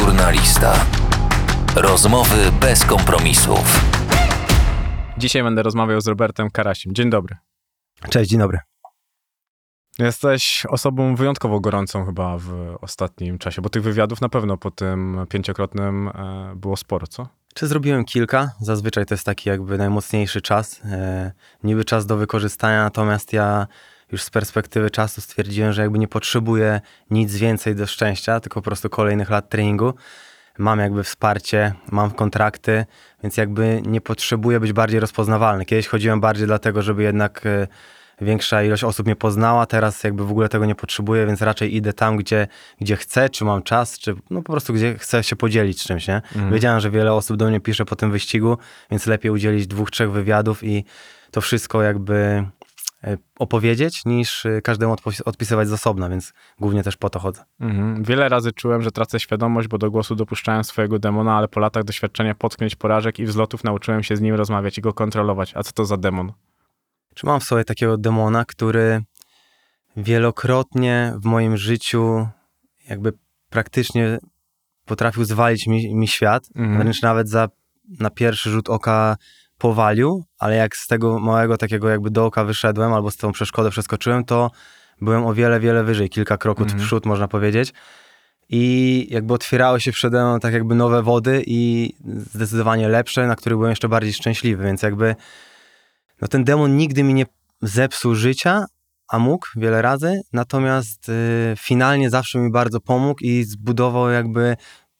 Żurnalista. Rozmowy bez kompromisów. Dzisiaj będę rozmawiał z Robertem Karasim. Dzień dobry. Cześć, dzień dobry. Jesteś osobą wyjątkowo gorącą chyba w ostatnim czasie, bo tych wywiadów na pewno po tym pięciokrotnym e, było sporo, co? Czy zrobiłem kilka? Zazwyczaj to jest taki jakby najmocniejszy czas, e, niby czas do wykorzystania, natomiast ja już z perspektywy czasu stwierdziłem, że jakby nie potrzebuję nic więcej do szczęścia, tylko po prostu kolejnych lat treningu. Mam jakby wsparcie, mam kontrakty, więc jakby nie potrzebuję być bardziej rozpoznawalny. Kiedyś chodziłem bardziej dlatego, żeby jednak e, większa ilość osób mnie poznała, teraz jakby w ogóle tego nie potrzebuję, więc raczej idę tam, gdzie, gdzie chcę, czy mam czas, czy no po prostu gdzie chcę się podzielić czymś, nie? Wiedziałem, że wiele osób do mnie pisze po tym wyścigu, więc lepiej udzielić dwóch, trzech wywiadów i to wszystko jakby opowiedzieć, niż e, każdemu odpisywać z osobna, więc głównie też po to chodzę. Mhm. Wiele razy czułem, że tracę świadomość, bo do głosu dopuszczałem swojego demona, ale po latach doświadczenia potknięć, porażek i wzlotów nauczyłem się z nim rozmawiać i go kontrolować. A co to za demon? Czy mam w sobie takiego demona, który wielokrotnie w moim życiu jakby praktycznie potrafił zwalić mi, mi świat, Mhm. wręcz nawet za, na pierwszy rzut oka powalił, ale jak z tego małego takiego jakby dołka wyszedłem albo z tą przeszkodę przeskoczyłem, to byłem o wiele, wiele wyżej, kilka kroków Mhm. w przód można powiedzieć. I jakby otwierały się przede mną tak jakby nowe wody i zdecydowanie lepsze, na których byłem jeszcze bardziej szczęśliwy, więc jakby no ten demon nigdy mi nie zepsuł życia, a mógł wiele razy, natomiast y, finalnie zawsze mi bardzo pomógł i zbudował jakby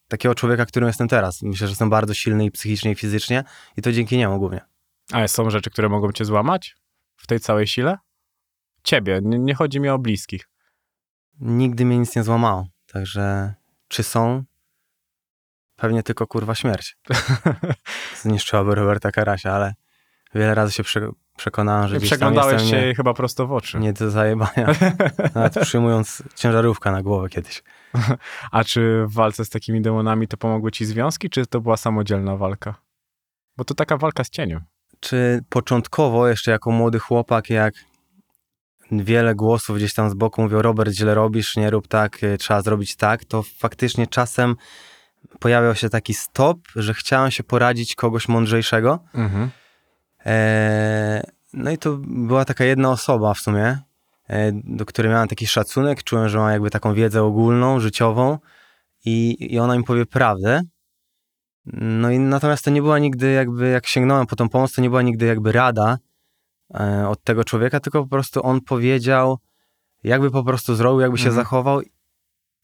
takiego człowieka, którym jestem teraz. Myślę, że jestem bardzo silny i psychicznie, i fizycznie i to dzięki niemu głównie. A są rzeczy, które mogą cię złamać w tej całej sile? Ciebie, nie, nie chodzi mi o bliskich. Nigdy mnie nic nie złamało, także czy są? Pewnie tylko kurwa śmierć. Zniszczyłaby Roberta Karasia, ale wiele razy się prze, przekonałem, że gdzieś tam Przeglądałeś się nie, jej chyba prosto w oczy. nie do zajebania. Nawet przyjmując ciężarówkę na głowę kiedyś. A czy w walce z takimi demonami to pomogły ci związki, czy to była samodzielna walka? Bo to taka walka z cieniem. czy początkowo, jeszcze jako młody chłopak, jak wiele głosów gdzieś tam z boku mówią, Robert, źle robisz, nie rób tak, y, trzeba zrobić tak, to faktycznie czasem pojawiał się taki stop, że chciałem się poradzić kogoś mądrzejszego. Mhm. Eee, no i to była taka jedna osoba w sumie, do której miałem taki szacunek, czułem, że ma jakby taką wiedzę ogólną, życiową i, i ona mi powie prawdę. No i natomiast to nie była nigdy jakby, jak sięgnąłem po tą pomoc, to nie była nigdy jakby rada e, od tego człowieka, tylko po prostu on powiedział, jakby po prostu zrobił, jakby się Mhm. zachował,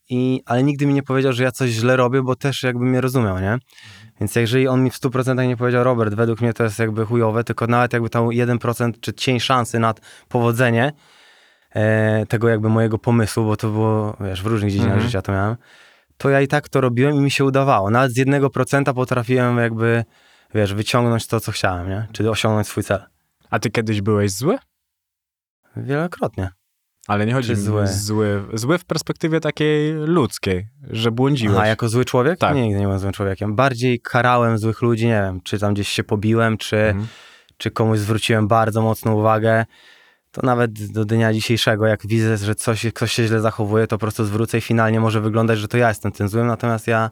i, ale nigdy mi nie powiedział, że ja coś źle robię, bo też jakby mnie rozumiał, nie? Więc jeżeli on mi w 100% nie powiedział, Robert, według mnie to jest jakby chujowe, tylko nawet jakby tam 1% czy cień szansy na powodzenie e, tego jakby mojego pomysłu, bo to było, wiesz, w różnych dziedzinach Mhm. życia to miałem, to ja i tak to robiłem i mi się udawało. Nawet z 1% potrafiłem jakby, wiesz, wyciągnąć to, co chciałem, nie? Czyli osiągnąć swój cel. A ty kiedyś byłeś zły? Wielokrotnie. Ale nie chodzi Czy zły? zły. Zły w perspektywie takiej ludzkiej, że błądziłeś. A jako zły człowiek? Tak. Nie, nigdy nie byłem złym człowiekiem. Bardziej karałem złych ludzi, nie wiem, czy tam gdzieś się pobiłem, czy, Mhm. czy komuś zwróciłem bardzo mocną uwagę. To nawet do dnia dzisiejszego, jak widzę, że coś, ktoś się źle zachowuje, to po prostu zwrócę i finalnie może wyglądać, że to ja jestem tym złym, natomiast ja,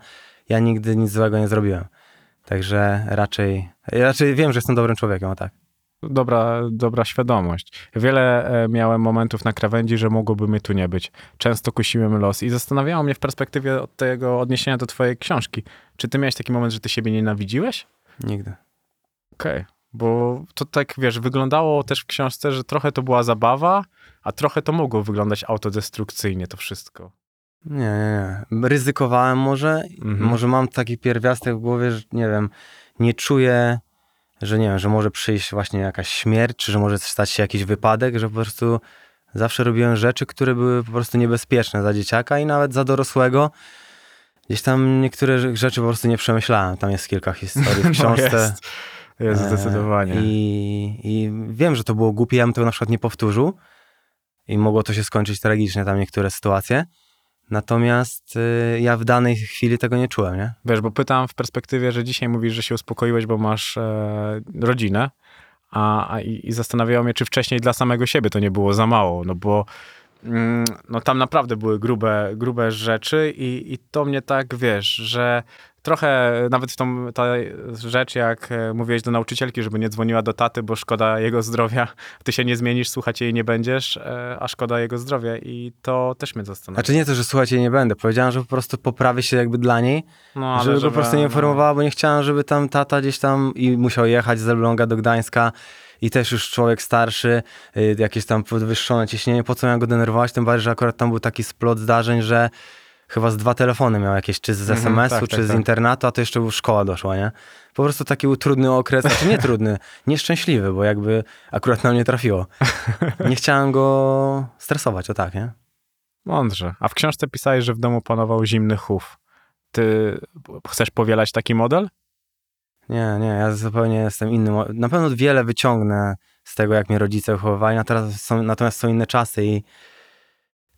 ja nigdy nic złego nie zrobiłem. Także raczej, raczej wiem, że jestem dobrym człowiekiem, o tak. Dobra, dobra świadomość. Wiele e, miałem momentów na krawędzi, że mogłoby mnie tu nie być. Często kusiłem los i zastanawiało mnie w perspektywie od tego odniesienia do twojej książki. Czy ty miałeś taki moment, że ty siebie nienawidziłeś? Nigdy. Okej, bo to tak, wiesz, wyglądało też w książce, że trochę to była zabawa, a trochę to mogło wyglądać autodestrukcyjnie to wszystko. Nie, nie, nie. Ryzykowałem może, Mhm. może mam taki pierwiastek w głowie, że nie wiem, nie czuję, że nie wiem, że może przyjść właśnie jakaś śmierć, czy że może stać się jakiś wypadek, że po prostu zawsze robiłem rzeczy, które były po prostu niebezpieczne za dzieciaka i nawet za dorosłego. Gdzieś tam niektóre rzeczy po prostu nie przemyślałem. Tam jest kilka historii w książce. No jest, jest E, zdecydowanie. I, I wiem, że to było głupie, ja bym tego na przykład nie powtórzył i mogło to się skończyć tragicznie, tam niektóre sytuacje. Natomiast y, ja w danej chwili tego nie czułem, nie? Wiesz, bo pytam w perspektywie, że dzisiaj mówisz, że się uspokoiłeś, bo masz e, rodzinę, a, a i, i zastanawiało mnie, czy wcześniej dla samego siebie to nie było za mało, no bo mm, no tam naprawdę były grube, grube rzeczy i, i to mnie tak, wiesz, że trochę nawet w tą ta rzecz, jak e, mówiłeś do nauczycielki, żeby nie dzwoniła do taty, bo szkoda jego zdrowia, ty się nie zmienisz, słuchać jej nie będziesz, e, a szkoda jego zdrowia. I to też mnie zastanawia. Znaczy nie to, że słuchajcie, nie będę. Powiedziałem, że po prostu poprawię się jakby dla niej, no, ale żeby, po prostu nie no, informowała, bo nie chciałem, żeby tam tata gdzieś tam i musiał jechać z Elbląga do Gdańska i też już człowiek starszy, y, jakieś tam podwyższone ciśnienie, po co miałem go denerwować, tym bardziej, że akurat tam był taki splot zdarzeń, że chyba z dwa telefony miał jakieś, czy z Mhm, SMS-u, tak, czy tak, z tak. internatu, a to jeszcze już szkoła doszła, nie? Po prostu taki był trudny okres, znaczy nie trudny, nieszczęśliwy, bo jakby akurat na mnie trafiło. Nie chciałem go stresować, o tak, nie? Mądrze. A w książce pisałeś, że w domu panował zimny chów. Ty chcesz powielać taki model? Nie, nie, ja zupełnie jestem innym. Na pewno wiele wyciągnę z tego, jak mnie rodzice wychowywali, teraz są, natomiast są inne czasy i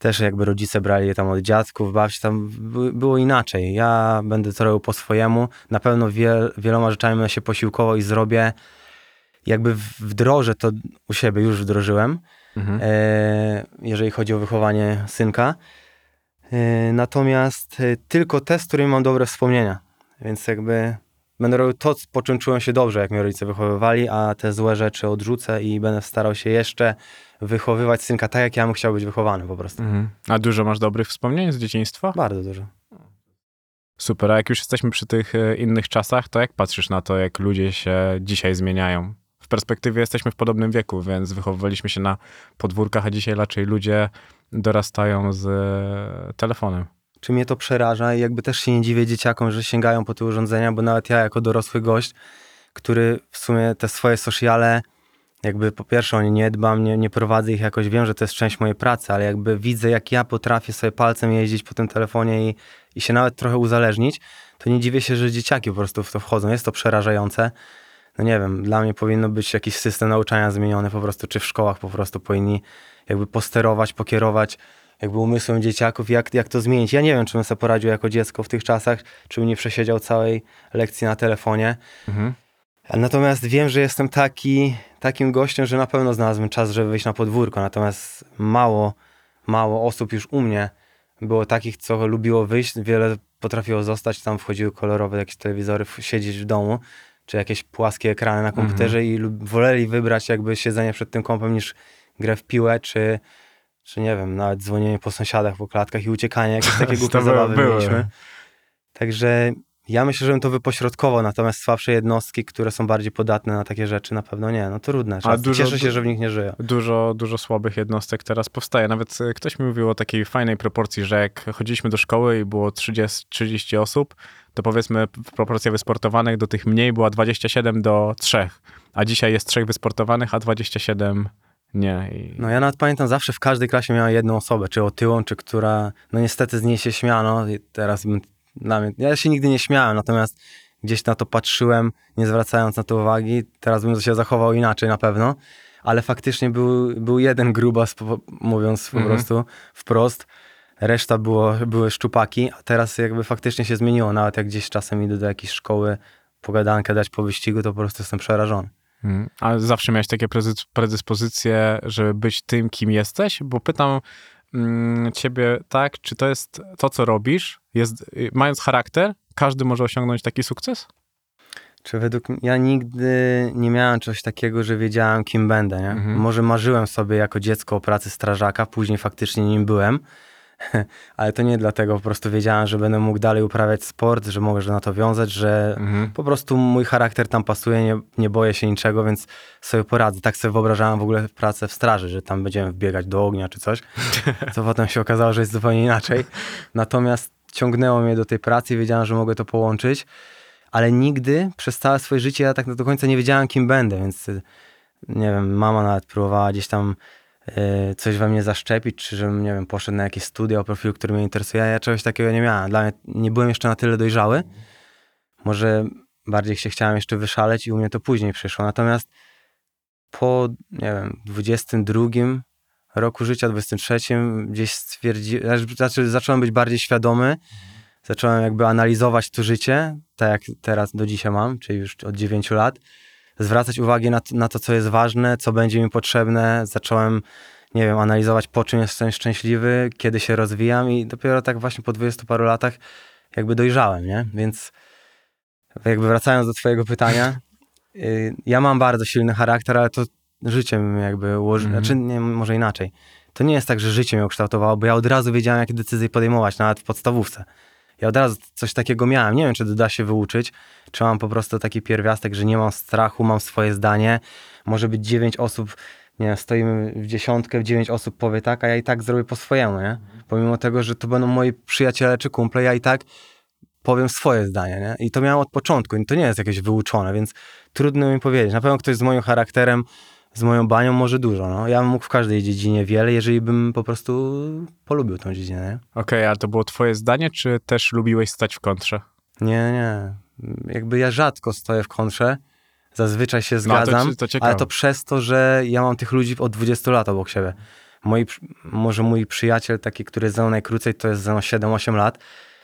też jakby rodzice brali je tam od dziadków, babci, tam by- było inaczej. Ja będę to robił po swojemu. Na pewno wiel, wieloma rzeczami będę się posiłkował i zrobię. Jakby wdrożę to u siebie, już wdrożyłem, Mhm. e, jeżeli chodzi o wychowanie synka. E, natomiast e, tylko te, z którymi mam dobre wspomnienia. Więc jakby będę robił to, po czym czułem się dobrze, jak mnie rodzice wychowywali, a te złe rzeczy odrzucę i będę starał się jeszcze wychowywać synka tak, jak ja bym chciał być wychowany po prostu. Mhm. A dużo masz dobrych wspomnień z dzieciństwa? Bardzo dużo. Super, a jak już jesteśmy przy tych e, innych czasach, to jak patrzysz na to, jak ludzie się dzisiaj zmieniają? W perspektywie jesteśmy w podobnym wieku, więc wychowywaliśmy się na podwórkach, a dzisiaj raczej ludzie dorastają z e, telefonem. Czy mnie to przeraża i jakby też się nie dziwię dzieciakom, że sięgają po te urządzenia, bo nawet ja jako dorosły gość, który w sumie te swoje sociale, jakby po pierwsze o nie nie dbam, nie, nie prowadzę ich jakoś, wiem, że to jest część mojej pracy, ale jakby widzę, jak ja potrafię sobie palcem jeździć po tym telefonie i, i się nawet trochę uzależnić, to nie dziwię się, że dzieciaki po prostu w to wchodzą. Jest to przerażające. No nie wiem, dla mnie powinno być jakiś system nauczania zmieniony po prostu, czy w szkołach po prostu powinni jakby posterować, pokierować jakby umysłem dzieciaków, jak, jak to zmienić. Ja nie wiem, czy bym sobie poradził jako dziecko w tych czasach, czy bym nie przesiedział całej lekcji na telefonie. Mhm. Natomiast wiem, że jestem taki, takim gościem, że na pewno znalazłem czas, żeby wyjść na podwórko. Natomiast mało, mało osób już u mnie było takich, co lubiło wyjść. Wiele potrafiło zostać, tam wchodziły kolorowe jakieś telewizory, siedzieć w domu, czy jakieś płaskie ekrany na komputerze i lub- woleli wybrać jakby siedzenie przed tym kompem niż grę w piłę, czy, czy nie wiem, nawet dzwonienie po sąsiadach, po klatkach i uciekanie. Jakieś takie głupie zabawy były. mieliśmy. Także ja myślę, że bym to wypośrodkował, natomiast słabsze jednostki, które są bardziej podatne na takie rzeczy, na pewno nie. No trudne. Czasy. dużo- Cieszę się, że w nich nie żyję. Dużo, dużo słabych jednostek teraz powstaje. Nawet e, ktoś mi mówił o takiej fajnej proporcji, że jak chodziliśmy do szkoły i było 30, 30 osób, to powiedzmy proporcja wysportowanych do tych mniej była 27 do 3, a dzisiaj jest 3 wysportowanych, a 27 nie. I... No ja nawet pamiętam, zawsze w każdej klasie miała jedną osobę, czy otyłą, czy która, no niestety z niej się śmiano i teraz bym, dla mnie, ja się nigdy nie śmiałem, natomiast gdzieś na to patrzyłem, nie zwracając na to uwagi, teraz bym się zachował inaczej na pewno, ale faktycznie był, był jeden grubas, mówiąc po Mhm. prostu wprost, reszta było, były szczupaki, a teraz jakby faktycznie się zmieniło, nawet jak gdzieś czasem idę do jakiejś szkoły, pogadankę dać po wyścigu, to po prostu jestem przerażony. Mm. A zawsze miałeś takie predyspozycje, żeby być tym, kim jesteś? Bo pytam mm, ciebie tak, czy to jest to, co robisz, jest, y, mając charakter, każdy może osiągnąć taki sukces? Czy według mnie, ja nigdy nie miałem czegoś takiego, że wiedziałem, kim będę, nie? Mhm. Może marzyłem sobie jako dziecko o pracy strażaka, później faktycznie nim byłem, ale to nie dlatego, po prostu wiedziałem, że będę mógł dalej uprawiać sport, że mogę na to wiązać, że Mhm. po prostu mój charakter tam pasuje, nie, nie boję się niczego, więc sobie poradzę. Tak sobie wyobrażałem w ogóle pracę w straży, że tam będziemy wbiegać do ognia czy coś, co potem się okazało, że jest zupełnie inaczej. Natomiast ciągnęło mnie do tej pracy i wiedziałem, że mogę to połączyć, ale nigdy przez całe swoje życie ja tak do końca nie wiedziałem, kim będę, więc nie wiem, mama nawet próbowała gdzieś tam coś we mnie zaszczepić, czy żebym, nie wiem, poszedł na jakieś studia o profilu, który mnie interesuje, ja czegoś takiego nie miałem. Dla mnie nie byłem jeszcze na tyle dojrzały, może bardziej się chciałem jeszcze wyszaleć i u mnie to później przyszło. Natomiast po, nie wiem, 22 roku życia, 23 gdzieś stwierdziłem, znaczy zacząłem być bardziej świadomy, zacząłem jakby analizować to życie, tak jak teraz do dzisiaj mam, czyli już od 9 lat, zwracać uwagę na, na to, co jest ważne, co będzie mi potrzebne, zacząłem nie wiem, analizować po czym jestem szczęśliwy, kiedy się rozwijam i dopiero tak właśnie po 20 paru latach jakby dojrzałem, nie? Więc jakby wracając do twojego pytania, y, ja mam bardzo silny charakter, ale to życie mi jakby ułoży... Mhm. Znaczy, nie, może inaczej. To nie jest tak, że życie mnie ukształtowało, bo ja od razu wiedziałem, jakie decyzje podejmować, nawet w podstawówce. Ja od razu coś takiego miałem. Nie wiem, czy to da się wyuczyć, czy mam po prostu taki pierwiastek, że nie mam strachu, mam swoje zdanie. Może być dziewięć osób, nie wiem, stoimy w dziesiątkę, w dziewięć osób powie tak, a ja i tak zrobię po swojemu, nie? Pomimo tego, że to będą moi przyjaciele czy kumple, ja i tak powiem swoje zdanie, nie? I to miałem od początku to nie jest jakieś wyuczone, więc trudno mi powiedzieć. Na pewno ktoś z moim charakterem, z moją banią może dużo, no. Ja bym mógł w każdej dziedzinie wiele, jeżeli bym po prostu polubił tą dziedzinę? Okej, a to było twoje zdanie, czy też lubiłeś stać w kontrze? Nie, nie. Jakby ja rzadko stoję w kontrze. Zazwyczaj się No, to zgadzam, ci- to ciekawe. ale to przez to, że ja mam tych ludzi od 20 lat obok siebie. Moi, może mój przyjaciel, taki, który jest ze mną najkrócej, to jest ze mną 7-8 lat,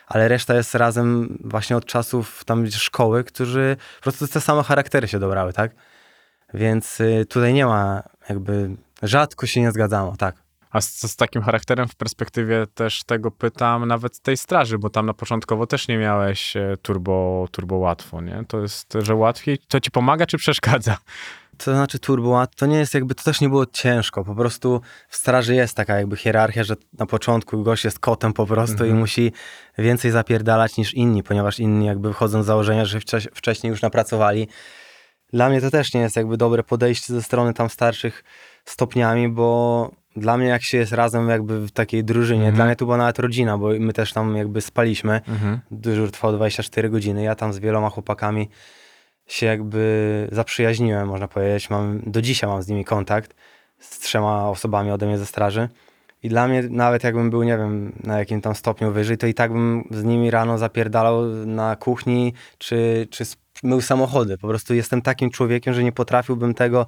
ale reszta jest razem właśnie od czasów tam szkoły, którzy po prostu te same charaktery się dobrały, tak? Więc y, tutaj nie ma jakby, rzadko się nie zgadzamy, tak. A z, z takim charakterem w perspektywie też tego pytam nawet tej straży, bo tam na początkowo też nie miałeś e, turbo, turbo łatwo, nie? To jest, że łatwiej, to ci pomaga czy przeszkadza? To znaczy turbo ład, to nie jest jakby, to też nie było ciężko, po prostu w straży jest taka jakby hierarchia, że na początku gość jest kotem po prostu i musi więcej zapierdalać niż inni, ponieważ inni jakby wychodzą z założenia, że wcześ- wcześniej już napracowali. Dla mnie to też nie jest jakby dobre podejście ze strony tam starszych stopniami, bo dla mnie jak się jest razem jakby w takiej drużynie, Mhm. dla mnie to była nawet rodzina, bo my też tam jakby spaliśmy, Mhm. dyżur trwał 24 godziny. Ja tam z wieloma chłopakami się jakby zaprzyjaźniłem, można powiedzieć. Mam, do dzisiaj mam z nimi kontakt, z trzema osobami ode mnie ze straży. I dla mnie, nawet jakbym był, nie wiem, na jakim tam stopniu wyżej, to i tak bym z nimi rano zapierdalał na kuchni, czy, czy mył samochody. Po prostu jestem takim człowiekiem, że nie potrafiłbym tego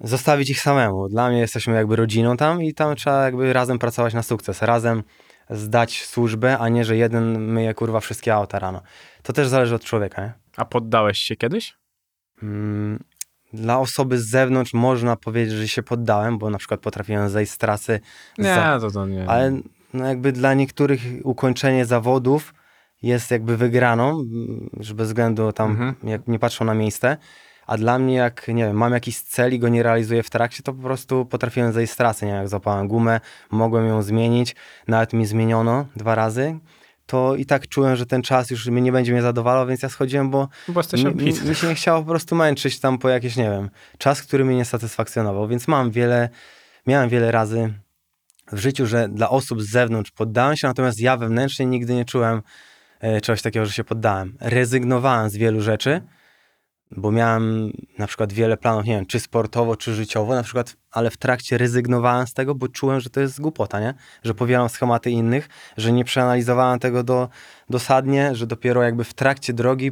zostawić ich samemu. Dla mnie jesteśmy jakby rodziną tam i tam trzeba jakby razem pracować na sukces, razem zdać służbę, a nie, że jeden myje kurwa wszystkie auta rano. To też zależy od człowieka, nie? A poddałeś się kiedyś? Mm, Dla osoby z zewnątrz można powiedzieć, że się poddałem, bo na przykład potrafiłem zejść z trasy, Nie, za, to, to nie. ale no jakby dla niektórych ukończenie zawodów jest jakby wygraną, że bez względu tam, Mhm. jak nie patrzą na miejsce, a dla mnie jak, nie wiem, mam jakiś cel i go nie realizuję w trakcie, to po prostu potrafiłem zejść z trasy, nie? Wiem, jak zapałem gumę, mogłem ją zmienić, nawet mi zmieniono dwa razy, to i tak czułem, że ten czas już mnie nie będzie mnie zadowalał, więc ja schodziłem, bo Bo jesteś mi, mi, się nie chciało po prostu męczyć tam po jakieś, nie wiem, czas, który mnie nie satysfakcjonował, więc mam wiele, miałem wiele razy w życiu, że dla osób z zewnątrz poddałem się, natomiast ja wewnętrznie nigdy nie czułem czegoś takiego, że się poddałem. Rezygnowałem z wielu rzeczy, bo miałem na przykład wiele planów, nie wiem, czy sportowo, czy życiowo, na przykład, ale w trakcie rezygnowałem z tego, bo czułem, że to jest głupota, nie? Że powielam schematy innych, że nie przeanalizowałem tego do, dosadnie, że dopiero jakby w trakcie drogi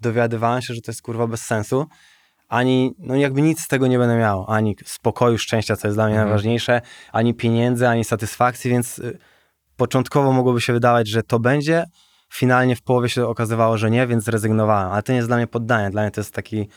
dowiadywałem się, że to jest kurwa bez sensu. Ani, no jakby nic z tego nie będę miał, ani spokoju, szczęścia, co jest dla mnie Mhm. najważniejsze, ani pieniędzy, ani satysfakcji, więc y, początkowo mogłoby się wydawać, że to będzie, finalnie w połowie się okazywało, że nie, więc zrezygnowałem. Ale to nie jest dla mnie poddanie, dla mnie to jest taki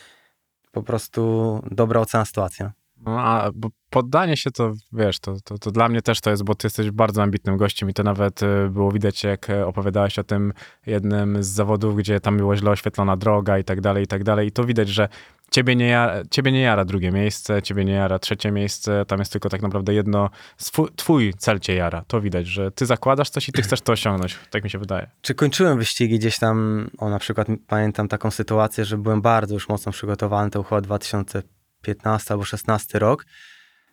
po prostu dobra ocena sytuacji. No. A poddanie się to, wiesz, to, to, to dla mnie też to jest, bo ty jesteś bardzo ambitnym gościem i to nawet e, było widać, jak e, opowiadałeś o tym jednym z zawodów, gdzie tam była źle oświetlona droga i tak dalej, i tak dalej. I to widać, że ciebie nie, jara, ciebie nie jara drugie miejsce, ciebie nie jara trzecie miejsce, tam jest tylko tak naprawdę jedno, swój, twój cel cię jara. To widać, że ty zakładasz coś i ty chcesz to osiągnąć, tak mi się wydaje. Czy kończyłem wyścigi gdzieś tam, o na przykład pamiętam taką sytuację, że byłem bardzo już mocno przygotowany, to był chyba 2015 albo 16 rok.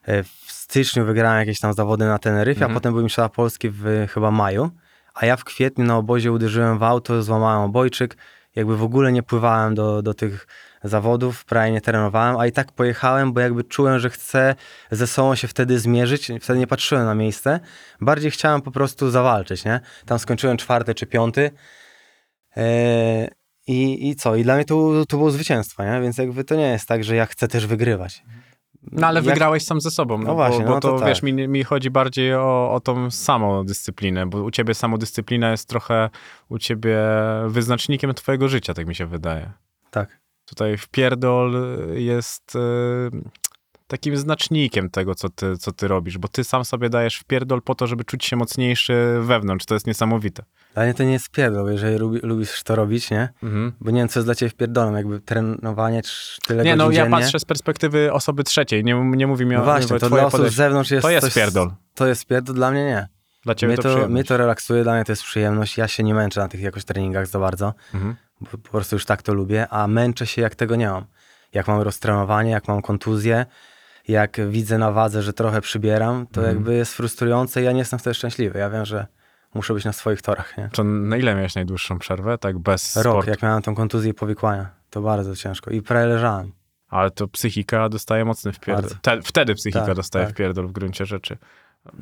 E, W styczniu wygrałem jakieś tam zawody na Teneryfie, Mhm. a potem byłem mistrzostwa Polski w chyba maju, a ja w kwietniu na obozie uderzyłem w auto, złamałem obojczyk, jakby w ogóle nie pływałem do, do tych zawodów, prawie nie trenowałem, a i tak pojechałem, bo jakby czułem, że chcę ze sobą się wtedy zmierzyć, wtedy nie patrzyłem na miejsce, bardziej chciałem po prostu zawalczyć, nie? Tam skończyłem czwarty czy piąty, Eee, i, I co? I dla mnie to, to było zwycięstwo, nie? Więc jakby to nie jest tak, że ja chcę też wygrywać. No ale Jak- wygrałeś sam ze sobą, no, No właśnie, bo, bo no to, to wiesz, tak. mi, mi chodzi bardziej o, o tą samodyscyplinę, bo u ciebie samodyscyplina jest trochę u ciebie wyznacznikiem twojego życia, tak mi się wydaje. Tak. Tutaj wpierdol jest y, takim znacznikiem tego, co ty, co ty robisz, bo ty sam sobie dajesz w pierdol po to, żeby czuć się mocniejszy wewnątrz. To jest niesamowite. Dla mnie to nie jest pierdol, jeżeli lubi, lubisz to robić, nie? Mhm. Bo nie wiem, co jest dla ciebie wpierdolem, jakby trenowanie tyle Nie, no ja dziennie. patrzę z perspektywy osoby trzeciej, nie, nie mówi mi o No właśnie, to dla osób z zewnątrz jest To jest coś, pierdol. To jest pierdol, dla mnie nie. Dla ciebie Mnie to, to, mnie to relaksuje, dla mnie to jest przyjemność. Ja się nie męczę na tych jakoś treningach za bardzo, Mhm. bo po prostu już tak to lubię, a męczę się jak tego nie mam. Jak mam roztrenowanie, jak mam kontuzję, jak widzę na wadze, że trochę przybieram, to Mhm. jakby jest frustrujące i ja nie jestem wtedy szczęśliwy. Ja wiem, że muszę być na swoich torach, nie? To na ile miałeś najdłuższą przerwę, tak bez Rok, sportu? jak miałem tą kontuzję i powikłania, to bardzo ciężko. I prawie leżałem. Ale to psychika dostaje mocny wpierdol. Te, wtedy psychika Tak, dostaje tak. wpierdol w gruncie rzeczy.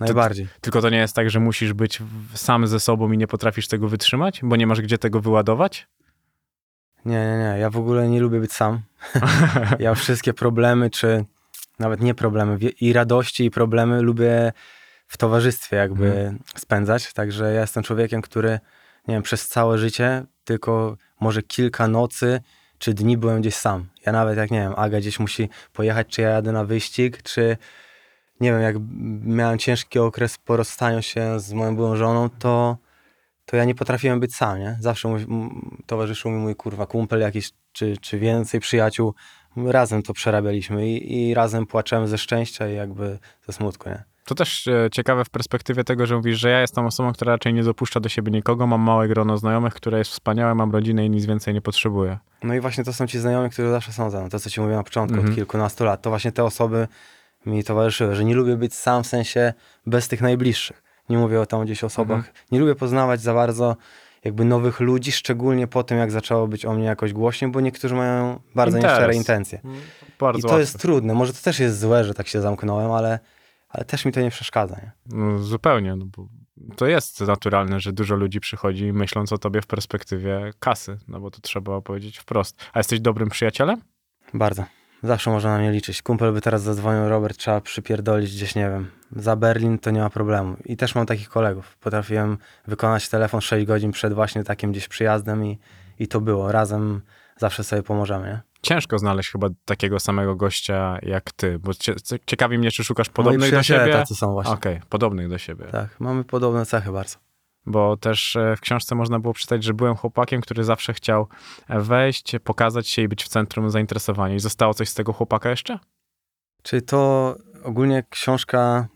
Najbardziej. Tylko to nie jest tak, że musisz być sam ze sobą i nie potrafisz tego wytrzymać, bo nie masz gdzie tego wyładować? Nie, nie, nie. Ja w ogóle nie lubię być sam. ja wszystkie problemy, czy nawet nie problemy, i radości, i problemy lubię w towarzystwie jakby Mhm. spędzać. Także ja jestem człowiekiem, który, nie wiem, przez całe życie tylko może kilka nocy czy dni byłem gdzieś sam. Ja nawet jak, nie wiem, Aga gdzieś musi pojechać, czy ja jadę na wyścig, czy nie wiem, jak miałem ciężki okres po rozstaniu się z moją byłą żoną, to to ja nie potrafiłem być sam, nie? Zawsze mój, towarzyszył mi mój kurwa kumpel jakiś, czy, czy więcej przyjaciół. Razem to przerabialiśmy i, i razem płaczemy ze szczęścia i jakby ze smutku, nie? To też e, ciekawe w perspektywie tego, że mówisz, że ja jestem osobą, która raczej nie dopuszcza do siebie nikogo, mam małe grono znajomych, które jest wspaniałe, mam rodzinę i nic więcej nie potrzebuję. No i właśnie to są ci znajomi, którzy zawsze są ze mną. To, co ci mówiłem na początku, Mhm. od kilkunastu lat. To właśnie te osoby mi towarzyszyły, że nie lubię być sam w sensie bez tych najbliższych. Nie mówię o tam gdzieś osobach. Mhm. Nie lubię poznawać za bardzo jakby nowych ludzi, szczególnie po tym, jak zaczęło być o mnie jakoś głośniej, bo niektórzy mają bardzo Interes. nieszczere intencje. Bardzo I to łatwe. jest trudne. Może to też jest złe, że tak się zamknąłem, ale, ale też mi to nie przeszkadza. Nie? No, zupełnie, no bo to jest naturalne, że dużo ludzi przychodzi myśląc o tobie w perspektywie kasy, no bo to trzeba powiedzieć wprost. A jesteś dobrym przyjacielem? Bardzo. Zawsze można na mnie liczyć. Kumpel by teraz zadzwonił, Robert, trzeba przypierdolić gdzieś, nie wiem, za Berlin, to nie ma problemu. I też mam takich kolegów. Potrafiłem wykonać telefon 6 godzin przed właśnie takim gdzieś przyjazdem i, i to było. Razem zawsze sobie pomożemy, nie? Ciężko znaleźć chyba takiego samego gościa jak ty, bo cie, ciekawi mnie, czy szukasz podobnych do siebie. tacy są właśnie. Okej, podobnych do siebie. Tak, mamy podobne cechy bardzo. Bo też e, w książce można było przeczytać, że byłem chłopakiem, który zawsze chciał e, wejść, pokazać się i być w centrum zainteresowania. I zostało coś z tego chłopaka jeszcze? Czyli to ogólnie książka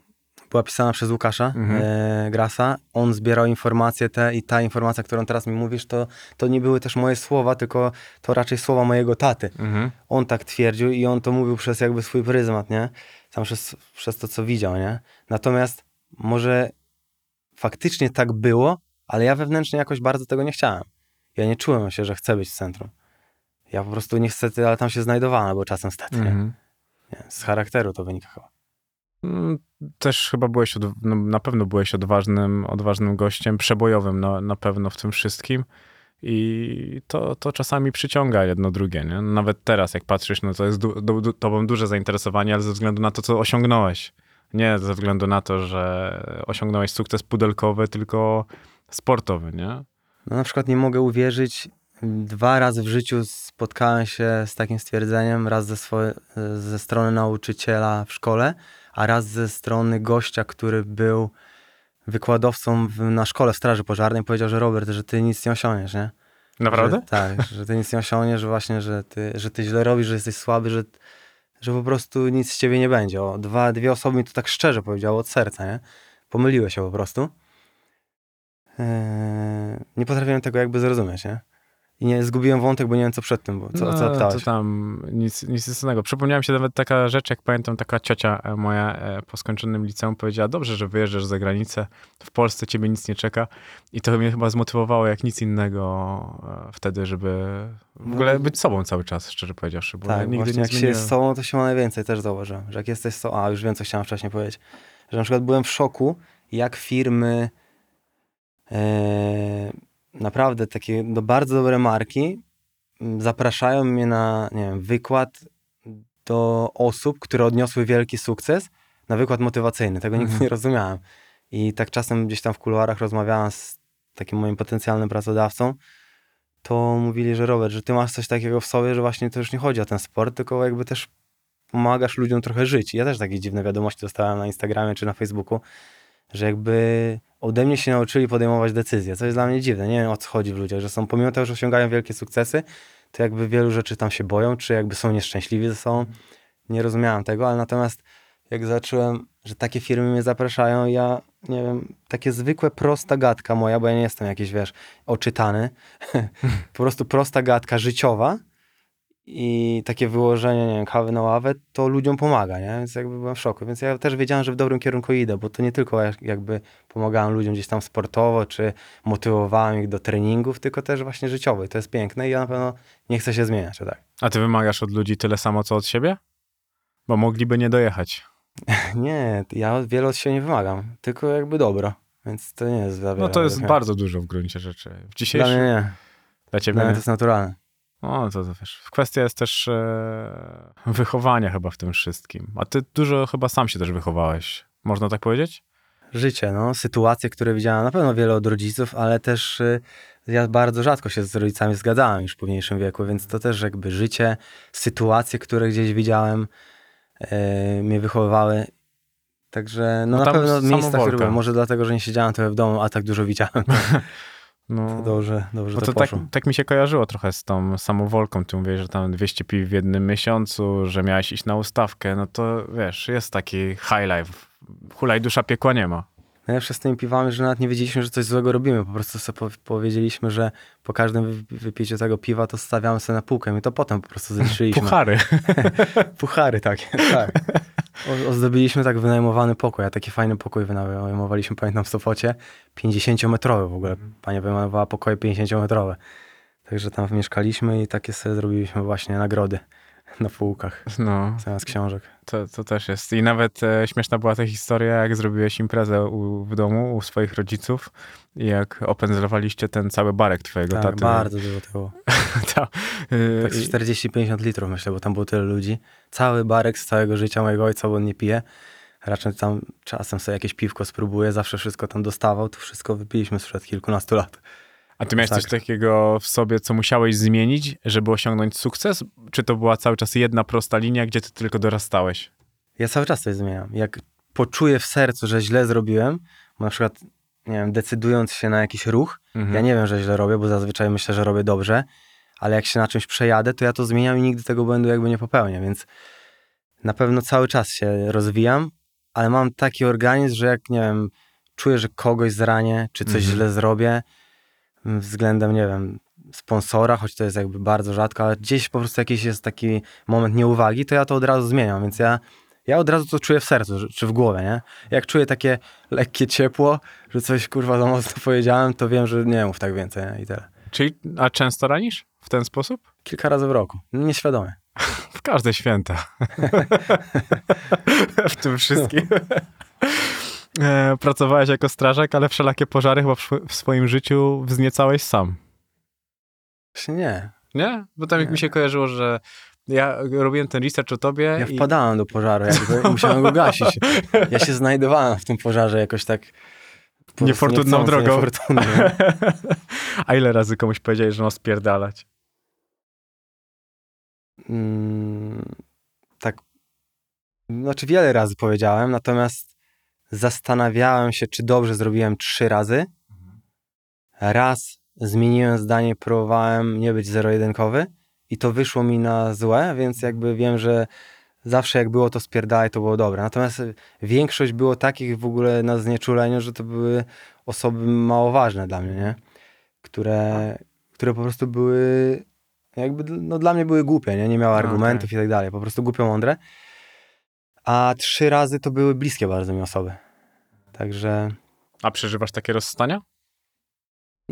była pisana przez Łukasza Mhm. e, Grasa. On zbierał informacje te i ta informacja, którą teraz mi mówisz, to, to nie były też moje słowa, tylko to raczej słowa mojego taty. Mhm. On tak twierdził i on to mówił przez jakby swój pryzmat, nie? Tam przez, przez to, co widział, nie? Natomiast może faktycznie tak było, ale ja wewnętrznie jakoś bardzo tego nie chciałem. Ja nie czułem się, że chcę być w centrum. Ja po prostu niestety, ale tam się znajdowałem, albo czasem stety, nie? Mhm. nie? Z charakteru to wynika chyba. Mm, Też chyba byłeś, od, no, na pewno byłeś odważnym, odważnym gościem, przebojowym na, na pewno w tym wszystkim. I to, to czasami przyciąga jedno drugie, nie? Nawet teraz, jak patrzysz, no to jest du, du, du, tobą duże zainteresowanie, ale ze względu na to, co osiągnąłeś. Nie ze względu na to, że osiągnąłeś sukces pudelkowy, tylko sportowy, nie? No na przykład nie mogę uwierzyć, dwa razy w życiu spotkałem się z takim stwierdzeniem, raz ze, swoje, ze strony nauczyciela w szkole, a raz ze strony gościa, który był wykładowcą w, na szkole w Straży Pożarnej, powiedział, że Robert, że ty nic nie osiągniesz, nie? Naprawdę? Że, tak, że ty nic nie osiągniesz, że właśnie, że ty, że ty źle robisz, że jesteś słaby, że, że po prostu nic z ciebie nie będzie. O, dwa, dwie osoby mi to tak szczerze powiedziały od serca, nie? Pomyliły się po prostu. Eee, nie potrafiłem tego jakby zrozumieć, nie? I nie zgubiłem wątek, bo nie wiem co przed tym, bo co, no, co zapytałeś. To tam nic, nic istotnego. Przypomniała mi się nawet taka rzecz, jak pamiętam, taka ciocia e, moja e, po skończonym liceum powiedziała, dobrze, że wyjeżdżasz za granicę, w Polsce ciebie nic nie czeka. I to mnie chyba zmotywowało jak nic innego e, wtedy, żeby w ogóle być sobą cały czas, szczerze powiedziawszy. Bo Tak, nigdy właśnie nie jak się zmieniłem. jest z sobą, to się ma najwięcej, też zauważyłem. Że jak jesteś sobą, a już wiem, co chciałem wcześniej powiedzieć, że na przykład byłem w szoku, jak firmy e, naprawdę takie no, bardzo dobre marki m, zapraszają mnie na, nie wiem, wykład do osób, które odniosły wielki sukces, na wykład motywacyjny. Tego nigdy Mhm. nie rozumiałem. I tak czasem gdzieś tam w kuluarach rozmawiałem z takim moim potencjalnym pracodawcą, to mówili, że Robert, że ty masz coś takiego w sobie, że właśnie to już nie chodzi o ten sport, tylko jakby też pomagasz ludziom trochę żyć. Ja też takie dziwne wiadomości dostałem na Instagramie czy na Facebooku, że jakby ode mnie się nauczyli podejmować decyzje, co jest dla mnie dziwne. Nie wiem o co chodzi w ludziach, że są pomimo tego, że osiągają wielkie sukcesy, to jakby wielu rzeczy tam się boją, czy jakby są nieszczęśliwi ze sobą. Nie rozumiałem tego, ale natomiast jak zacząłem, że takie firmy mnie zapraszają, ja nie wiem, takie zwykłe, prosta gadka moja, bo ja nie jestem jakiś, wiesz, oczytany, po prostu prosta gadka życiowa i takie wyłożenie, nie wiem, kawy na ławę, to ludziom pomaga, nie? Więc jakby byłem w szoku. Więc ja też wiedziałem, że w dobrym kierunku idę, bo to nie tylko jak- jakby pomagałem ludziom gdzieś tam sportowo, czy motywowałem ich do treningów, tylko też właśnie życiowo. I to jest piękne i ja na pewno nie chcę się zmieniać, tak. A ty wymagasz od ludzi tyle samo, co od siebie? Bo mogliby nie dojechać. Nie, ja wiele od siebie nie wymagam, tylko jakby dobro. Więc to nie jest za No to jest bardzo dużo w gruncie rzeczy. W Dla dzisiejszym... mnie nie. Dla ciebie Dla mnie nie. to jest naturalne. No, to, to wiesz. Kwestia jest też e, wychowania chyba w tym wszystkim. A ty dużo chyba sam się też wychowałeś. Można tak powiedzieć? Życie, no, sytuacje, które widziałem, na pewno wiele od rodziców, ale też y, ja bardzo rzadko się z rodzicami zgadzałem już w późniejszym wieku, więc to też jakby życie, sytuacje, które gdzieś widziałem, y, mnie wychowywały. Także no, No na pewno miejsca, które były. Może dlatego, że nie siedziałem trochę w domu, a tak dużo widziałem. No, To dobrze, dobrze to, to tak, tak mi się kojarzyło trochę z tą samowolką. Ty mówisz, że tam 200 piw w jednym miesiącu, że miałeś iść na ustawkę. No to wiesz, jest taki high life. Hulaj dusza piekła nie ma. Najlepsze z tymi piwami, że nawet nie wiedzieliśmy, że coś złego robimy. Po prostu sobie po- powiedzieliśmy, że po każdym wy- wypiciu tego piwa to stawiamy sobie na półkę i to potem po prostu zliczyliśmy. Puchary. Puchary takie, tak. O- Ozdobiliśmy tak wynajmowany pokój, a taki fajny pokój wynajmowaliśmy, pamiętam w Sopocie, 50-metrowy w ogóle. Pani wynajmowała pokoje 50-metrowe. Także tam mieszkaliśmy i takie sobie zrobiliśmy właśnie nagrody na półkach No, zamiast książek. to, to też jest. I nawet e, śmieszna była ta historia, jak zrobiłeś imprezę u, w domu u swoich rodziców i jak opędzlowaliście ten cały barek twojego Tak, taty. bardzo dużo tego. było. Ta, y, Tak i- z 40-50 litrów myślę, bo tam było tyle ludzi. Cały barek z całego życia mojego ojca, bo on nie pije. Raczej tam czasem sobie jakieś piwko spróbuję, zawsze wszystko tam dostawał, to wszystko wypiliśmy sprzed kilkunastu lat. A ty miałeś coś Masakra. takiego w sobie, co musiałeś zmienić, żeby osiągnąć sukces? Czy to była cały czas jedna prosta linia, gdzie ty tylko dorastałeś? Ja cały czas coś zmieniam. Jak poczuję w sercu, że źle zrobiłem, bo na przykład, nie wiem, decydując się na jakiś ruch, Mhm. ja nie wiem, że źle robię, bo zazwyczaj myślę, że robię dobrze, ale jak się na czymś przejadę, to ja to zmieniam i nigdy tego błędu jakby nie popełnię, więc na pewno cały czas się rozwijam, ale mam taki organizm, że jak, nie wiem, czuję, że kogoś zranię, czy coś Mhm. źle zrobię względem, nie wiem, sponsora, choć to jest jakby bardzo rzadko, ale gdzieś po prostu jakiś jest taki moment nieuwagi, to ja to od razu zmieniam, więc ja ja od razu to czuję w sercu, czy w głowie, nie? Jak czuję takie lekkie ciepło, że coś kurwa za mocno powiedziałem, to wiem, że nie mów tak więcej nie? i tyle. Czyli, a często ranisz w ten sposób? Kilka razy w roku, nieświadomie. W każde święta. w tym wszystkim. E, Pracowałeś jako strażak, ale wszelakie pożary chyba w swo- w swoim życiu wzniecałeś sam. Nie. Nie? Bo tam jak mi się kojarzyło, że ja robiłem ten research o tobie Ja i wpadałem do pożaru, jakby musiałem go gasić. Ja się znajdowałem w tym pożarze jakoś tak Niefortunną niechcący, drogą. Niefortunnie. A ile razy komuś powiedziałeś, że ma spierdalać? Mm, tak, znaczy wiele razy powiedziałem, natomiast zastanawiałem się, czy dobrze zrobiłem trzy razy. Raz zmieniłem zdanie, próbowałem nie być zero-jedynkowy i to wyszło mi na złe, więc jakby wiem, że zawsze jak było to spierdalaj, to było dobre. Natomiast większość było takich w ogóle na znieczuleniu, że to były osoby mało ważne dla mnie, nie? Które, które po prostu były jakby no, dla mnie były głupie, nie, nie miały okej. argumentów i tak dalej, po prostu głupio mądre. A trzy razy to były bliskie bardzo mi osoby. Także A przeżywasz takie rozstania?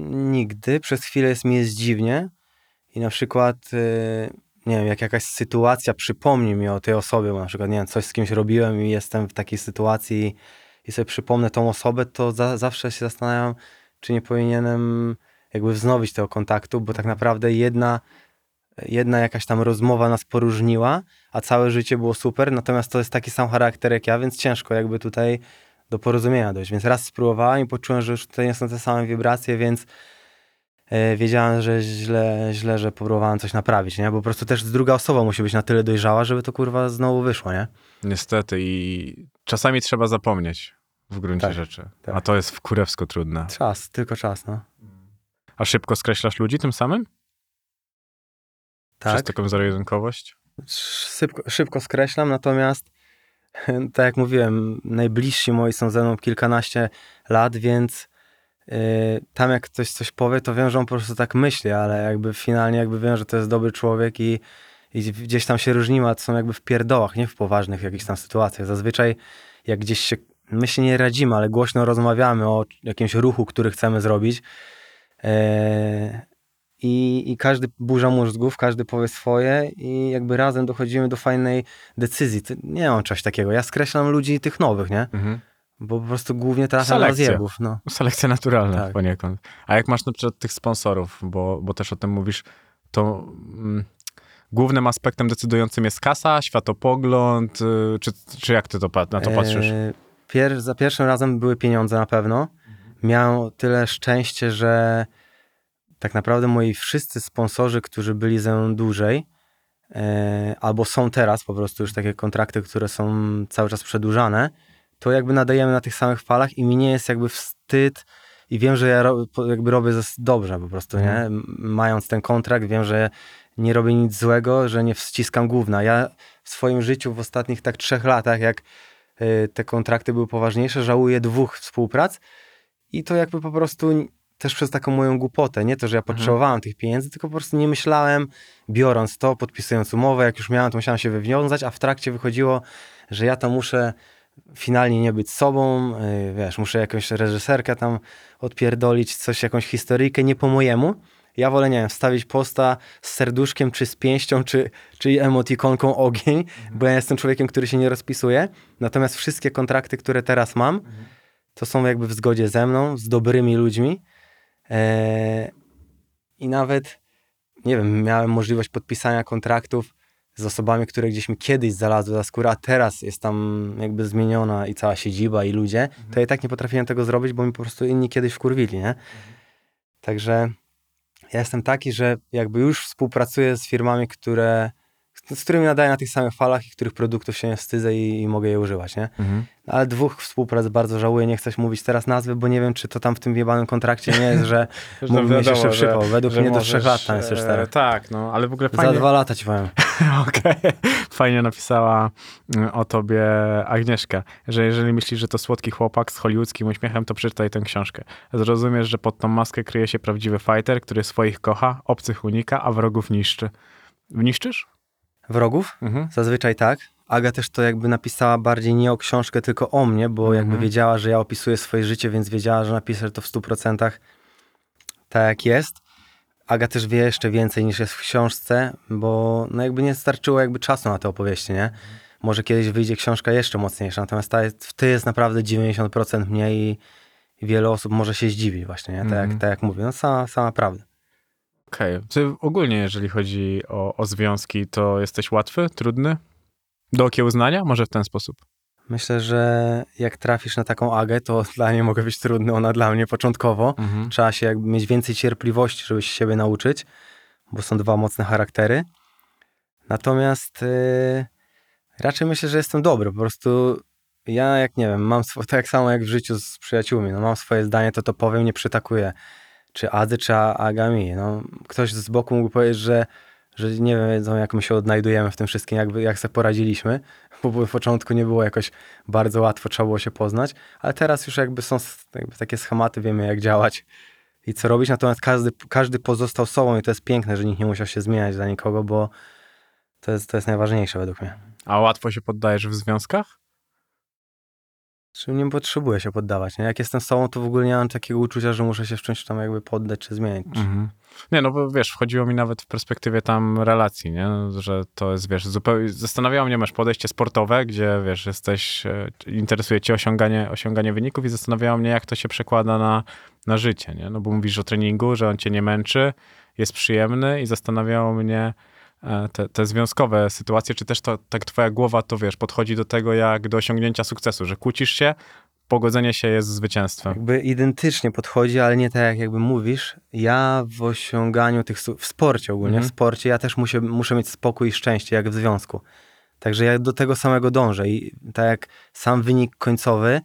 nigdy, przez chwilę jest mi jest dziwnie i na przykład, y, nie wiem, jak jakaś sytuacja przypomni mi o tej osobie, bo na przykład, nie wiem, coś z kimś robiłem i jestem w takiej sytuacji i sobie przypomnę tą osobę, to za, zawsze się zastanawiam, czy nie powinienem jakby wznowić tego kontaktu, bo tak naprawdę jedna, jedna jakaś tam rozmowa nas poróżniła, a całe życie było super, natomiast to jest taki sam charakter jak ja, więc ciężko jakby tutaj do porozumienia dojść. Więc raz spróbowałem i poczułem, że już tutaj nie są te same wibracje, więc e, wiedziałem, że źle, źle, że próbowałem coś naprawić, nie? Bo po prostu też druga osoba musi być na tyle dojrzała, żeby to kurwa znowu wyszło, nie? Niestety i czasami trzeba zapomnieć w gruncie Tak, rzeczy. tak. A to jest w kurewsko trudne. Czas, tylko czas, no. A szybko skreślasz ludzi tym samym? Przez Tak. taką zero-jedynkowość? szybko, szybko skreślam, natomiast tak jak mówiłem, najbliżsi moi są ze mną kilkanaście lat, więc yy, tam jak ktoś coś powie, to wiem, że on po prostu tak myśli, ale jakby finalnie jakby wiem, że to jest dobry człowiek i, i gdzieś tam się różnimy, a to są jakby w pierdołach, nie w poważnych jakichś tam sytuacjach. Zazwyczaj jak gdzieś się, my się nie radzimy, ale głośno rozmawiamy o jakimś ruchu, który chcemy zrobić, yy, i, I każdy burza mózgów, każdy powie swoje i jakby razem dochodzimy do fajnej decyzji. Nie mam czegoś takiego. Ja skreślam ludzi tych nowych, nie? Mhm. Bo po prostu głównie trafiam na zjebów. No. Selekcja naturalna Tak. poniekąd. A jak masz na przykład tych sponsorów, bo, bo też o tym mówisz, to mm, głównym aspektem decydującym jest kasa, światopogląd, y, czy, czy jak ty to, na to patrzysz? E, Pier, za pierwszym razem były pieniądze na pewno. Miałem o tyle szczęście, że tak naprawdę moi wszyscy sponsorzy, którzy byli ze mną dłużej, e, albo są teraz po prostu już takie kontrakty, które są cały czas przedłużane, to jakby nadajemy na tych samych falach i mi nie jest jakby wstyd i wiem, że ja jakby robię dobrze po prostu, nie? Mhm. Mając ten kontrakt, wiem, że nie robię nic złego, że nie wściskam gówna. Ja w swoim życiu w ostatnich tak trzech latach, jak y, te kontrakty były poważniejsze, żałuję dwóch współprac i to jakby po prostu też przez taką moją głupotę, nie to, że ja potrzebowałem tych pieniędzy, tylko po prostu nie myślałem, biorąc to, podpisując umowę, jak już miałem, to musiałem się wywiązać, a w trakcie wychodziło, że ja tam muszę finalnie nie być sobą, y, wiesz, muszę jakąś reżyserkę tam odpierdolić, coś, jakąś historyjkę, nie po mojemu. Ja wolę, nie wiem, wstawić posta z serduszkiem, czy z pięścią, czy, czy emotikonką ogień, bo ja jestem człowiekiem, który się nie rozpisuje. Natomiast wszystkie kontrakty, które teraz mam, to są jakby w zgodzie ze mną, z dobrymi ludźmi. Eee, I nawet, nie wiem, miałem możliwość podpisania kontraktów z osobami, które gdzieś mi kiedyś znalazły za skórę, a teraz jest tam jakby zmieniona i cała siedziba i ludzie, to ja i tak nie potrafiłem tego zrobić, bo mi po prostu inni kiedyś wkurwili, nie? Także ja jestem taki, że jakby już współpracuję z firmami, które, z którymi nadaję na tych samych falach i których produktów się nie wstydzę i, i mogę je używać, nie? Mhm. Ale dwóch współprac bardzo żałuję, nie chcę mówić teraz nazwy, bo nie wiem, czy to tam w tym jebanym kontrakcie nie jest, że mógłbym jeszcze przypał. Według mnie do trzech lat tam jest już e. Tak, no, ale w ogóle Za fajnie, dwa lata ci powiem. Okej. Fajnie napisała mm, o tobie Agnieszka, że jeżeli myślisz, że to słodki chłopak z hollywoodzkim uśmiechem, to przeczytaj tę książkę. Zrozumiesz, że pod tą maskę kryje się prawdziwy fighter, który swoich kocha, obcych unika, a wrogów niszczy. Niszczysz? Wrogów? Mhm. Zazwyczaj tak. Aga też to jakby napisała bardziej nie o książkę, tylko o mnie, bo jakby Mhm. wiedziała, że ja opisuję swoje życie, więc wiedziała, że napiszę to w 100% tak jak jest. Aga też wie jeszcze więcej niż jest w książce, bo no jakby nie starczyło jakby czasu na te opowieści, nie? Może kiedyś wyjdzie książka jeszcze mocniejsza, natomiast ta jest, w ty jest naprawdę 90% mnie i, i wiele osób może się zdziwi właśnie, nie? Tak, Mhm. jak, tak jak mówię, no sama, sama prawda. Okej. Czy ogólnie, jeżeli chodzi o, o związki, to jesteś łatwy, trudny? Do okiełznania? Może w ten sposób. Myślę, że jak trafisz na taką Agę, to dla niej mogę być trudny, ona dla mnie początkowo. Mhm. Trzeba się jakby mieć więcej cierpliwości, żeby się siebie nauczyć, bo są dwa mocne charaktery. Natomiast yy, raczej myślę, że jestem dobry. Po prostu ja, jak nie wiem, mam tak samo jak w życiu z przyjaciółmi, no mam swoje zdanie, to to powiem, nie przytakuję. Czy Adzy, czy A- Aga mi. No, ktoś z boku mógł powiedzieć, że, że nie wiedzą, jak my się odnajdujemy w tym wszystkim, jakby, jak sobie poradziliśmy, bo w początku nie było jakoś bardzo łatwo, trzeba było się poznać, ale teraz już jakby są jakby takie schematy, wiemy jak działać i co robić, natomiast każdy, każdy pozostał sobą i to jest piękne, że nikt nie musiał się zmieniać dla nikogo, bo to jest, to jest najważniejsze według mnie. A łatwo się poddajesz w związkach? Czy nie potrzebuję się poddawać, nie? Jak jestem sobą, to w ogóle nie mam takiego uczucia, że muszę się w czymś tam jakby poddać czy zmienić. Mhm. Nie, no bo wiesz, wchodziło mi nawet w perspektywie tam relacji, nie? Że to jest, wiesz, zupełnie, zastanawiało mnie, masz podejście sportowe, gdzie, wiesz, jesteś, e, interesuje cię osiąganie, osiąganie wyników i zastanawiało mnie, jak to się przekłada na, na życie, nie? No bo mówisz o treningu, że on cię nie męczy, jest przyjemny i zastanawiało mnie te, te związkowe sytuacje, czy też to, tak twoja głowa to, wiesz, podchodzi do tego jak do osiągnięcia sukcesu, że kłócisz się, pogodzenie się jest zwycięstwem. Jakby identycznie podchodzi, ale nie tak jak jakby mówisz. Ja w osiąganiu tych, w sporcie ogólnie, Mhm. w sporcie ja też muszę, muszę mieć spokój i szczęście, jak w związku. Także ja do tego samego dążę i tak jak sam wynik końcowy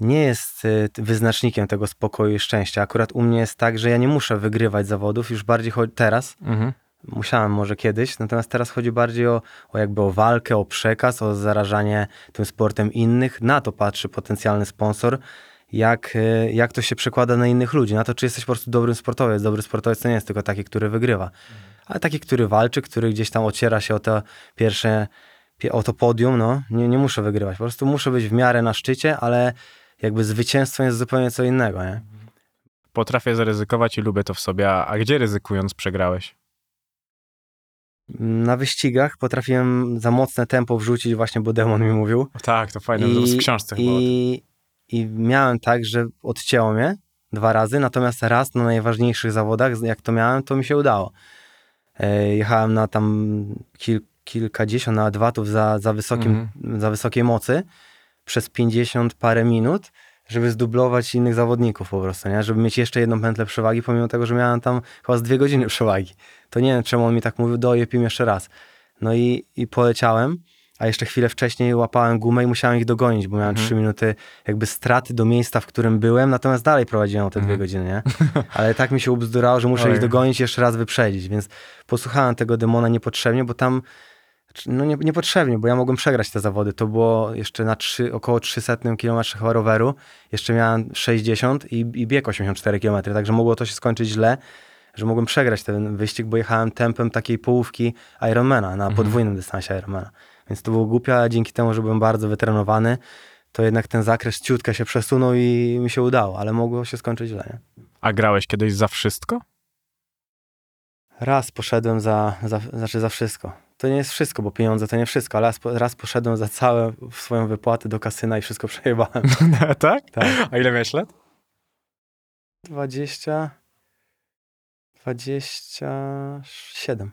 nie jest t- wyznacznikiem tego spokoju i szczęścia. Akurat u mnie jest tak, że ja nie muszę wygrywać zawodów, już bardziej teraz, Mhm. Musiałem może kiedyś, natomiast teraz chodzi bardziej o, o jakby o walkę, o przekaz, o zarażanie tym sportem innych. Na to patrzy potencjalny sponsor, jak, e, jak to się przekłada na innych ludzi, na to, czy jesteś po prostu dobrym sportowiec. Dobry sportowiec to nie jest tylko taki, który wygrywa, ale taki, który walczy, który gdzieś tam ociera się o to pierwsze, pie- o to podium, no. Nie, nie muszę wygrywać, po prostu muszę być w miarę na szczycie, ale jakby zwycięstwo jest zupełnie co innego, nie? Potrafię zaryzykować i lubię to w sobie. A, a gdzie ryzykując przegrałeś? Na wyścigach potrafiłem za mocne tempo wrzucić właśnie, bo demon mi mówił. Tak, to fajne, to w książce chyba. I, I miałem tak, że odcięło mnie dwa razy, natomiast raz na najważniejszych zawodach, jak to miałem, to mi się udało. E, jechałem na tam kil, kilkadziesiąt nawet watów za, za, wysokim, za wysokiej mocy przez 50 parę minut, żeby zdublować innych zawodników po prostu, nie? żeby mieć jeszcze jedną pętlę przewagi, pomimo tego, że miałem tam chyba z dwie godziny przewagi. To nie wiem, czemu on mi tak mówił, dojepim jeszcze raz. No i, i poleciałem, a jeszcze chwilę wcześniej łapałem gumę i musiałem ich dogonić, bo miałem Mhm. trzy minuty jakby straty do miejsca, w którym byłem, natomiast dalej prowadziłem o te dwie Mhm. godziny, nie? Ale tak mi się ubzdurało, że muszę Ojej. ich dogonić i jeszcze raz wyprzedzić, więc posłuchałem tego demona niepotrzebnie, bo tam no nie, niepotrzebnie, bo ja mogłem przegrać te zawody. To było jeszcze na trzy, około 300 km chyba roweru. Jeszcze miałem 60 i, i bieg 84 km, także mogło to się skończyć źle, że mogłem przegrać ten wyścig, bo jechałem tempem takiej połówki Ironmana, na podwójnym dystansie Ironmana. Więc to było głupie, a dzięki temu, że byłem bardzo wytrenowany, to jednak ten zakres ciutkę się przesunął i mi się udało, ale mogło się skończyć źle. Nie? A grałeś kiedyś za wszystko? Raz poszedłem za, za, znaczy za wszystko. To nie jest wszystko, bo pieniądze to nie wszystko, ale raz, raz poszedłem za całą swoją wypłatę do kasyna i wszystko przejebałem. tak? Tak. A ile miałeś lat? 20, 27.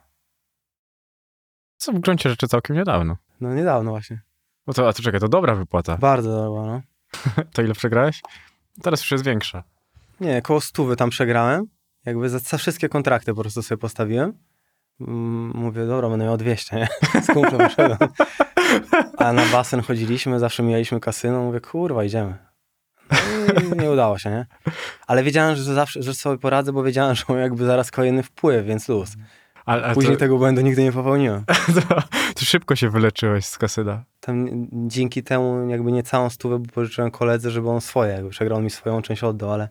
Co w gruncie rzeczy całkiem niedawno. No niedawno właśnie. No to, a to czekaj, to dobra wypłata. Bardzo dobra, no. To ile przegrałeś? Teraz już jest większa. Nie, koło stówy tam przegrałem. Jakby za, za wszystkie kontrakty po prostu sobie postawiłem. Mm, Mówię, dobra, będę miał 200, nie? Z kumplem. A na basen chodziliśmy, zawsze mijaliśmy kasyno. Mówię, kurwa, idziemy. No nie udało się, nie? Ale wiedziałem, że zawsze, że sobie poradzę, bo wiedziałem, że mam jakby zaraz kolejny wpływ, więc luz. Ale, ale Później to, tego błędu nigdy nie popełniłem. to, to szybko się wyleczyłeś z kasyna. Tam dzięki temu jakby nie całą stówę, pożyczyłem koledze, żeby on swoje, jakby przegrał mi swoją część oddał, ale,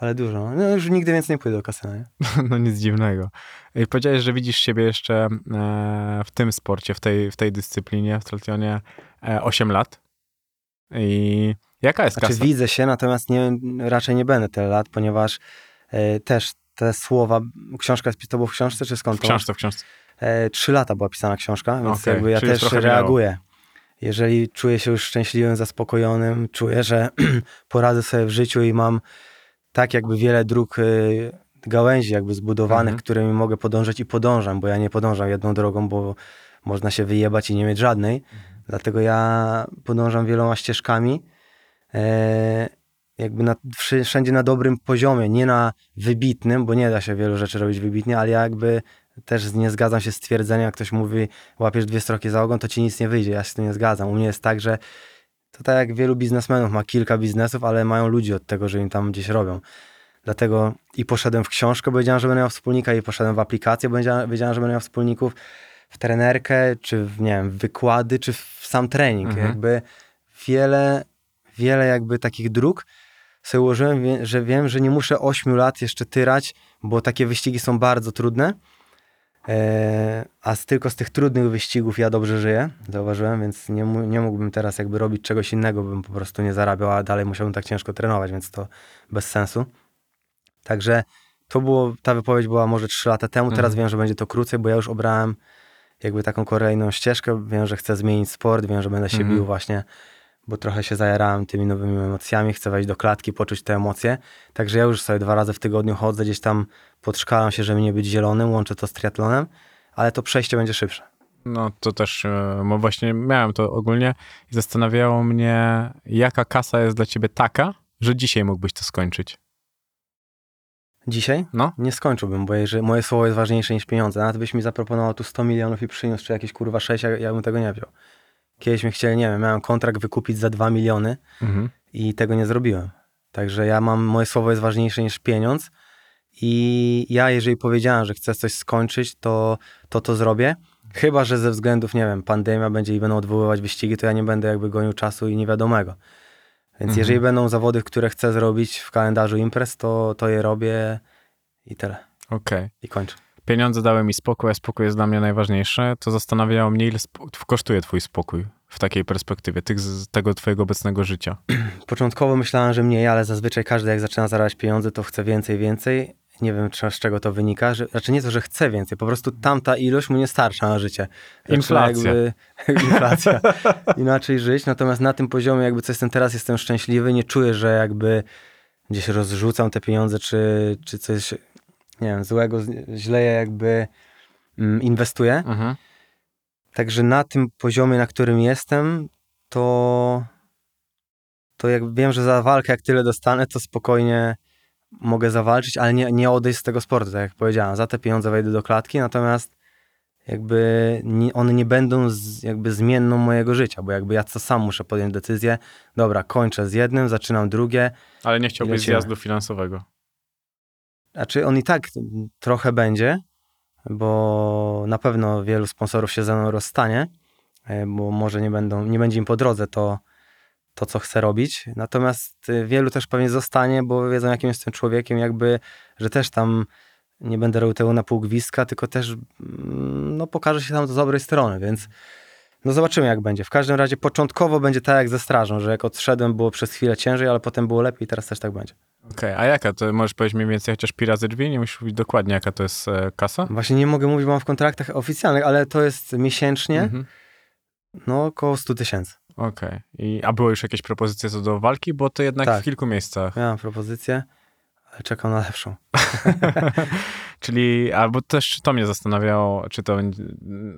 ale dużo. No już nigdy więcej nie pójdę do kasyna, nie? No nic dziwnego. I powiedziałeś, że widzisz siebie jeszcze e, w tym sporcie, w tej, w tej dyscyplinie, w triathlonie e, 8 lat. I jaka jest Znaczy kasa? widzę się, natomiast nie, raczej nie będę tyle lat, ponieważ e, też te słowa, książka jest, to było w książce, czy skąd W książce, w książce. E, Trzy lata była pisana książka, więc Okej, jakby ja czyli też reaguję. Jeżeli czuję się już szczęśliwym, zaspokojonym, czuję, że poradzę sobie w życiu i mam tak jakby wiele dróg, y, gałęzi jakby zbudowanych, Mhm. którymi mogę podążać i podążam, bo ja nie podążam jedną drogą, bo można się wyjebać i nie mieć żadnej. Mhm. Dlatego ja podążam wieloma ścieżkami. E, jakby na, wszędzie na dobrym poziomie, nie na wybitnym, bo nie da się wielu rzeczy robić wybitnie, ale ja jakby też nie zgadzam się z twierdzeniem, jak ktoś mówi, łapiesz dwie stroki za ogon, to ci nic nie wyjdzie. Ja się z tym nie zgadzam. U mnie jest tak, że to tak jak wielu biznesmenów ma kilka biznesów, ale mają ludzi od tego, że im tam gdzieś robią. Dlatego i poszedłem w książkę, bo wiedziałem, że będę miał wspólnika, i poszedłem w aplikację, bo wiedziałem, że będę miał wspólników w trenerkę, czy w, nie wiem, wykłady, czy w sam trening. Mhm. Jakby wiele, wiele jakby takich dróg sobie ułożyłem, że wiem, że nie muszę 8 lat jeszcze tyrać, bo takie wyścigi są bardzo trudne. E, a z, tylko z tych trudnych wyścigów ja dobrze żyję, zauważyłem, więc nie, nie mógłbym teraz jakby robić czegoś innego, bym po prostu nie zarabiał, a dalej musiałbym tak ciężko trenować, więc to bez sensu. Także to było, ta wypowiedź była może 3 lata temu, teraz Mhm. wiem, że będzie to krócej, bo ja już obrałem jakby taką kolejną ścieżkę, wiem, że chcę zmienić sport, wiem, że będę się Mhm. bił właśnie, bo trochę się zajarałem tymi nowymi emocjami, chcę wejść do klatki, poczuć te emocje, także ja już sobie dwa razy w tygodniu chodzę, gdzieś tam podszkalam się, żeby nie być zielonym, łączę to z triatlonem, ale to przejście będzie szybsze. No to też, e, bo właśnie miałem to ogólnie i zastanawiało mnie, jaka kasa jest dla ciebie taka, że dzisiaj mógłbyś to skończyć. Dzisiaj? No. Nie skończyłbym, bo jeżeli moje słowo jest ważniejsze niż pieniądze. Nawet byś mi zaproponował tu 100 milionów i przyniósł, czy jakieś kurwa 6, ja, ja bym tego nie wziął. Kiedyś mi chcieli, nie wiem, miałem kontrakt wykupić za 2 miliony Mhm. i tego nie zrobiłem. Także ja mam, moje słowo jest ważniejsze niż pieniądz i ja, jeżeli powiedziałem, że chcę coś skończyć, to to, to zrobię. Chyba, że ze względów, nie wiem, pandemia będzie i będą odwoływać wyścigi, to ja nie będę jakby gonił czasu i niewiadomego. Więc Mhm. jeżeli będą zawody, które chcę zrobić w kalendarzu imprez, to, to je robię i tyle. Okej. I kończę. Pieniądze dały mi spokój, a spokój jest dla mnie najważniejsze. To zastanawiało mnie, ile kosztuje twój spokój w takiej perspektywie, tych, z tego twojego obecnego życia. Początkowo myślałem, że mniej, ale zazwyczaj każdy jak zaczyna zarabiać pieniądze, to chce więcej, więcej. Nie wiem, czy, z czego to wynika. Że, znaczy nie to, że chce więcej, po prostu tamta ilość mu nie starcza na życie. Inflacja. Jakby, inflacja. Inaczej żyć. Natomiast na tym poziomie, jakby co jestem teraz, jestem szczęśliwy. Nie czuję, że jakby gdzieś rozrzucam te pieniądze, czy, czy coś, nie wiem, złego, źle je jakby mm, inwestuję. Mhm. Także na tym poziomie, na którym jestem, to, to jak wiem, że za walkę, jak tyle dostanę, to spokojnie mogę zawalczyć, ale nie, nie odejść z tego sportu, tak jak powiedziałem. Za te pieniądze wejdę do klatki, natomiast jakby nie, one nie będą z, jakby zmienną mojego życia, bo jakby ja to sam muszę podjąć decyzję, dobra, kończę z jednym, zaczynam drugie, Ale nie chciałbyś zjazdu finansowego. Znaczy on i tak trochę będzie, bo na pewno wielu sponsorów się ze mną rozstanie, e, bo może nie, będą, nie będzie im po drodze to, to, co chcę robić. Natomiast e, wielu też pewnie zostanie, bo wiedzą, jakim jestem człowiekiem, jakby, że też tam nie będę robił tego na pół gwizdka, tylko też mm, no, pokażę się tam z dobrej strony, więc no zobaczymy, jak będzie. W każdym razie początkowo będzie tak jak ze strażą, że jak odszedłem, było przez chwilę ciężej, ale potem było lepiej, teraz też tak będzie. Okej, a jaka to? Możesz powiedzieć mniej więcej chociaż pi razy drzwi? Nie musisz mówić dokładnie, jaka to jest e, kasa? Właśnie nie mogę mówić, bo mam w kontraktach oficjalnych, ale to jest miesięcznie, Mhm. no około 100 tysięcy. Okej. I A były już jakieś propozycje co do walki? Bo to jednak Tak. w kilku miejscach. Miałem propozycję, ale czekam na lepszą. Czyli, albo też to mnie zastanawiało, czy to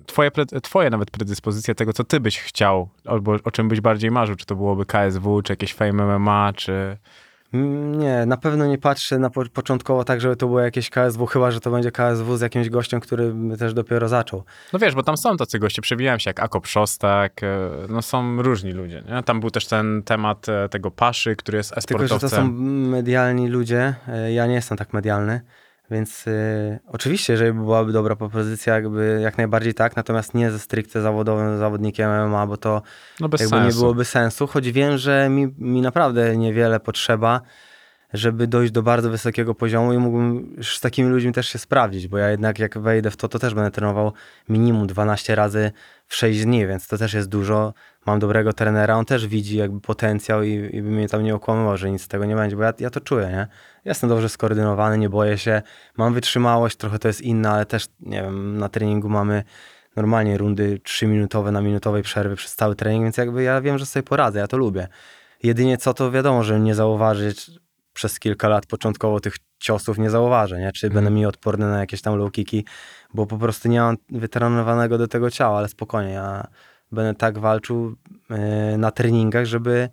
twoje, twoje nawet predyspozycje tego, co ty byś chciał, albo o czym byś bardziej marzył, czy to byłoby KSW, czy jakieś Fame MMA, czy... Mm, Nie, na pewno nie patrzę na po początkowo tak, żeby to było jakieś KSW, chyba, że to będzie KSW z jakimś gościem, który też dopiero zaczął. No wiesz, bo tam są tacy goście, przewijałem się jak Akop Szostak, e, no są różni ludzie, nie? Tam był też ten temat e, tego Paszy, który jest Tylko, że to esportowcem. są medialni ludzie, e, ja nie jestem tak medialny, więc e, oczywiście, jeżeli byłaby dobra propozycja, jakby jak najbardziej tak, natomiast nie ze stricte zawodowym zawodnikiem MMA, bo to No jakby sensu. nie byłoby sensu, choć wiem, że mi, mi naprawdę niewiele potrzeba, żeby dojść do bardzo wysokiego poziomu i mógłbym już z takimi ludźmi też się sprawdzić, bo ja jednak jak wejdę w to, to też będę trenował minimum 12 razy w 6 dni, więc to też jest dużo. Mam dobrego trenera, on też widzi jakby potencjał i, i by mnie tam nie okłamywał, że nic z tego nie będzie, bo ja, ja to czuję, nie? Jestem dobrze skoordynowany, nie boję się, mam wytrzymałość, trochę to jest inna, ale też, nie wiem, na treningu mamy normalnie rundy 3-minutowe na minutowej przerwy przez cały trening, więc jakby ja wiem, że sobie poradzę, ja to lubię. Jedynie co, to wiadomo, że nie zauważyć przez kilka lat początkowo tych ciosów nie zauważę, nie? Czy będę mniej odporny na jakieś tam low kicki, bo po prostu nie mam wytrenowanego do tego ciała, ale spokojnie, ja będę tak walczył yy, na treningach, żeby,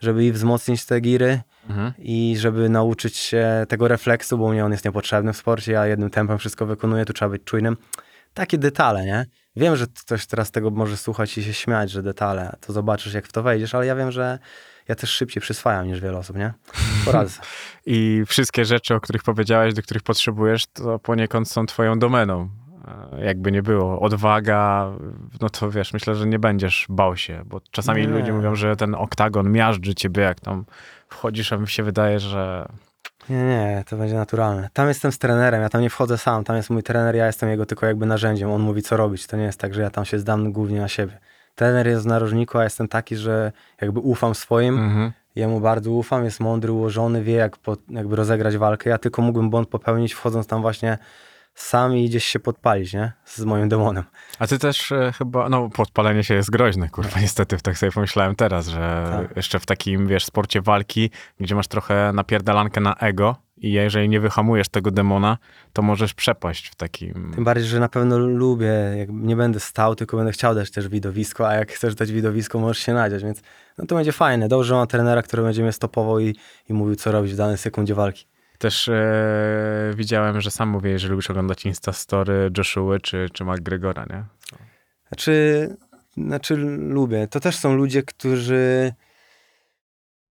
żeby i wzmocnić te giry Mhm. i żeby nauczyć się tego refleksu, bo mnie on jest niepotrzebny w sporcie, ja jednym tempem wszystko wykonuję, tu trzeba być czujnym. Takie detale, nie? Wiem, że ktoś teraz tego może słuchać i się śmiać, że detale, to zobaczysz jak w to wejdziesz, ale ja wiem, że ja też szybciej przyswajam niż wiele osób, nie? Poradzę. I wszystkie rzeczy, o których powiedziałeś, do których potrzebujesz, to poniekąd są twoją domeną. E, Jakby nie było. Odwaga, no to wiesz, myślę, że nie będziesz bał się, bo czasami Nie. ludzie mówią, że ten oktagon miażdży ciebie, jak tam wchodzisz, a mi się wydaje, że Nie, nie, to będzie naturalne. Tam jestem z trenerem, ja tam nie wchodzę sam, tam jest mój trener, ja jestem jego tylko jakby narzędziem, on mówi co robić, to nie jest tak, że ja tam się zdam głównie na siebie. Trener jest w narożniku, a jestem taki, że jakby ufam swoim, mhm. jemu bardzo ufam, jest mądry, ułożony, wie jak po, jakby rozegrać walkę, ja tylko mógłbym błąd popełnić wchodząc tam właśnie sam i gdzieś się podpalić, nie? Z moim demonem. A ty też e, chyba, no podpalenie się jest groźne, kurwa, niestety, tak sobie pomyślałem teraz, że Tak. jeszcze w takim, wiesz, sporcie walki, gdzie masz trochę napierdalankę na ego i jeżeli nie wyhamujesz tego demona, to możesz przepaść w takim... Tym bardziej, że na pewno lubię, jak nie będę stał, tylko będę chciał dać też widowisko, a jak chcesz dać widowisko, możesz się nadziać, więc no to będzie fajne. Dobrze, że mam trenera, który będzie mnie stopował i, i mówił, co robić w danej sekundzie walki. Też e, widziałem, że sam mówię, że lubisz oglądać Instastory Joshua czy, czy McGregora, nie? Znaczy, znaczy lubię. To też są ludzie, którzy...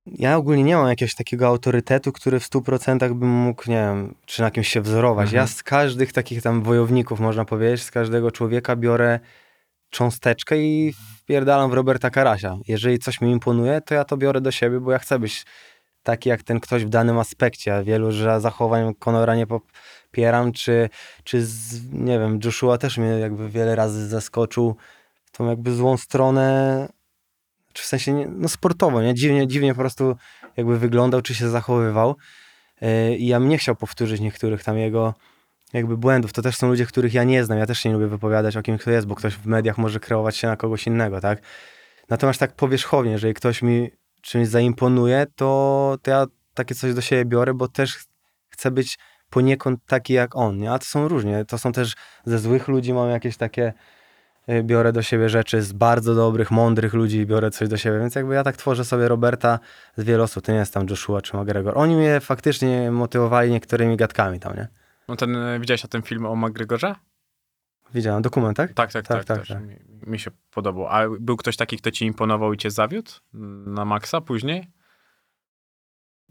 Ja ogólnie nie mam jakiegoś takiego autorytetu, który w 100% bym mógł, nie wiem, czy na kimś się wzorować. Mhm. Ja z każdych takich tam wojowników, można powiedzieć, z każdego człowieka biorę cząsteczkę i wpierdalam w Roberta Karasia. Jeżeli coś mi imponuje, to ja to biorę do siebie, bo ja chcę być taki jak ten ktoś w danym aspekcie. A Wielu że zachowań Conora nie popieram, czy, czy z, nie wiem, Joshua też mnie jakby wiele razy zaskoczył w tą jakby złą stronę, w sensie, no sportowo, nie? Dziwnie, dziwnie po prostu jakby wyglądał, czy się zachowywał. Yy, I ja bym nie chciał powtórzyć niektórych tam jego jakby błędów. To też są ludzie, których ja nie znam. Ja też się nie lubię wypowiadać o kim kto jest, bo ktoś w mediach może kreować się na kogoś innego, tak? Natomiast tak powierzchownie, jeżeli ktoś mi czymś zaimponuje, to, to ja takie coś do siebie biorę, bo też chcę być poniekąd taki jak on, nie? A to są różnie. To są też ze złych ludzi mam jakieś takie biorę do siebie rzeczy, z bardzo dobrych, mądrych ludzi biorę coś do siebie, więc jakby ja tak tworzę sobie Roberta z wielu osób, to nie jest tam Joshua czy McGregor. Oni mnie faktycznie motywowali niektórymi gadkami tam, nie? No ten, e, widziałeś o tym film o McGregorze? Widziałem dokument, tak? Tak, tak, tak. Tak, tak, tak. Mi, mi się podobał. A był ktoś taki, kto ci imponował i cię zawiódł na maksa później?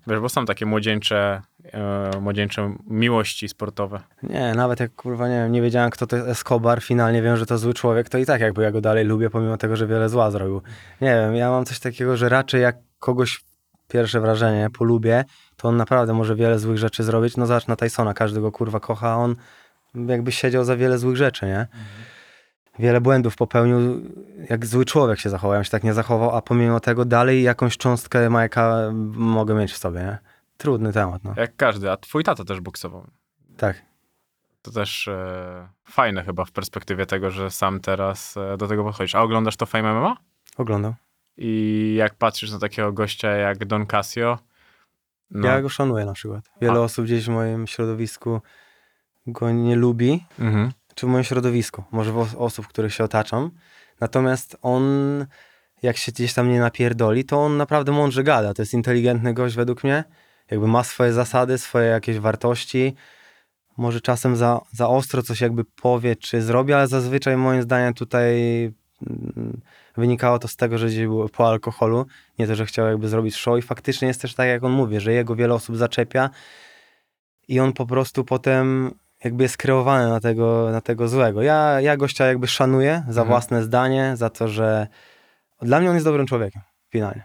Wiesz, bo są takie młodzieńcze, e, młodzieńcze miłości sportowe. Nie, nawet jak kurwa nie wiem, nie wiedziałem kto to jest Escobar, finalnie wiem, że to zły człowiek, to i tak jakby ja go dalej lubię, pomimo tego, że wiele zła zrobił. Nie wiem, ja mam coś takiego, że raczej jak kogoś pierwsze wrażenie polubię, to on naprawdę może wiele złych rzeczy zrobić. No zobacz na Tysona, każdy go kurwa kocha, a on jakby siedział za wiele złych rzeczy, nie? Wiele błędów popełnił, jak zły człowiek się zachował, ja się tak nie zachował, a pomimo tego dalej jakąś cząstkę Majka mogę mieć w sobie, nie? Trudny temat, no. Jak każdy. A twój tata też boksował. Tak. To też e, fajne chyba w perspektywie tego, że sam teraz e, do tego podchodzisz. A oglądasz to Fame MMA? Oglądał. I jak patrzysz na takiego gościa jak Don Casio, no, Ja go szanuję na przykład. Wiele A. osób gdzieś w moim środowisku go nie lubi, mhm. Czy w moim środowisku, może w os- osób, których się otaczam. Natomiast on, jak się gdzieś tam nie napierdoli, to on naprawdę mądrze gada. To jest inteligentny gość według mnie. Jakby ma swoje zasady, swoje jakieś wartości. Może czasem za, za ostro coś jakby powie, czy zrobi, ale zazwyczaj moim zdaniem tutaj mm, wynikało to z tego, że gdzieś było po alkoholu. Nie to, że chciał jakby zrobić show i faktycznie jest też tak, jak on mówi, że jego wiele osób zaczepia i on po prostu potem jakby jest kreowany na tego, na tego złego. Ja, ja gościa jakby szanuję za Mhm. własne zdanie, za to, że dla mnie on jest dobrym człowiekiem, finalnie.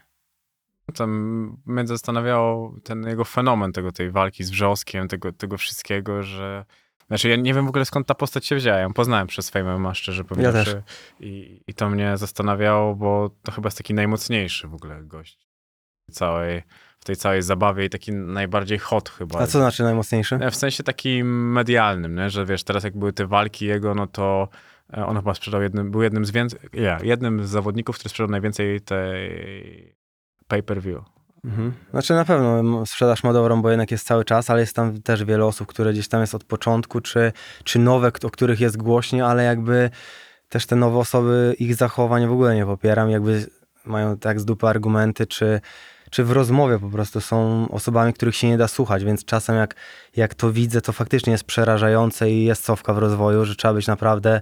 Tam mnie zastanawiało ten jego fenomen tego, tej walki z Wrzoskiem, tego, tego wszystkiego, że... Znaczy ja nie wiem w ogóle skąd ta postać się wzięła. Ja ją poznałem przez Fame MMA, szczerze powiedziawszy. też. I, I to mnie zastanawiało, bo to chyba jest taki najmocniejszy w ogóle gość całej, tej całej zabawie i taki najbardziej hot chyba. A co znaczy najmocniejszy? W sensie takim medialnym, nie? że wiesz, teraz jak były te walki jego, no to e, on chyba sprzedał jednym, był jednym z więcej, ja, jednym z zawodników, który sprzedał najwięcej tej pay-per-view. Mhm. Znaczy na pewno sprzedaż ma dobrą, bo jednak jest cały czas, ale jest tam też wiele osób, które gdzieś tam jest od początku, czy, czy nowe, o których jest głośniej, ale jakby też te nowe osoby, ich zachowań w ogóle nie popieram, jakby mają tak z dupy argumenty, czy, czy w rozmowie po prostu są osobami, których się nie da słuchać, więc czasem jak, jak to widzę, to faktycznie jest przerażające i jest cofka w rozwoju, że trzeba być naprawdę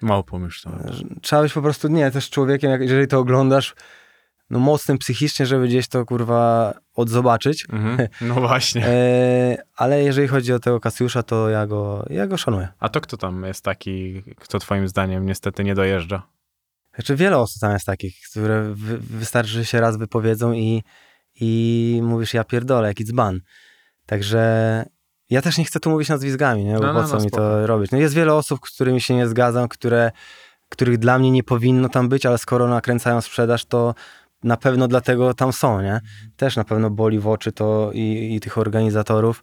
Mało pomyślałem. że trzeba być po prostu, nie, też człowiekiem, jak, jeżeli to oglądasz, no mocnym psychicznie, żeby gdzieś to kurwa odzobaczyć. Mhm. No właśnie. E, ale jeżeli chodzi o tego Kasiusza, to ja go, ja go szanuję. A to kto tam jest taki, kto twoim zdaniem niestety nie dojeżdża? Znaczy wiele osób tam jest takich, które wy, wystarczy, że się raz wypowiedzą i, i mówisz, ja pierdolę, jaki dzban. Także ja też nie chcę tu mówić nazwiskami, nie? Bo No, po no, co no, mi to robić? No jest wiele osób, z którymi się nie zgadzam, które, których dla mnie nie powinno tam być, ale skoro nakręcają sprzedaż, to na pewno dlatego tam są, nie? Też na pewno boli w oczy to i, i tych organizatorów.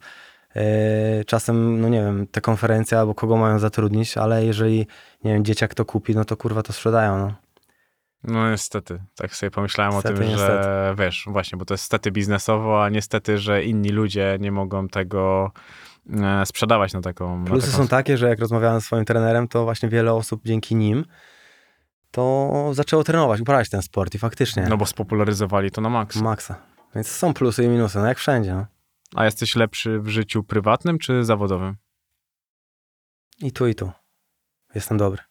E, Czasem, no nie wiem, te konferencje albo kogo mają zatrudnić, ale jeżeli, nie wiem, dzieciak to kupi, no to kurwa to sprzedają, no. No niestety, tak sobie pomyślałem Niestety, o tym, niestety. że wiesz, właśnie, bo to jest stety biznesowo, a niestety, że inni ludzie nie mogą tego e, sprzedawać na taką... na Plusy taką są takie, że jak rozmawiałem z swoim trenerem, to właśnie wiele osób dzięki nim to zaczęło trenować, uprawiać ten sport i faktycznie No bo spopularyzowali to na maks. maksa. Więc są plusy i minusy, no jak wszędzie. No. A jesteś lepszy w życiu prywatnym czy zawodowym? I tu, i tu. Jestem dobry.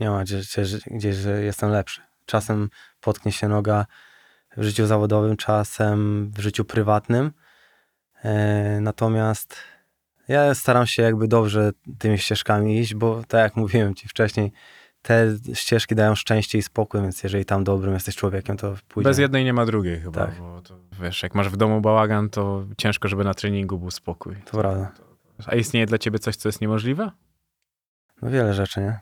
Nie ma gdzieś, gdzieś, że jestem lepszy. Czasem potknie się noga w życiu zawodowym, czasem w życiu prywatnym. E, natomiast ja staram się jakby dobrze tymi ścieżkami iść, bo tak jak mówiłem ci wcześniej, te ścieżki dają szczęście i spokój, więc jeżeli tam dobrym jesteś człowiekiem, to pójdzie. Bez jednej nie ma drugiej chyba, Tak. bo to, wiesz, jak masz w domu bałagan, to ciężko, żeby na treningu był spokój. To prawda. A istnieje dla ciebie coś, co jest niemożliwe? No wiele rzeczy, nie?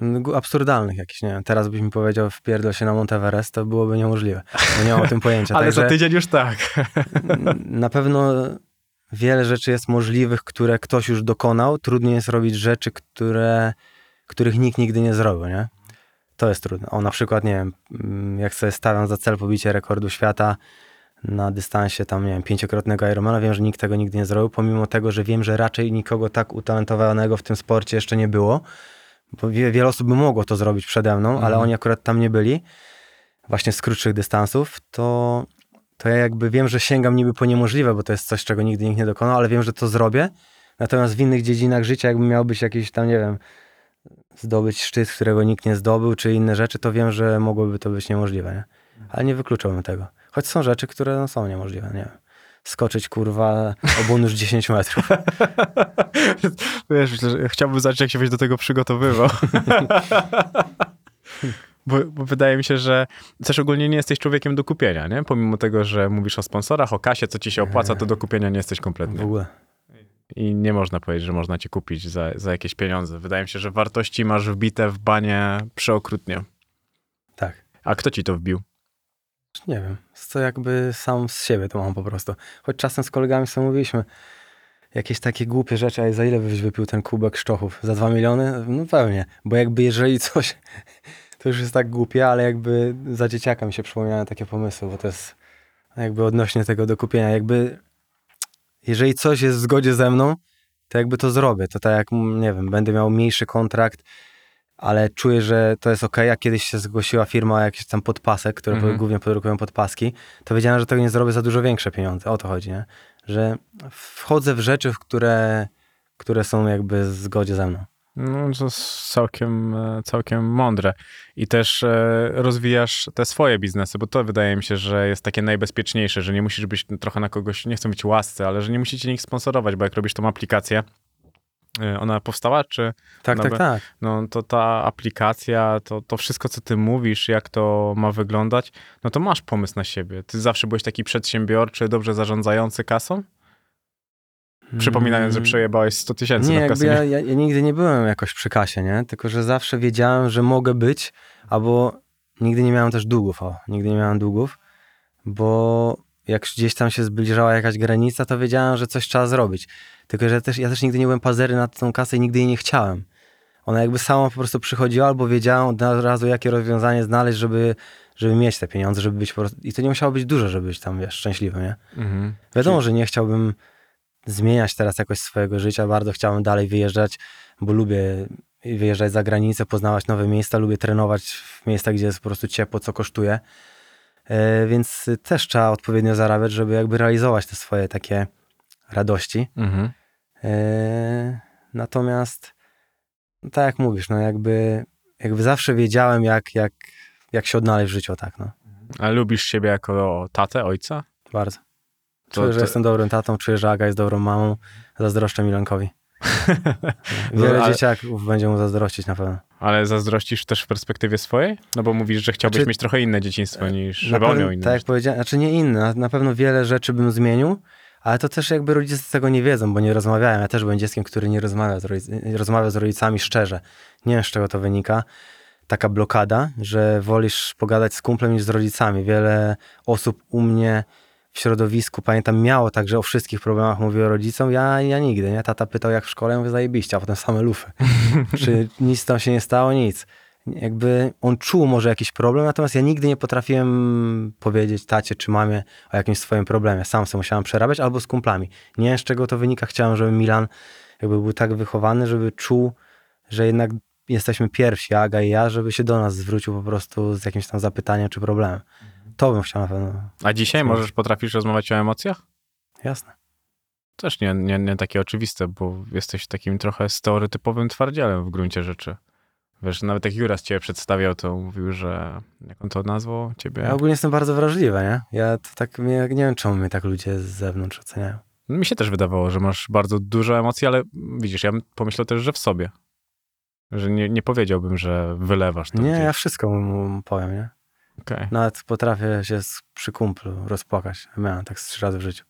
No, Absurdalnych jakichś, nie wiem. Teraz byś mi powiedział, wpierdol się na Monteverest, to byłoby niemożliwe. Nie mam o tym pojęcia. Ale Także za tydzień już tak. na pewno wiele rzeczy jest możliwych, które ktoś już dokonał. Trudniej jest robić rzeczy, które, których nikt nigdy nie zrobił, nie? To jest trudne. O, na przykład, nie wiem, mm, jak sobie stawiam za cel pobicie rekordu świata na dystansie tam, nie wiem, pięciokrotnego Ironmana, wiem, że nikt tego nigdy nie zrobił, pomimo tego, że wiem, że raczej nikogo tak utalentowanego w tym sporcie jeszcze nie było, bo wie, wiele osób by mogło to zrobić przede mną, ale Mhm. oni akurat tam nie byli, właśnie z krótszych dystansów, to, to ja jakby wiem, że sięgam niby po niemożliwe, bo to jest coś, czego nigdy nikt nie dokonał, ale wiem, że to zrobię, natomiast w innych dziedzinach życia, jakby miał być jakiś tam, nie wiem, zdobyć szczyt, którego nikt nie zdobył, czy inne rzeczy, to wiem, że mogłoby to być niemożliwe, nie? Ale nie wykluczałbym tego. Choć są rzeczy, które no, są niemożliwe, nie wiem. Skoczyć, kurwa, obunóż 10 metrów. Wiesz, chciałbym zacząć, jak się byś do tego przygotowywał. Bo, bo wydaje mi się, że też ogólnie nie jesteś człowiekiem do kupienia, nie? Pomimo tego, że mówisz o sponsorach, o kasie, co ci się opłaca, to do kupienia nie jesteś W kompletnie. ogóle. I nie można powiedzieć, że można cię kupić za, za jakieś pieniądze. Wydaje mi się, że wartości masz wbite w banie przeokrutnie. Tak. A kto ci to wbił? Nie wiem. Co jakby sam z siebie to mam po prostu. Choć czasem z kolegami sobie mówiliśmy jakieś takie głupie rzeczy, a za ile byś wypił ten kubek szczochów? Za dwa miliony? No pewnie. Bo jakby jeżeli coś, to już jest tak głupie, ale jakby za dzieciaka mi się przypominają takie pomysły, bo to jest jakby odnośnie tego do kupienia. Jakby jeżeli coś jest w zgodzie ze mną, to jakby to zrobię. To tak jak, mm, nie wiem, będę miał mniejszy kontrakt, ale czuję, że to jest ok. Jak kiedyś się zgłosiła firma jakiś tam podpasek, które Mhm. głównie produkują podpaski, to wiedziałem, że tego nie zrobię za dużo większe pieniądze. O to chodzi, nie? Że wchodzę w rzeczy, w które, które są jakby w zgodzie ze mną. No, to jest całkiem, e, całkiem mądre. I też e, rozwijasz te swoje biznesy, bo to wydaje mi się, że jest takie najbezpieczniejsze, że nie musisz być trochę na kogoś, nie chcę być łascy, ale że nie musicie nikt sponsorować, bo jak robisz tą aplikację, e, ona powstała, czy Tak, tak, be- tak. no to ta aplikacja, to, to wszystko, co ty mówisz, jak to ma wyglądać, no to masz pomysł na siebie. Ty zawsze byłeś taki przedsiębiorczy, dobrze zarządzający kasą? Przypominając, że przejebałeś 100 tysięcy Nie, na kasynie. ja, ja, ja nigdy nie byłem jakoś przy kasie, nie? Tylko, że zawsze wiedziałem, że mogę być, albo nigdy nie miałem też długów, o, nigdy nie miałem długów, bo jak gdzieś tam się zbliżała jakaś granica, to wiedziałem, że coś trzeba zrobić. Tylko, że też, ja też nigdy nie byłem pazery na tą kasę i nigdy jej nie chciałem. Ona jakby sama po prostu przychodziła, albo wiedziałem od razu, jakie rozwiązanie znaleźć, żeby, żeby mieć te pieniądze, żeby być po prostu... I to nie musiało być dużo, żeby być tam, wiesz, szczęśliwym, nie? Mhm. Wiadomo, że nie chciałbym zmieniać teraz jakoś swojego życia, bardzo chciałbym dalej wyjeżdżać, bo lubię wyjeżdżać za granicę, poznawać nowe miejsca, lubię trenować w miejscach, gdzie jest po prostu ciepło, co kosztuje. E, więc też trzeba odpowiednio zarabiać, żeby jakby realizować te swoje takie radości. Mhm. E, natomiast, no tak jak mówisz, no jakby, jakby zawsze wiedziałem, jak, jak, jak się odnaleźć w życiu, tak, no. A lubisz siebie jako tatę, ojca? Bardzo. To- Czuję, że to- jestem dobrym tatą, czuję, że Aga jest dobrą mamą. Zazdroszczę Milankowi. Wiele No, ale- dzieciaków będzie mu zazdrościć na pewno. Ale zazdrościsz też w perspektywie swojej? No bo mówisz, że chciałbyś Znaczy- mieć trochę inne dzieciństwo niż żeby on miał inne. Tak jak powiedziałem, znaczy nie inne, na, na pewno wiele rzeczy bym zmienił, ale to też jakby rodzice tego nie wiedzą, bo nie rozmawiają. Ja też byłem dzieckiem, który nie rozmawia z, rodzic rozmawia z rodzicami szczerze. Nie wiem, z czego to wynika. Taka blokada, że wolisz pogadać z kumplem niż z rodzicami. Wiele osób u mnie środowisku, pamiętam, miało tak, że o wszystkich problemach mówiło rodzicom. Ja, ja nigdy, nie? Tata pytał, jak w szkole, ja mówię, zajebiście, a potem same lufy. Czy nic tam się nie stało? Nic. jakby on czuł może jakiś problem, natomiast ja nigdy nie potrafiłem powiedzieć tacie czy mamie o jakimś swoim problemie. Sam sobie musiałem przerabiać albo z kumplami. Nie wiem z czego to wynika. Chciałem, żeby Milan jakby był tak wychowany, żeby czuł, że jednak jesteśmy pierwsi, Aga i ja, żeby się do nas zwrócił po prostu z jakimś tam zapytaniem czy problemem. To bym chciał na pewno. A dzisiaj Słuchaj. możesz, potrafisz rozmawiać o emocjach? Jasne. Też nie, nie, nie takie oczywiste, bo jesteś takim trochę stereotypowym twardzielem w gruncie rzeczy. Wiesz, nawet jak Juras ciebie przedstawiał, to mówił, że jak on to nazwał ciebie? Ja ogólnie jestem bardzo wrażliwy, nie? Ja to tak, mnie, nie wiem czemu mnie tak ludzie z zewnątrz oceniają. Mi się też wydawało, że masz bardzo dużo emocji, ale widzisz, ja bym pomyślał też, że w sobie. Że nie, nie powiedziałbym, że wylewasz to Nie, gdzieś. ja wszystko mu powiem, nie? Okej. Nawet potrafię się z, przy kumplu rozpłakać. Miałem tak trzy razy w życiu.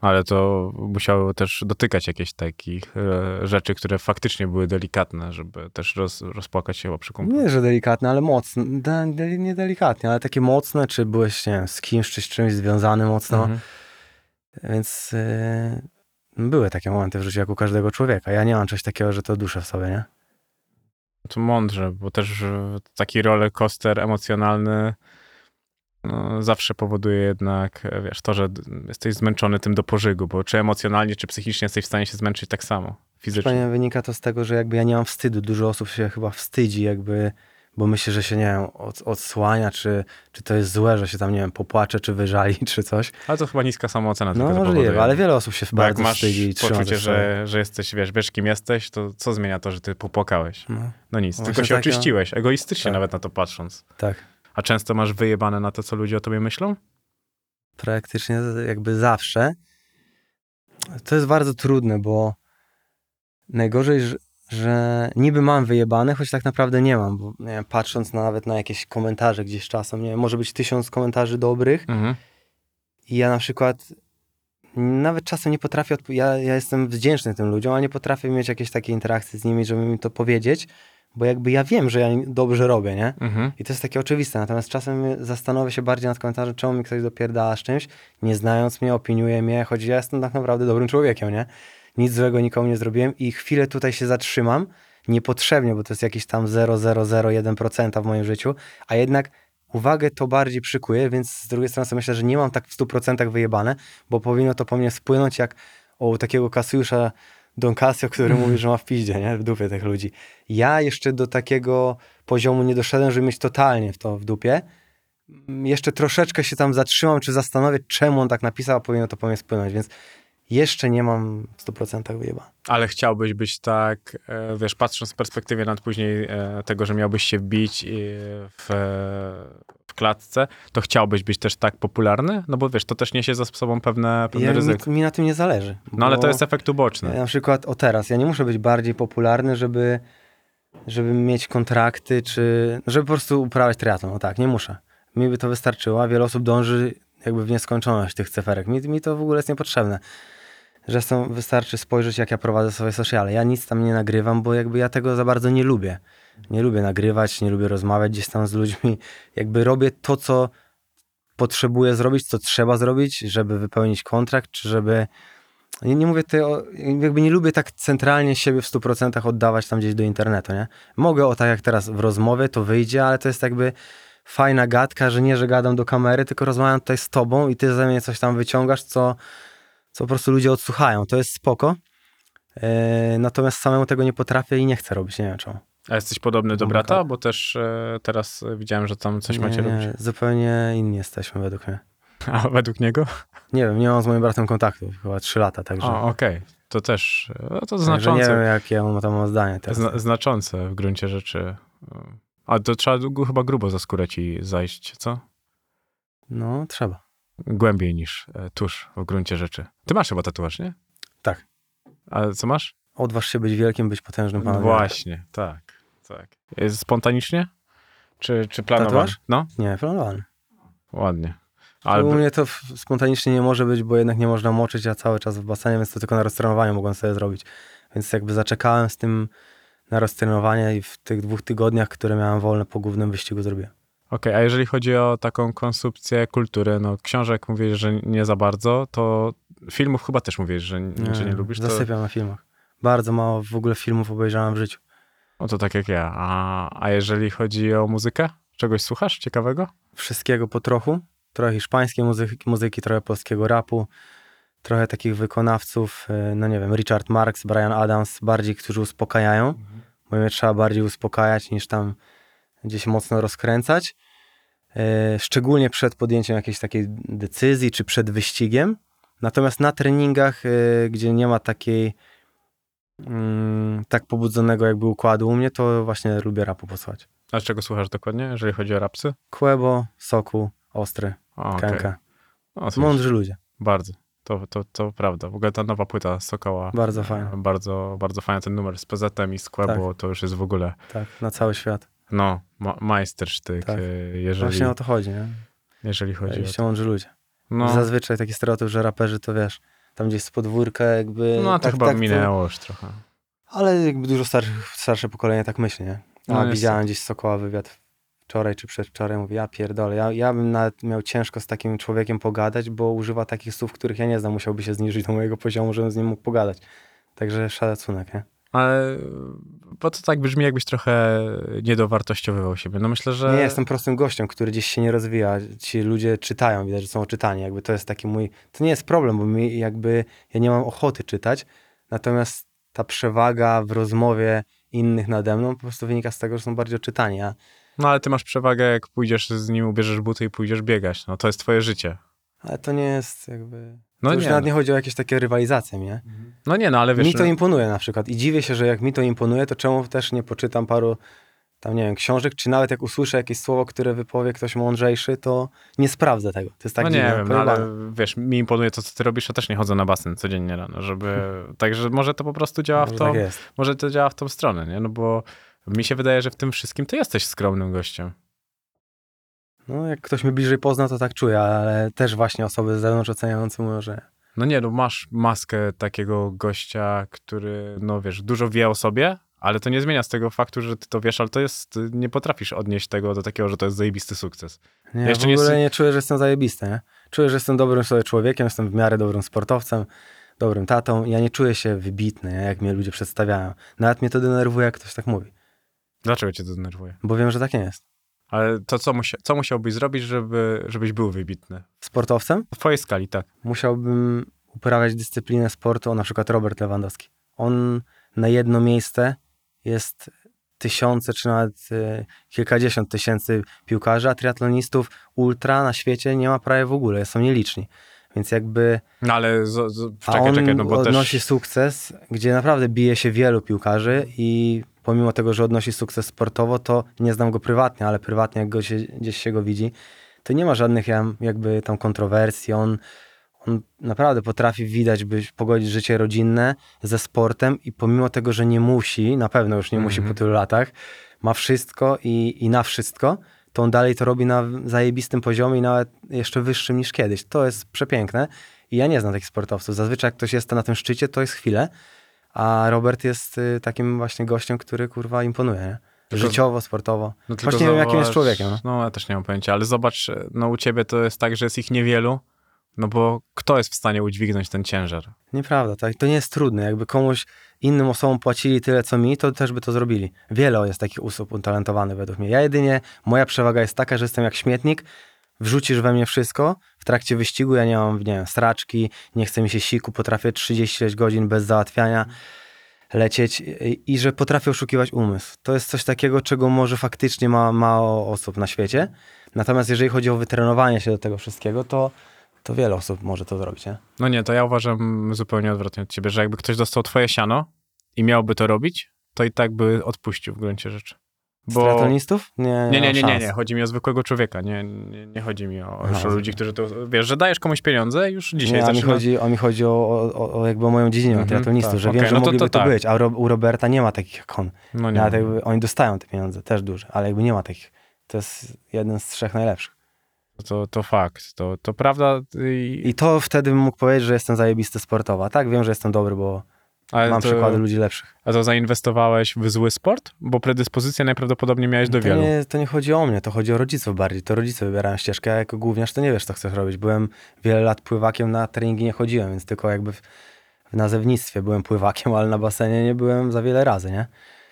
Ale to musiało też dotykać jakichś takich e, rzeczy, które faktycznie były delikatne, żeby też roz, rozpłakać się przy kumplu. Nie, że delikatne, ale mocne. De, de, nie delikatnie, ale takie mocne, czy byłeś, nie wiem, z kimś, czy z czymś związany mocno. Mhm. Więc yy, były takie momenty w życiu, jak u każdego człowieka. Ja nie mam czegoś takiego, że to duszę w sobie, nie? To mądrze, bo też e, taki roller coaster emocjonalny no, zawsze powoduje jednak, e, wiesz, to, że jesteś zmęczony tym do pożygu, bo czy emocjonalnie, czy psychicznie jesteś w stanie się zmęczyć tak samo, fizycznie. Wynika to z tego, że jakby ja nie mam wstydu. Dużo osób się chyba wstydzi, jakby, bo myśli, że się, nie wiem, od, odsłania, czy, czy to jest złe, że się tam, nie wiem, popłacze, czy wyżali, czy coś. Ale to chyba niska samoocena No możliwe, ale wiele osób się Bo jak bardzo masz wstydzi i poczucie, że, że jesteś, wiesz, wiesz kim jesteś, to co zmienia to, że ty popłakałeś? No, No nic, Właśnie tylko się oczyściłeś, egoistycznie Tak. nawet na to patrząc. tak. A często masz wyjebane na to, co ludzie o tobie myślą? praktycznie jakby zawsze. To jest bardzo trudne, bo najgorzej, że, niby mam wyjebane, choć tak naprawdę nie mam, bo nie wiem, patrząc na, nawet na jakieś komentarze gdzieś czasem, nie wiem, może być tysiąc komentarzy dobrych Mhm. i ja na przykład nawet czasem nie potrafię, ja, ja jestem wdzięczny tym ludziom, ale nie potrafię mieć jakiejś takiej interakcji z nimi, żeby mi to powiedzieć, bo jakby ja wiem, że ja dobrze robię, nie? Mhm. I to jest takie oczywiste, natomiast czasem zastanowię się bardziej nad komentarzem, czemu mi ktoś dopierdala z czymś, nie znając mnie, opiniuje mnie, choć ja jestem tak naprawdę dobrym człowiekiem, nie? Nic złego nikomu nie zrobiłem i chwilę tutaj się zatrzymam, niepotrzebnie, bo to jest jakieś tam 0,001% w moim życiu, a jednak uwagę to bardziej przykuje, więc z drugiej strony sobie myślę, że nie mam tak w 100% wyjebane, bo powinno to po mnie spłynąć jak o takiego Kasiusza Don Casio, który mówi, że ma w piździe, nie? W dupie tych ludzi. Ja jeszcze do takiego poziomu nie doszedłem, żeby mieć totalnie w to w dupie. Jeszcze troszeczkę się tam zatrzymam, czy zastanowię, czemu on tak napisał, a powinno to po mnie spłynąć, więc jeszcze nie mam w 100% wyjeba. Ale chciałbyś być tak, e, wiesz, patrząc z perspektywy nad później e, tego, że miałbyś się bić e, w, w klatce, to chciałbyś być też tak popularny? No bo wiesz, to też niesie za sobą pewne, pewne Ja, mi, ryzyko. mi na tym nie zależy. No ale to jest efekt uboczny. Na przykład o teraz, ja nie muszę być bardziej popularny, żeby, żeby mieć kontrakty, czy żeby po prostu uprawiać triatlon. O tak, nie muszę. Mi by to wystarczyło, a wiele osób dąży jakby w nieskończoność tych cyferek. Mi, mi to w ogóle jest niepotrzebne. Zresztą wystarczy spojrzeć, jak ja prowadzę swoje sociale. Ja nic tam nie nagrywam, bo jakby ja tego za bardzo nie lubię. Nie lubię nagrywać, nie lubię rozmawiać gdzieś tam z ludźmi. Jakby robię to, co potrzebuję zrobić, co trzeba zrobić, żeby wypełnić kontrakt, czy żeby nie, nie mówię tutaj o, jakby nie lubię tak centralnie siebie w 100% oddawać tam gdzieś do internetu, nie? Mogę o tak jak teraz w rozmowie, to wyjdzie, ale to jest jakby fajna gadka, że nie, że gadam do kamery, tylko rozmawiam tutaj z tobą i ty ze mnie coś tam wyciągasz, co, co po prostu ludzie odsłuchają. To jest spoko. Yy, natomiast samemu tego nie potrafię i nie chcę robić, nie wiem czemu. A jesteś podobny do brata? Bo też e, teraz e, widziałem, że tam coś nie, macie nie, robić. Zupełnie inni jesteśmy według mnie. A według niego? Nie wiem, nie mam z moim bratem kontaktu, chyba 3 lata, także, O, okej. To też, e, no to także nie znaczące. wiem, jakie ja mam tam mam zdanie teraz. Zna, znaczące w gruncie rzeczy. A to trzeba chyba grubo za skórę ci zajść, co? No, trzeba. Głębiej niż e, tuż w gruncie rzeczy. Ty masz chyba tatuaż, nie? Tak. A co masz? Odważ się być wielkim, być potężnym No panem. właśnie, tak, tak. Jest spontanicznie? Czy, czy planowane? Tatuaż? No, Nie, planowany. ładnie. Ale u mnie to spontanicznie nie może być, bo jednak nie można moczyć, ja cały czas w basenie, więc to tylko na roztrenowaniu mogłem sobie zrobić. Więc jakby zaczekałem z tym na roztrenowanie i w tych dwóch tygodniach, które miałem wolne po głównym wyścigu zrobiłem. Okej, a jeżeli chodzi o taką konsumpcję kultury, no książek mówisz, że nie za bardzo, to filmów chyba też mówisz, że, że nie lubisz. To... Zasypiam na filmach. Bardzo mało w ogóle filmów obejrzałem w życiu. O to tak jak ja. A, a jeżeli chodzi o muzykę? Czegoś słuchasz ciekawego? Wszystkiego po trochu. Trochę hiszpańskiej muzyki, muzyki trochę polskiego rapu, trochę takich wykonawców, e, no nie wiem, Richard Marx, Brian Adams, bardziej, którzy uspokajają, bo mnie trzeba bardziej uspokajać niż tam gdzieś mocno rozkręcać. E, Szczególnie przed podjęciem jakiejś takiej decyzji, czy przed wyścigiem. Natomiast na treningach, e, gdzie nie ma takiej mm, tak pobudzonego jakby układu u mnie, to właśnie lubię rapu posłuchać. A czego słuchasz dokładnie, jeżeli chodzi o rapsy? Kłebo, Soku, Ostry, O, okej. Kenka. O, coś. Mądrzy ludzie. Bardzo. To, to, to prawda. W ogóle ta nowa płyta Sokoła. Bardzo fajna. Bardzo, bardzo fajny ten numer z PZ i z Quebo, to już jest w ogóle, Tak, na cały świat. No, ma, majstersztyk, Tak. e, jeżeli, Właśnie o to chodzi, nie? jeżeli chodzi o to. ludzie. No, Zazwyczaj taki stereotyp, że raperzy to wiesz, tam gdzieś z podwórka jakby... no to tak, chyba tak, minęło już trochę. Ale jakby dużo starsze, starsze pokolenie tak myśli, nie? A No, widziałem gdzieś Sokoła wywiad wczoraj czy przedwczoraj, mówi, ja pierdolę, ja, ja bym nawet miał ciężko z takim człowiekiem pogadać, bo używa takich słów, których ja nie znam, musiałby się zniżyć do mojego poziomu, żebym z nim mógł pogadać. Także szacunek, nie? Ale bo to tak brzmi, jakbyś trochę niedowartościowywał siebie. No myślę, że... Nie jestem prostym gościem, który gdzieś się nie rozwija. Ci ludzie czytają, widać, że są czytani. Jakby to jest taki mój. To nie jest problem, bo mi jakby ja nie mam ochoty czytać. Natomiast ta przewaga w rozmowie innych nade mną po prostu wynika z tego, że są bardziej oczytani. A, No ale ty masz przewagę, jak pójdziesz z nim, ubierzesz buty i pójdziesz biegać. No to jest twoje życie. ale to nie jest jakby. No to już nie, nawet nie chodzi o jakieś takie rywalizacje, nie? No nie, no ale wiesz... mi to no- imponuje na przykład. I dziwię się, że jak mi to imponuje, to czemu też nie poczytam paru tam, nie wiem, książek, czy nawet jak usłyszę jakieś słowo, które wypowie ktoś mądrzejszy, to nie sprawdzę tego. To jest tak no nie dziwne, wiem, no, ale wiesz, mi imponuje to, co ty robisz, ja też nie chodzę na basen codziennie rano, żeby... Także może to po prostu działa w Może tą... tak jest. może to działa w tą stronę, nie? No bo mi się wydaje, że w tym wszystkim ty jesteś skromnym gościem. No, jak ktoś mnie bliżej pozna, to tak czuję, ale też właśnie osoby z zewnątrz oceniające mówią, że No nie, no masz maskę takiego gościa, który, no wiesz, dużo wie o sobie, ale to nie zmienia z tego faktu, że ty to wiesz, ale to jest, nie potrafisz odnieść tego do takiego, że to jest zajebisty sukces. nie, Jeszcze w nie ogóle jest- nie czuję, że jestem zajebisty, nie? Czuję, że jestem dobrym sobie człowiekiem, jestem w miarę dobrym sportowcem, dobrym tatą. Ja nie czuję się wybitny, nie? jak mnie ludzie przedstawiają. Nawet mnie to denerwuje, jak ktoś tak mówi, Dlaczego cię to denerwuje? bo wiem, że tak nie jest. Ale to co, musia, co musiałbyś zrobić, żeby, żebyś był wybitny? Sportowcem W twojej skali, tak. musiałbym uprawiać dyscyplinę sportu, na przykład Robert Lewandowski. On na jedno miejsce jest tysiące, czy nawet e, kilkadziesiąt tysięcy piłkarzy, a triatlonistów ultra na świecie nie ma prawie w ogóle, są nieliczni. Więc jakby No ale z, z, a czekaj, on czekaj, no bo odnosi też... sukces, gdzie naprawdę bije się wielu piłkarzy i pomimo tego, że odnosi sukces sportowo, to nie znam go prywatnie, ale prywatnie jak go się, gdzieś się go widzi, to nie ma żadnych jakby tam kontrowersji. On, on naprawdę potrafi widać, by pogodzić życie rodzinne ze sportem i pomimo tego, że nie musi, na pewno już nie musi Mhm. po tylu latach, ma wszystko i, i na wszystko, to on dalej to robi na zajebistym poziomie i nawet jeszcze wyższym niż kiedyś. To jest przepiękne i ja nie znam takich sportowców. Zazwyczaj jak ktoś jest na tym szczycie, to jest chwilę, a Robert jest y, takim właśnie gościem, który kurwa imponuje, nie? Tylko- Życiowo, sportowo. No Choć nie wiem, jakim jest człowiekiem. No. No ja też nie mam pojęcia, ale zobacz, no u ciebie to jest tak, że jest ich niewielu, no bo kto jest w stanie udźwignąć ten ciężar? Nieprawda, tak? To nie jest trudne. Jakby komuś innym osobom płacili tyle, co mi, to też by to zrobili. Wiele jest takich osób utalentowanych według mnie. Ja jedynie, moja przewaga jest taka, że jestem jak śmietnik, wrzucisz we mnie wszystko, w trakcie wyścigu ja nie mam, nie wiem, straczki, nie chce mi się siku, potrafię 36 godzin bez załatwiania lecieć i, i że potrafię oszukiwać umysł. To jest coś takiego, czego może faktycznie ma mało osób na świecie. Natomiast jeżeli chodzi o wytrenowanie się do tego wszystkiego, to, to wiele osób może to zrobić, nie? No nie, to ja uważam zupełnie odwrotnie od ciebie, że jakby ktoś dostał twoje siano i miałby to robić, to i tak by odpuścił w gruncie rzeczy. Bo... triatlonistów? Nie, Nie, nie, nie, nie, nie, chodzi mi o zwykłego człowieka, nie, nie, nie chodzi mi o, Aha, o ludzi, którzy to, wiesz, że dajesz komuś pieniądze już dzisiaj nie, a mi chodzi, a mi chodzi o, o, o jakby moją dziedzinę, Mhm, triatlonistów, tak, że okej, wiem, że no to- mogliby to to, tak. być, a u Roberta nie ma takich jak on. No nie, Nawet jakby oni dostają te pieniądze, też duże, ale jakby nie ma takich. To jest jeden z trzech najlepszych. to, to fakt, to, to prawda i, I to wtedy bym mógł powiedzieć, że jestem zajebisty sportowo. A tak, wiem, że jestem dobry, bo ale mam to, przykłady ludzi lepszych. A to zainwestowałeś w zły sport? Bo predyspozycje najprawdopodobniej miałeś do To wielu. nie, to nie chodzi o mnie, to chodzi o rodziców bardziej. To rodzice wybierają ścieżkę, a jako gówniarz to nie wiesz, co chcesz robić. Byłem wiele lat pływakiem, na treningi nie chodziłem, więc tylko jakby w, w nazewnictwie byłem pływakiem, ale na basenie nie byłem za wiele razy, nie?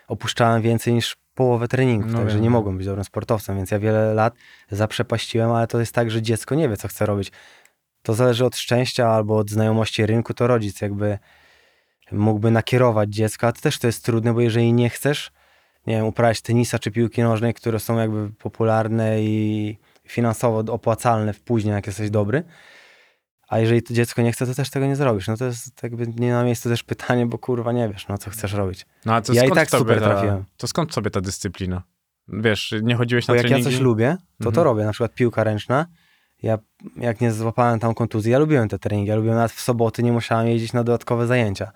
opuszczałem więcej niż połowę treningów, No także wiem, nie no. mogłem być dobrym sportowcem, więc ja wiele lat zaprzepaściłem, ale to jest tak, że dziecko nie wie, co chce robić. To zależy od szczęścia albo od znajomości rynku, to rodzic jakby mógłby nakierować dziecka, to też to jest trudne, bo jeżeli nie chcesz, nie wiem, uprawiać tenisa czy piłki nożnej, które są jakby popularne i finansowo opłacalne w później, jak jesteś dobry, a jeżeli to dziecko nie chce, to też tego nie zrobisz. No to jest jakby nie na miejscu też pytanie, bo kurwa nie wiesz, no co chcesz robić. No, a to Ja i tak sobie super ta, trafiłem. To skąd sobie ta dyscyplina? Wiesz, nie chodziłeś Bo na jak ja treningi? coś lubię, to Mhm. to robię. Na przykład piłka ręczna. Ja jak nie złapałem tam kontuzji, ja lubiłem te treningi. Ja lubiłem nawet w soboty, nie musiałem jeździć na dodatkowe zajęcia.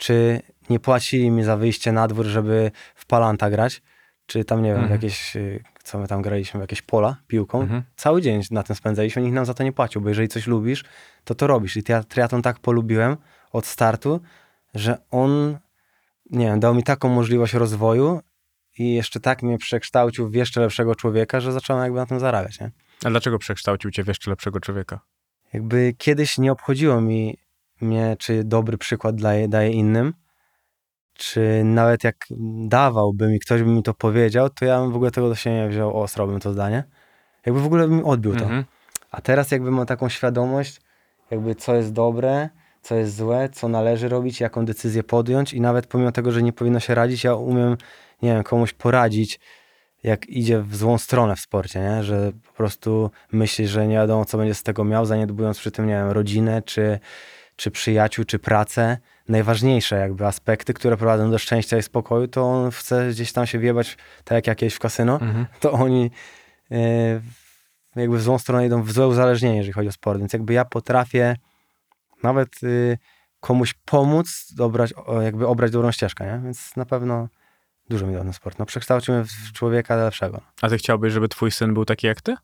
Czy nie płacili mi za wyjście na dwór, żeby w palanta grać, czy tam, nie wiem, Mhm. jakieś, y, co my tam graliśmy, jakieś pola piłką. Mhm. Cały dzień na tym spędzaliśmy, nikt nam za to nie płacił, bo jeżeli coś lubisz, to to robisz. I ja triatlon tak polubiłem od startu, że on, nie wiem, dał mi taką możliwość rozwoju i jeszcze tak mnie przekształcił w jeszcze lepszego człowieka, że zacząłem jakby na tym zarabiać, nie? A dlaczego przekształcił cię w jeszcze lepszego człowieka? Jakby kiedyś nie obchodziło mi mnie, czy dobry przykład daje, daje innym, czy nawet jak dawałby mi, ktoś by mi to powiedział, to ja bym w ogóle tego do siebie nie wziął, osrałbym to zdanie. Jakby w ogóle bym odbił to. Mhm. A teraz jakby mam taką świadomość, jakby co jest dobre, co jest złe, co należy robić, jaką decyzję podjąć i nawet pomimo tego, że nie powinno się radzić, ja umiem, nie wiem, komuś poradzić, jak idzie w złą stronę w sporcie, nie? że po prostu myśli, że nie wiadomo, co będzie z tego miał, zaniedbując przy tym, nie wiem, rodzinę, czy, czy przyjaciół, czy pracę. Najważniejsze jakby aspekty, które prowadzą do szczęścia i spokoju, to on chce gdzieś tam się wjebać, tak jak jakieś w kasyno, Mhm. to oni e, jakby w złą stronę idą, w złe uzależnienie, jeżeli chodzi o sport. Więc jakby ja potrafię nawet y, komuś pomóc, dobrać, jakby obrać dobrą ścieżkę, nie? Więc na pewno dużo mi dał ten sport. No, przekształcił mnie w człowieka lepszego. A ty chciałbyś, żeby twój syn był taki jak ty?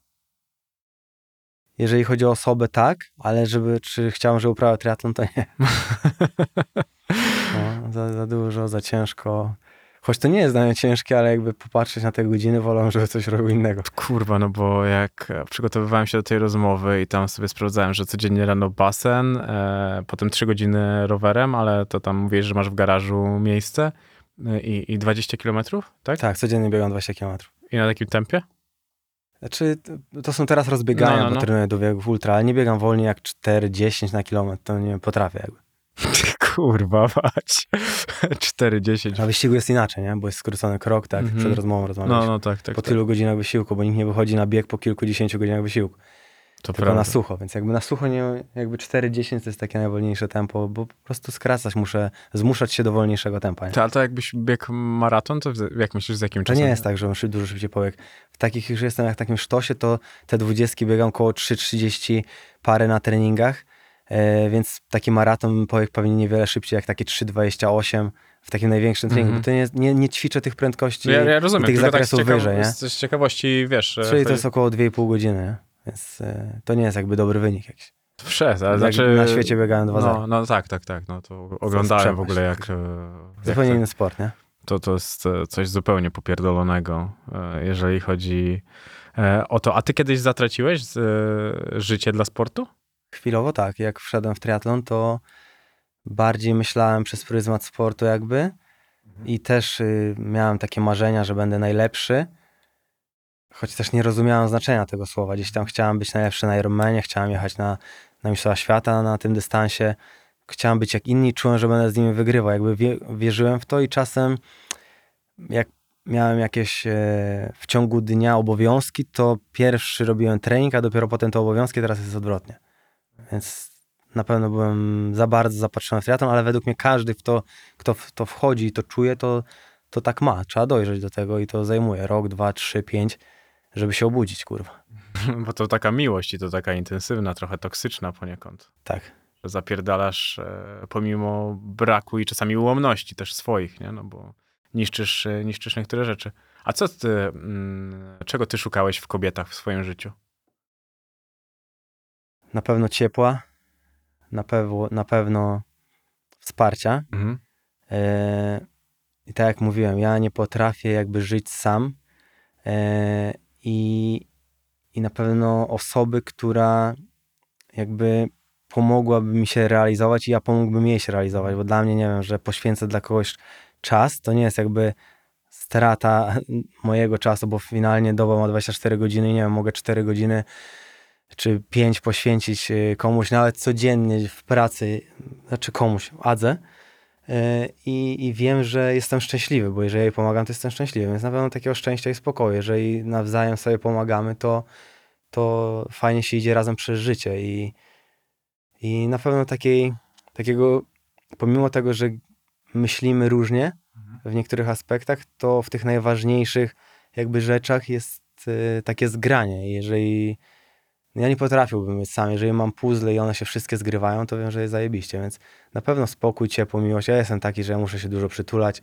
Jeżeli chodzi o osobę, tak, ale żeby, czy chciałem, żeby uprawiał triatlon, to nie. No, za, za dużo, za ciężko. Choć to nie jest dla mnie ciężkie, ale jakby popatrzeć na te godziny, wolę, żeby coś robił innego. Kurwa, no bo jak e, przygotowywałem się do tej rozmowy i tam sobie sprawdzałem, że codziennie rano basen, e, potem 3 godziny rowerem, ale to tam mówisz, że masz w garażu miejsce e, i, i 20 kilometrów, tak? Tak, codziennie biegam 20 km. I na takim tempie? Znaczy, to- są teraz rozbiegania, No, no, no. bo trenuję do biegów ultra, ale nie biegam wolniej jak 4-10 na kilometr, to nie potrafię jakby. Kurwa, mać. 4,10. Na wyścigu jest inaczej, nie? Bo jest skrócony krok, tak, Mhm. przed rozmową No, rozmawialiśmy. no tak, tak. po tak. tylu godzinach wysiłku, bo nikt nie wychodzi na bieg po kilkudziesięciu godzinach wysiłku, To tylko prawda. na sucho, więc jakby na sucho nie, jakby 4-10 to jest takie najwolniejsze tempo, bo po prostu skracać muszę, zmuszać się do wolniejszego tempa, nie? To, ale to jakbyś biegł maraton, to jak myślisz, z jakim To czasem? nie jest tak, że szy- dużo szybciej pobieg. W takich już jestem jak w takim sztosie, to te dwudziestki biegam około 3,30 parę na treningach, e, więc taki maraton pobieg pewnie niewiele szybciej jak takie 3,28 w takim największym treningu, Mhm. bo to nie, nie, nie ćwiczę tych prędkości Ja, ja rozumiem, tych tak zakresów ciekaw... wyżej, nie? z, z ciekawości, wiesz... e, Czyli to jest około 2,5 godziny, nie? Więc e, to nie jest jakby dobry wynik jakiś. Przez, ale Jak znaczy... na świecie biegałem 2,0. No, no tak, tak, tak. No to oglądałem w ogóle jak... e, jak Zupełnie inny sport, nie? to, to jest e, coś zupełnie popierdolonego, jeżeli chodzi o to. A ty kiedyś zatraciłeś życie dla sportu? Chwilowo tak, jak wszedłem w triatlon, to bardziej myślałem przez pryzmat sportu jakby i też y, miałem takie marzenia, że będę najlepszy, choć też nie rozumiałem znaczenia tego słowa. Gdzieś tam chciałem być najlepszy na Ironmanie, chciałem jechać na, na Mistrzostwa Świata na tym dystansie, chciałem być jak inni, czułem, że będę z nimi wygrywał. Jakby wie, wierzyłem w to i czasem jak miałem jakieś e, w ciągu dnia obowiązki, to pierwszy robiłem trening, a dopiero potem te obowiązki, teraz jest odwrotnie. Więc na pewno byłem za bardzo zapatrzony w triatlon, ale według mnie każdy, w to, kto w to wchodzi i to czuje, to, to tak ma. Trzeba dojrzeć do tego i to zajmuje rok, dwa, trzy, pięć, żeby się obudzić, kurwa. Bo to taka miłość i to taka intensywna, trochę toksyczna poniekąd. Tak. Że zapierdalasz e, pomimo braku i czasami ułomności też swoich, nie? No bo niszczysz, e, niszczysz niektóre rzeczy. A co ty, mm, czego ty szukałeś w kobietach w swoim życiu? Na pewno ciepła, na, pewno na pewno wsparcia. Mhm. E, I tak jak mówiłem, ja nie potrafię jakby żyć sam e, i, i na pewno osoby, która jakby pomogłaby mi się realizować i ja pomógłbym jej się realizować, bo dla mnie, nie wiem, że poświęcę dla kogoś czas, to nie jest jakby strata mojego czasu, bo finalnie doba ma 24 godziny, nie wiem, mogę 4 godziny czy 5 poświęcić y, komuś, nawet codziennie w pracy, znaczy komuś, Adze. Y, I, I wiem, że jestem szczęśliwy, bo jeżeli pomagam, to jestem szczęśliwy, więc na pewno takiego szczęścia i spokoju. Jeżeli nawzajem sobie pomagamy, to, to fajnie się idzie razem przez życie i, i na pewno takiej, takiego, pomimo tego, że myślimy różnie w niektórych aspektach, to w tych najważniejszych jakby rzeczach jest y, takie zgranie. Jeżeli ja nie potrafiłbym być sam, jeżeli mam puzzle i one się wszystkie zgrywają, to wiem, że jest zajebiście, więc na pewno spokój, ciepło, miłość. Ja jestem taki, że ja muszę się dużo przytulać,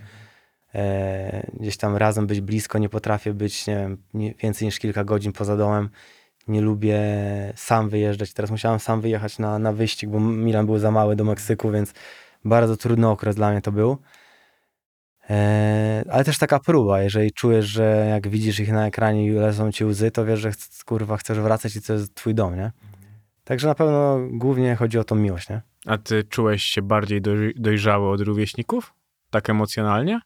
e, gdzieś tam razem być blisko, nie potrafię być, nie wiem, nie, więcej niż kilka godzin poza domem. Nie lubię sam wyjeżdżać. Teraz musiałem sam wyjechać na, na wyścig, bo Milan był za mały do Meksyku, więc bardzo trudny okres dla mnie to był. E, ale też taka próba, jeżeli czujesz, że jak widzisz ich na ekranie i lecą ci łzy, to wiesz, że kurwa chcesz wracać i to jest twój dom, nie? Także na pewno głównie chodzi o tą miłość, nie? A ty czułeś się bardziej doj- dojrzały od rówieśników? Tak emocjonalnie?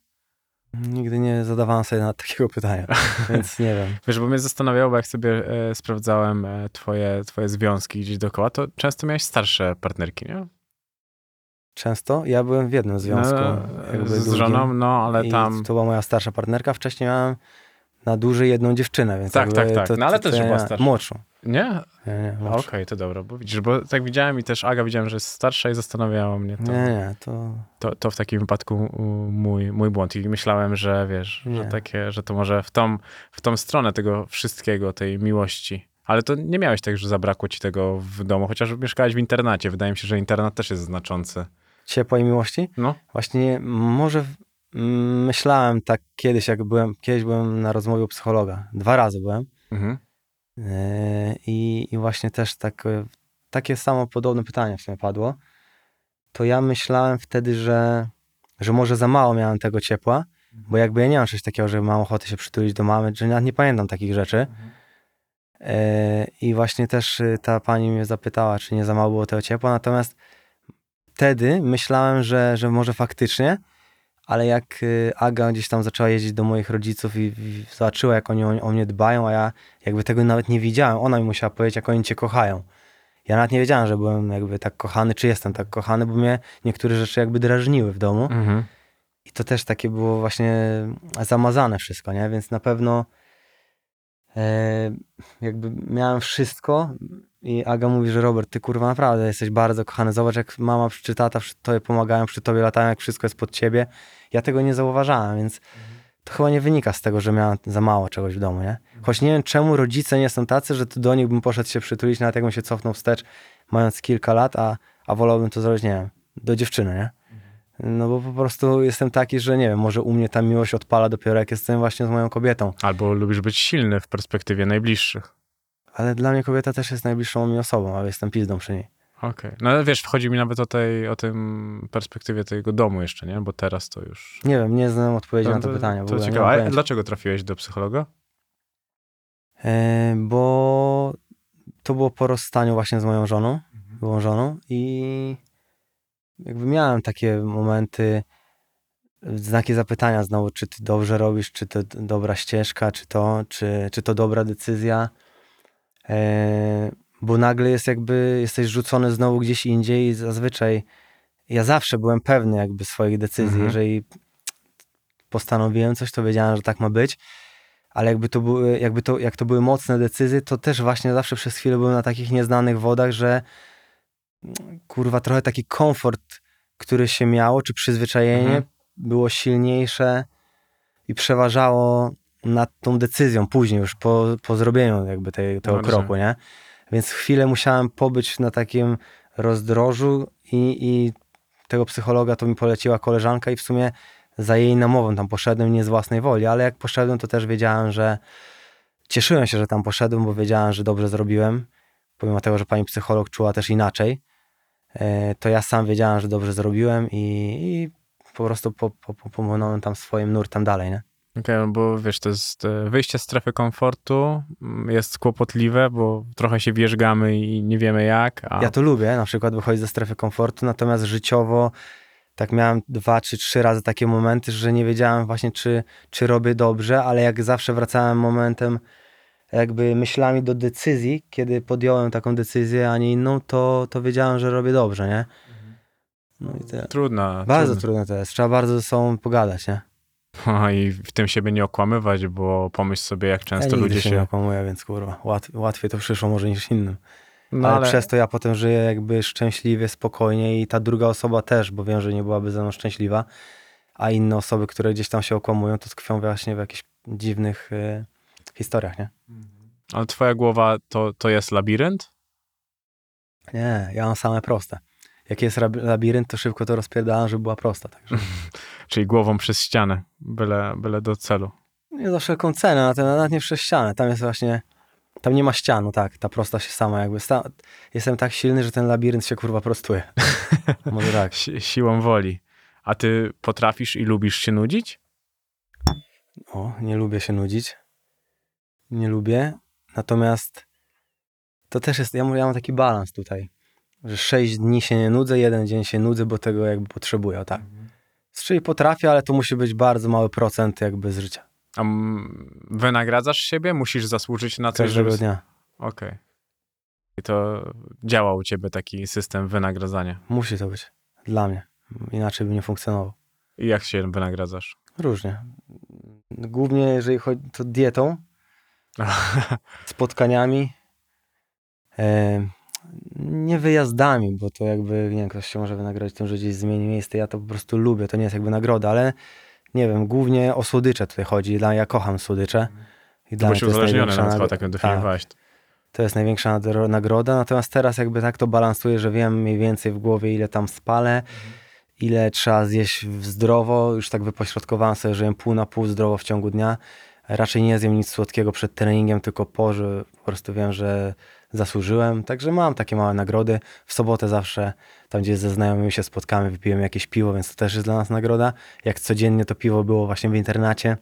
Nigdy nie zadawałem sobie nawet takiego pytania, więc nie wiem. Wiesz, bo mnie zastanawiało, bo jak sobie e, sprawdzałem e, twoje, twoje związki gdzieś dookoła, to często miałeś starsze partnerki, nie? Często ja byłem w jednym związku. No, z długim żoną, no ale tam... To była moja starsza partnerka. Wcześniej miałem na dłużej jedną dziewczynę, więc Tak, tak, tak. No, ale też ja była starsza. Młodszą. Nie? Nie, nie, Okej, młodszą. to dobra, bo widzisz, bo tak widziałem i też Aga widziałem, że jest starsza i zastanawiało mnie to. Nie, nie, to To, to w takim wypadku mój, mój błąd i myślałem, że wiesz, że takie, że to może w tą, w tą stronę tego wszystkiego, tej miłości. Ale to nie miałeś tak, że zabrakło ci tego w domu, chociaż mieszkałeś w internacie. Wydaje mi się, że internat też jest znaczący. Ciepła i miłości. No, Właśnie może myślałem tak kiedyś, jak byłem, kiedyś byłem na rozmowie u psychologa. Dwa razy byłem. mhm. Yy, I, I właśnie też tak, e, takie samo podobne pytanie w sumie padło. To ja myślałem wtedy, że, że może za mało miałem tego ciepła, bo jakby ja nie mam czegoś takiego, że mam ochotę się przytulić do mamy, że nawet nie pamiętam takich rzeczy. Yy, I właśnie też y, ta pani mnie zapytała, czy nie za mało było tego ciepła, natomiast wtedy myślałem, że, że może faktycznie, ale jak y, Aga gdzieś tam zaczęła jeździć do moich rodziców i, i zobaczyła, jak oni o, o mnie dbają, a ja jakby tego nawet nie widziałem. Ona mi musiała powiedzieć, jak oni cię kochają. Ja nawet nie wiedziałem, że byłem jakby tak kochany, czy jestem tak kochany, bo mnie niektóre rzeczy jakby drażniły w domu. Mhm. I to też takie było właśnie zamazane wszystko, nie? Więc na pewno e, jakby miałem wszystko i Aga mówi, że Robert, ty kurwa naprawdę jesteś bardzo kochany. Zobacz, jak mama czy tata przy tobie pomagają, przy tobie latają, jak wszystko jest pod ciebie. Ja tego nie zauważałem, więc to chyba nie wynika z tego, że miałem za mało czegoś w domu, nie? Choć nie wiem, czemu rodzice nie są tacy, że do nich bym poszedł się przytulić, nawet jakbym się cofnął wstecz, mając kilka lat, a, a wolałbym to zrobić, nie wiem, do dziewczyny, nie? No bo po prostu jestem taki, że nie wiem, może u mnie ta miłość odpala dopiero jak jestem właśnie z moją kobietą. Albo lubisz być silny w perspektywie najbliższych. Ale dla mnie kobieta też jest najbliższą mi osobą, ale jestem pizdą przy niej. Okej. No ale wiesz, wchodzi mi nawet o tej, o tym perspektywie tego domu jeszcze, nie? Bo teraz to już... Nie wiem, nie znam odpowiedzi No na to, pytanie. To ogóle, nie ciekawe. A dlaczego trafiłeś do psychologa? E, bo to było po rozstaniu właśnie z moją żoną, byłą żoną i jakby miałem takie momenty, znaki zapytania znowu, czy ty dobrze robisz, czy to dobra ścieżka, czy to, czy, czy to dobra decyzja. E, bo nagle jest jakby, jesteś rzucony znowu gdzieś indziej i zazwyczaj ja zawsze byłem pewny jakby swoich decyzji. Mhm. Jeżeli postanowiłem coś, to wiedziałem, że tak ma być. Ale jakby to były, jakby to, jak to były mocne decyzje, to też właśnie zawsze przez chwilę byłem na takich nieznanych wodach, że kurwa trochę taki komfort, który się miało, czy przyzwyczajenie Mhm. było silniejsze i przeważało nad tą decyzją później już po, po zrobieniu jakby tej, tego No, kroku, nie? Więc chwilę musiałem pobyć na takim rozdrożu i, i tego psychologa to mi poleciła koleżanka i w sumie za jej namową tam poszedłem, nie z własnej woli, ale jak poszedłem, to też wiedziałem, że cieszyłem się, że tam poszedłem, bo wiedziałem, że dobrze zrobiłem, pomimo tego, że pani psycholog czuła też inaczej, e, to ja sam wiedziałem, że dobrze zrobiłem i, i po prostu po, po, po, popłynąłem tam swoim nurtem dalej, nie? Okej, no bo wiesz, to jest e, wyjście z strefy komfortu, mm, jest kłopotliwe, bo trochę się wierzgamy i nie wiemy jak, a Ja to lubię, na przykład wychodzić ze strefy komfortu, natomiast życiowo tak miałem dwa czy trzy razy takie momenty, że nie wiedziałem właśnie, czy, czy robię dobrze, ale jak zawsze wracałem momentem, jakby myślami do decyzji, kiedy podjąłem taką decyzję, a nie inną, to, to wiedziałem, że robię dobrze, nie? No i tyle. Trudna. Bardzo trudna. trudne to jest. Trzeba bardzo ze sobą pogadać, nie? O, I w tym siebie nie okłamywać, bo pomyśl sobie, jak często ja ludzie się nie okłamuję, więc kurwa, łat, łatwiej to przyszło może niż innym. No, ale, ale przez to ja potem żyję jakby szczęśliwie, spokojnie i ta druga osoba też, bo wiem, że nie byłaby ze mną szczęśliwa, a inne osoby, które gdzieś tam się okłamują, to tkwią właśnie w jakichś dziwnych y, historiach, nie? ale twoja głowa to, to jest labirynt? Nie, ja mam same proste. Jak jest labirynt, to szybko to rozpierdalam, żeby była prosta. Także Czyli głową przez ścianę, byle, byle do celu. nie za wszelką cenę, nawet nie przez ścianę. Tam jest właśnie, tam nie ma ścianu, tak, ta prosta się sama jakby, sta- jestem tak silny, że ten labirynt się kurwa prostuje. Może tak. Si siłą woli. A ty potrafisz i lubisz się nudzić? O, nie lubię się nudzić. Nie lubię. Natomiast to też jest, ja, mówię, ja mam taki balans tutaj, że sześć dni się nie nudzę, jeden dzień się nudzę, bo tego jakby potrzebuję, o tak. Czyli potrafię, ale to musi być bardzo mały procent jakby z życia. A wynagradzasz siebie? Musisz zasłużyć na coś, Każdego żeby... dnia. Okej. I to działa u ciebie taki system wynagradzania. Musi to być. Dla mnie. Inaczej by nie funkcjonował. I jak się wynagradzasz? Różnie. Głównie jeżeli chodzi to dietą, spotkaniami, e, nie wyjazdami, bo to jakby, nie wiem, ktoś się może wynagrodzić tym, że gdzieś zmieni miejsce. Ja to po prostu lubię, to nie jest jakby nagroda, ale nie wiem, głównie o słodycze tutaj chodzi. Dla, ja kocham słodycze. I dla to uzależniony największa na tak ją tak, definiowałeś. to jest największa nagroda, natomiast teraz jakby tak to balansuję, że wiem mniej więcej w głowie, ile tam spalę, ile trzeba zjeść zdrowo, już tak wypośrodkowałem sobie, że jem pół na pół zdrowo w ciągu dnia. Raczej nie zjem nic słodkiego przed treningiem, tylko po, że po prostu wiem, że zasłużyłem. Także mam takie małe nagrody. W sobotę zawsze tam, gdzie ze znajomymi się spotkamy, wypiłem jakieś piwo, więc to też jest dla nas nagroda. Jak codziennie to piwo było właśnie w internacie,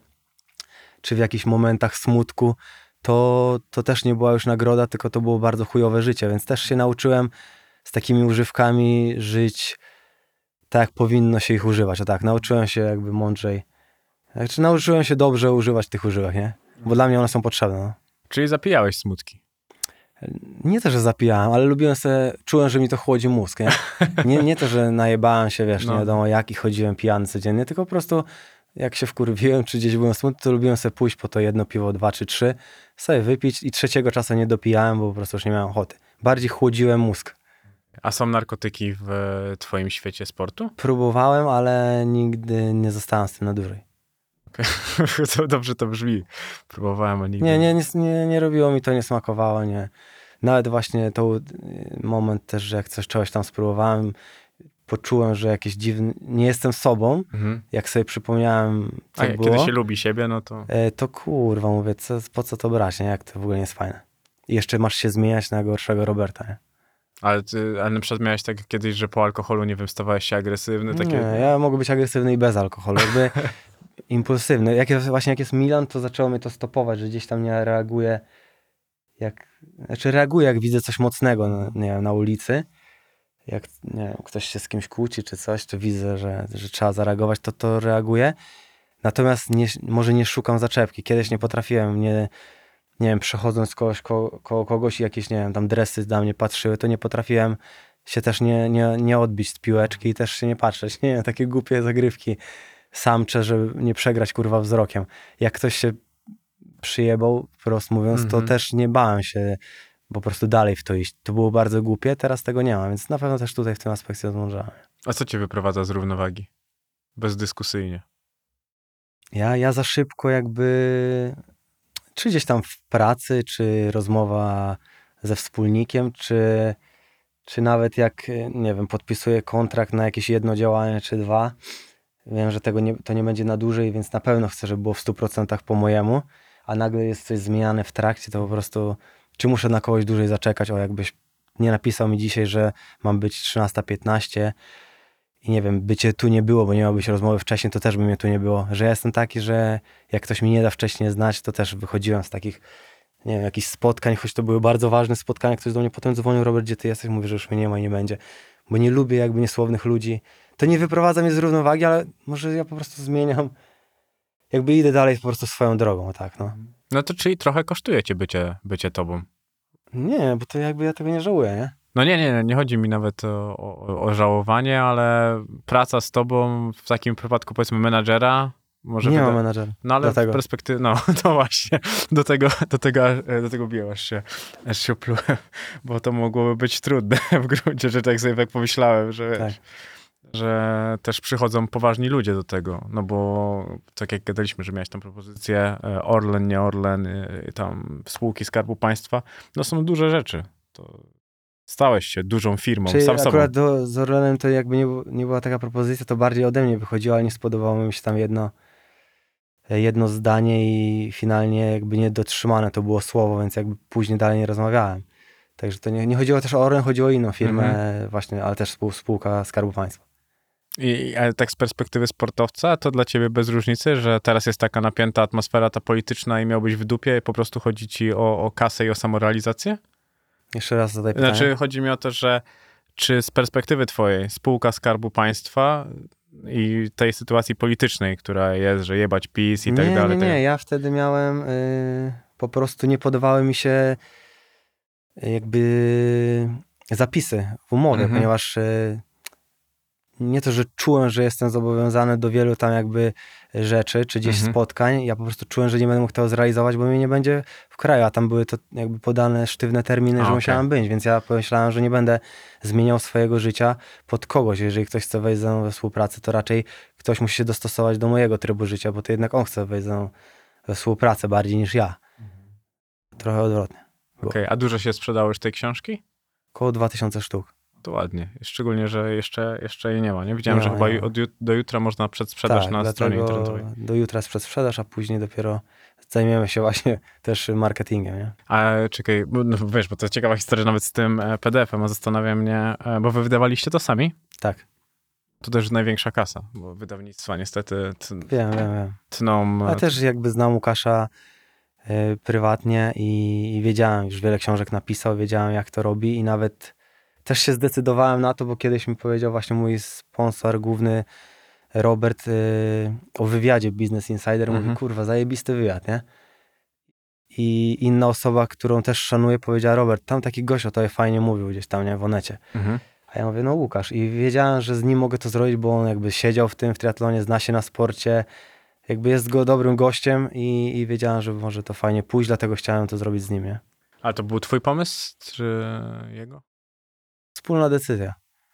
czy w jakichś momentach smutku, to, to też nie była już nagroda, tylko to było bardzo chujowe życie, więc też się nauczyłem z takimi używkami żyć tak, jak powinno się ich używać. O tak, nauczyłem się jakby mądrzej. Znaczy, nauczyłem się dobrze używać tych używek, nie? Bo dla mnie one są potrzebne. No. Czyli zapijałeś smutki. Nie to, że zapijałem, ale lubiłem sobie, czułem, że mi to chłodzi mózg, nie? Nie, nie to, że najebałem się, wiesz, No. nie wiadomo jak i chodziłem pijany codziennie, tylko po prostu jak się wkurwiłem, czy gdzieś byłem smutny, to lubiłem sobie pójść po to jedno piwo, dwa czy trzy, sobie wypić i trzeciego czasu nie dopijałem, bo po prostu już nie miałem ochoty. Bardziej chłodziłem mózg. A są narkotyki w twoim świecie sportu? Próbowałem, ale nigdy nie zostałem z tym na dłużej. to dobrze to brzmi. Próbowałem, a nigdy. Nie, nie, nie, nie, nie robiło mi to, nie smakowało, nie. Nawet właśnie to y, moment też, że jak coś czegoś tam spróbowałem, poczułem, że jakieś dziwne, nie jestem sobą, Mhm. jak sobie przypomniałem, co A było, kiedy się lubi siebie, no to... e, to kurwa, mówię, co, po co to brać, nie? Jak to w ogóle nie jest fajne. I jeszcze masz się zmieniać na gorszego Roberta, nie? Ale, ty, ale na przykład miałeś tak kiedyś, że po alkoholu, nie wiem, stawałeś się agresywny, takie... Nie, ja mogę być agresywny i bez alkoholu, jakby impulsywny. Jak jest, właśnie jak jest Milan, to zaczęło mnie to stopować, że gdzieś tam nie reaguję jak, znaczy reaguję jak widzę coś mocnego na, nie wiem, na ulicy, jak wiem, ktoś się z kimś kłóci czy coś, to widzę, że, że trzeba zareagować, to to reaguję. Natomiast nie, może nie szukam zaczepki. Kiedyś nie potrafiłem, nie, nie wiem, przechodząc kogoś, ko, koło kogoś i jakieś, nie wiem, tam dresy na mnie patrzyły, to nie potrafiłem się też nie, nie, nie odbić z piłeczki i też się nie patrzeć. Nie, takie głupie zagrywki samcze, żeby nie przegrać kurwa wzrokiem. Jak ktoś się przyjebał, wprost mówiąc, to Mhm. też nie bałem się po prostu dalej w to iść. To było bardzo głupie, teraz tego nie ma, więc na pewno też tutaj w tym aspekcie odmądrzałem. A co cię wyprowadza z równowagi? Bezdyskusyjnie. Ja, ja za szybko jakby, czy gdzieś tam w pracy, czy rozmowa ze wspólnikiem, czy, czy nawet jak, nie wiem, podpisuję kontrakt na jakieś jedno działanie, czy dwa, wiem, że tego nie, to nie będzie na dłużej, więc na pewno chcę, żeby było w 100% po mojemu, a nagle jest coś zmieniane w trakcie, to po prostu, czy muszę na kogoś dłużej zaczekać, o jakbyś nie napisał mi dzisiaj, że mam być 13.15 i nie wiem, bycie tu nie było, bo nie miałbyś rozmowy wcześniej, to też by mnie tu nie było. Że ja jestem taki, że jak ktoś mi nie da wcześniej znać, to też wychodziłem z takich, nie wiem, jakichś spotkań, choć to były bardzo ważne spotkania. Ktoś do mnie potem dzwonił, Robert, gdzie ty jesteś? Mówię, że już mnie nie ma i nie będzie. Bo nie lubię jakby niesłownych ludzi. to nie wyprowadza mnie z równowagi, ale może ja po prostu zmieniam, jakby idę dalej po prostu swoją drogą, tak, no. No to czyli trochę kosztuje cię bycie, bycie tobą. Nie, bo to jakby ja tego nie żałuję, nie? No nie, nie, nie chodzi mi nawet o, o, o żałowanie, ale praca z tobą w takim przypadku powiedzmy menadżera może nie wyda- mam menadżera. No ale Dlatego. w perspektywie, no to właśnie, do tego, do tego, do tego biłem, aż się, aż się plułem, bo to mogłoby być trudne w gruncie rzeczy, jak sobie tak pomyślałem, że wiesz, Tak. Że też przychodzą poważni ludzie do tego, no bo tak jak gadaliśmy, że miałeś tą propozycję e, Orlen, nie Orlen, e, tam spółki Skarbu Państwa, no są duże rzeczy, to stałeś się dużą firmą, Czyli sam akurat do, z Orlenem to jakby nie, nie była taka propozycja, to bardziej ode mnie wychodziło, ale nie spodobało mi się tam jedno, jedno zdanie i finalnie jakby niedotrzymane to było słowo, więc jakby później dalej nie rozmawiałem. Także to nie, nie chodziło też o Orlen, chodziło o inną firmę Mhm. właśnie, ale też spół, spółka Skarbu Państwa. I, ale tak z perspektywy sportowca, to dla ciebie bez różnicy, że teraz jest taka napięta atmosfera ta polityczna i miałbyś w dupie i po prostu chodzi ci o, o kasę i o samorealizację? Jeszcze raz zadaj pytanie. Znaczy, chodzi mi o to, że czy z perspektywy twojej spółka Skarbu Państwa i tej sytuacji politycznej, która jest, że jebać PiS i tak nie, dalej. Nie, nie, tak- ja wtedy miałem, y, po prostu nie podobały mi się y, jakby zapisy w umowie, Mhm. ponieważ y, nie to, że czułem, że jestem zobowiązany do wielu tam jakby rzeczy, czy gdzieś Mhm. spotkań, ja po prostu czułem, że nie będę mógł tego zrealizować, bo mnie nie będzie w kraju, a tam były to jakby podane sztywne terminy, A, że okej. musiałem być, więc ja pomyślałem, że nie będę zmieniał swojego życia pod kogoś. Jeżeli ktoś chce wejść ze mną we współpracę, to raczej ktoś musi się dostosować do mojego trybu życia, bo to jednak on chce wejść ze mną we współpracę bardziej niż ja. Trochę odwrotnie. Okej, a dużo się sprzedało już tej książki? Około 2000 sztuk. To ładnie. Szczególnie, że jeszcze, jeszcze jej nie ma. Nie widziałem, Nie że ma, chyba ju- od, do jutra można przedsprzedaż tak, na stronie internetowej. Do jutra jest przedsprzedaż, a później dopiero zajmiemy się właśnie też marketingiem. Nie? A czekaj, bo, no, wiesz, bo to ciekawa historia nawet z tym e, PDF-em, a zastanawia mnie, e, bo wy wydawaliście to sami? Tak, To też największa kasa, bo wydawnictwa niestety t- wiem, wiem, wiem. tną. Ja też jakby znam Łukasza y, prywatnie i, i wiedziałem, już wiele książek napisał, wiedziałem jak to robi i nawet też się zdecydowałem na to, bo kiedyś mi powiedział właśnie mój sponsor główny Robert y, o wywiadzie Business Insider. Mhm. Mówi, kurwa, zajebisty wywiad, nie? I inna osoba, którą też szanuję, powiedziała, Robert, tam taki gość o tobie fajnie mówił gdzieś tam, nie, w Onecie. Mhm. A ja mówię, no Łukasz. I wiedziałem, że z nim mogę to zrobić, bo on jakby siedział w tym, w triatlonie, zna się na sporcie, jakby jest go dobrym gościem i, i wiedziałem, że może to fajnie pójść, dlatego chciałem to zrobić z nim, nie? A to był twój pomysł, czy jego? Wspólna decyzja.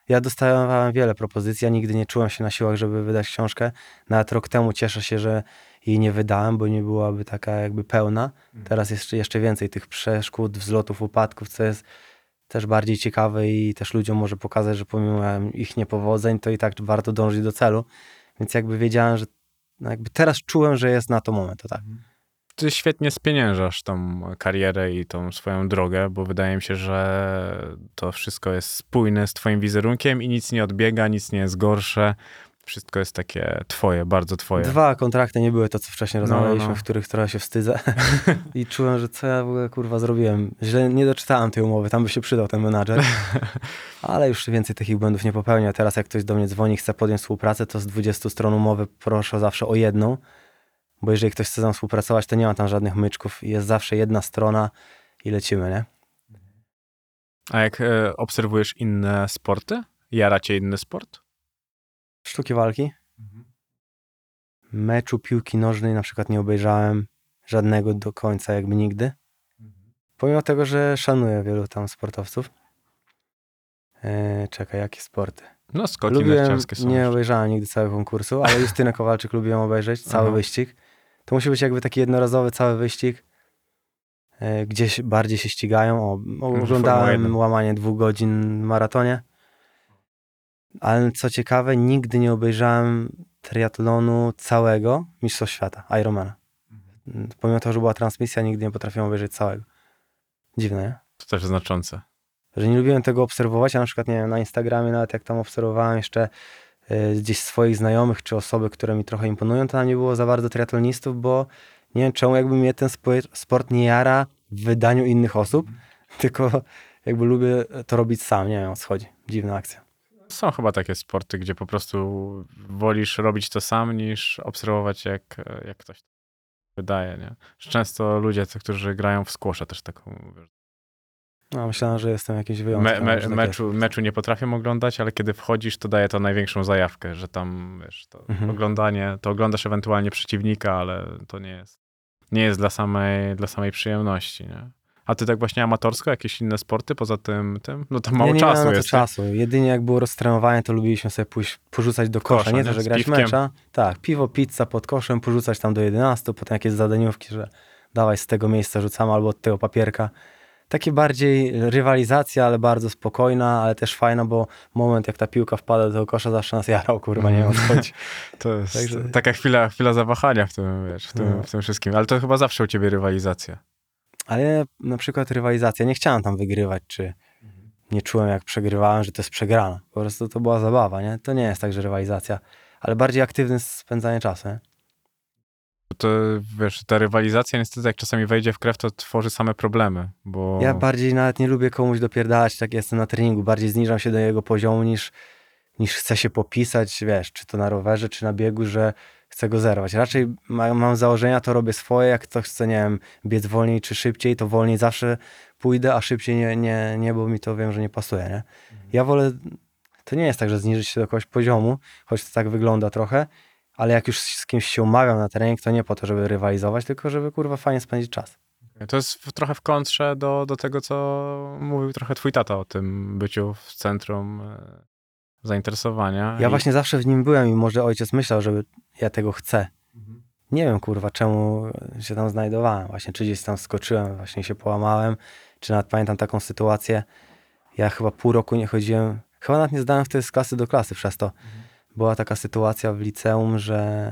Ja dostawałem wiele propozycji, ja nigdy nie czułem się na siłach, żeby wydać książkę. Nawet rok temu cieszę się, że jej nie wydałem, bo nie byłaby taka jakby pełna. Teraz jeszcze, jeszcze więcej tych przeszkód, wzlotów, upadków, co jest też bardziej ciekawe i też ludziom może pokazać, że pomimo ich niepowodzeń, to i tak warto dążyć do celu. Więc jakby wiedziałem, że no jakby teraz czułem, że jest na to moment, to tak. Ty świetnie spieniężasz tą karierę i tą swoją drogę, bo wydaje mi się, że to wszystko jest spójne z twoim wizerunkiem i nic nie odbiega, nic nie jest gorsze. Wszystko jest takie twoje, bardzo twoje. Dwa kontrakty nie były to, co wcześniej No, rozmawialiśmy, no. w których trochę się wstydzę. I czułem, że co ja w ogóle kurwa zrobiłem. Źle nie doczytałem tej umowy, tam by się przydał ten menadżer. Ale już więcej takich błędów nie popełnię. Teraz jak ktoś do mnie dzwoni, chce podjąć współpracę, to z 20 stron umowy proszę zawsze o jedną. Bo jeżeli ktoś chce ze mną współpracować, to nie ma tam żadnych myczków. Jest zawsze jedna strona i lecimy, nie? A jak e, obserwujesz inne sporty? Jara cię inny sport? Sztuki walki. Meczu piłki nożnej na przykład nie obejrzałem żadnego do końca, jakby nigdy. Pomimo tego, że szanuję wielu tam sportowców. Eee, czekaj, jakie sporty? No, skoki Lubiłem, narciarskie są. nie obejrzałem nigdy całego konkursu, ale Justynę Kowalczyk lubiłem obejrzeć, cały Aha. wyścig. To musi być jakby taki jednorazowy cały wyścig. E, gdzieś bardziej się ścigają. O, oglądałem łamanie dwóch godzin w maratonie. Ale co ciekawe, nigdy nie obejrzałem triatlonu całego Mistrzostw Świata, Ironmana. Mhm. Pomimo tego, że była transmisja, nigdy nie potrafiłem obejrzeć całego. Dziwne, nie? To też znaczące. że nie lubiłem tego obserwować, a na przykład nie wiem, na Instagramie nawet jak tam obserwowałem jeszcze gdzieś swoich znajomych czy osoby, które mi trochę imponują, to tam nie było za bardzo triatlonistów, bo nie wiem czemu jakby mnie ten spo- sport nie jara w wydaniu innych osób, tylko jakby lubię to robić sam, nie wiem o co chodzi. Dziwna akcja. Są chyba takie sporty, gdzie po prostu wolisz robić to sam, niż obserwować, jak, jak ktoś to wydaje, nie? Często ludzie, którzy grają w squasha też taką, No, myślałem, że jestem jakiś wyjątek. me, me, tak meczu, meczu nie potrafię oglądać, ale kiedy wchodzisz, to daje to największą zajawkę, że tam, wiesz, to Mhm. oglądanie, to oglądasz ewentualnie przeciwnika, ale to nie jest, nie jest dla samej, dla samej przyjemności, nie? A ty tak właśnie amatorsko, jakieś inne sporty poza tym, tym? No to mało ja nie czasu miałem na to jest. czasu. Jedynie jak było roztrenowanie, to lubiliśmy sobie pójść, porzucać do kosza. Kosza, nie nie? to, że grać piwkiem. mecza. Tak, piwo, pizza pod koszem, porzucać tam do 11, potem jakieś zadaniówki, że dawaj z tego miejsca rzucamy albo od tego papierka. Takie bardziej rywalizacja, ale bardzo spokojna, ale też fajna, bo moment jak ta piłka wpada do kosza zawsze nas jarał, kurwa, nie wiem co chodzi. To jest Także- taka chwila, chwila zawahania w tym, wiesz, w tym, No. w tym wszystkim. Ale to chyba zawsze u ciebie rywalizacja. Ale na przykład rywalizacja, nie chciałem tam wygrywać, czy nie czułem jak przegrywałem, że to jest przegrana. Po prostu to była zabawa, nie? To nie jest tak, że rywalizacja, ale bardziej aktywne spędzanie czasu, nie? To wiesz, ta rywalizacja niestety jak czasami wejdzie w krew, to tworzy same problemy, bo... Ja bardziej nawet nie lubię komuś dopierdalać, tak jestem na treningu, bardziej zniżam się do jego poziomu niż, niż chcę się popisać, wiesz, czy to na rowerze, czy na biegu, że chcę go zerwać. Raczej ma, mam założenia, to robię swoje, jak ktoś chce, nie wiem, biec wolniej czy szybciej, to wolniej zawsze pójdę, a szybciej nie, nie, nie bo mi to wiem, że nie pasuje, nie? Ja wolę, to nie jest tak, że zniżyć się do kogoś poziomu, choć to tak wygląda trochę, ale jak już z kimś się umawiam na trening, to nie po to, żeby rywalizować, tylko żeby kurwa fajnie spędzić czas. To jest w, trochę w kontrze do, do tego, co mówił trochę twój tata o tym byciu w centrum e, zainteresowania. Ja I- właśnie zawsze w nim byłem i może ojciec myślał, że ja tego chcę. Nie wiem, kurwa, czemu się tam znajdowałem. Właśnie, czy gdzieś tam skoczyłem, właśnie się połamałem, czy nawet pamiętam taką sytuację. Ja chyba pół roku nie chodziłem, chyba nawet nie zdałem wtedy z klasy do klasy przez to. Była taka sytuacja w liceum, że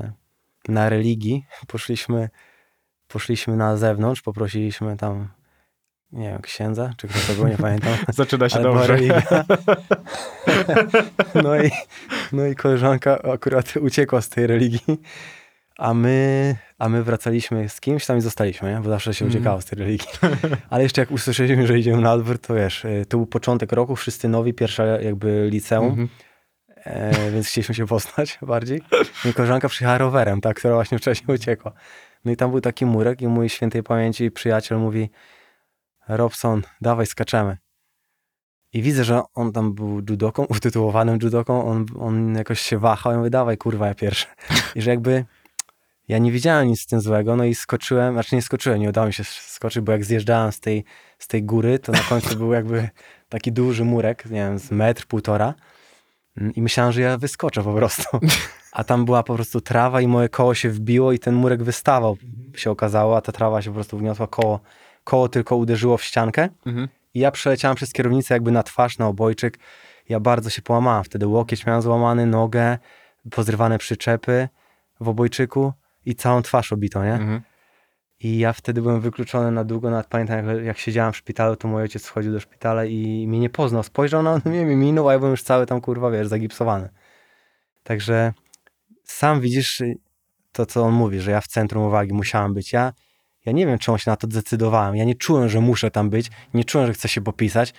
na religii poszliśmy, poszliśmy na zewnątrz, poprosiliśmy tam, nie wiem, księdza, czy kto to był, nie pamiętam. Zaczyna się dobrze. No i, no i koleżanka akurat uciekła z tej religii, a my, a my wracaliśmy z kimś tam i zostaliśmy, nie? bo zawsze się Mhm. uciekało z tej religii. Ale jeszcze jak usłyszeliśmy, że idziemy na odwrót, to wiesz, y, to był początek roku, wszyscy nowi, pierwsza jakby liceum, Mhm. E, więc chcieliśmy się poznać bardziej. I koleżanka przyjechała rowerem, ta, która właśnie wcześniej uciekła. No i tam był taki murek i mój świętej pamięci przyjaciel mówi Robson, dawaj skaczemy. I widzę, że on tam był judoką, utytułowanym judoką, on, on jakoś się wahał i mówi, dawaj kurwa, ja pierwszy. I że jakby ja nie widziałem nic z tym złego, no i skoczyłem, znaczy nie skoczyłem, nie udało mi się skoczyć, bo jak zjeżdżałem z tej, z tej góry, to na końcu był jakby taki duży murek, nie wiem, z metr, półtora i myślałem, że ja wyskoczę po prostu. A tam była po prostu trawa i moje koło się wbiło i ten murek wystawał, się okazało, a ta trawa się po prostu wgniotła, koło, koło tylko uderzyło w ściankę Mhm. i ja przeleciałem przez kierownicę jakby na twarz, na obojczyk. Ja bardzo się połamałem wtedy. Łokieć miałem złamany, nogę, pozrywane przyczepy w obojczyku i całą twarz obito, nie? Mhm. I ja wtedy byłem wykluczony na długo. Nawet pamiętam, jak, jak siedziałem w szpitalu, to mój ojciec wchodził do szpitala i mnie nie poznał. Spojrzał na mnie, mi minął, a ja byłem już cały tam, kurwa, wiesz, zagipsowany. Także sam widzisz y, to, co on mówi, że ja w centrum uwagi musiałem być. Ja, ja nie wiem, czemu się na to zdecydowałem. Ja nie czułem, że muszę tam być. Nie czułem, że chcę się popisać.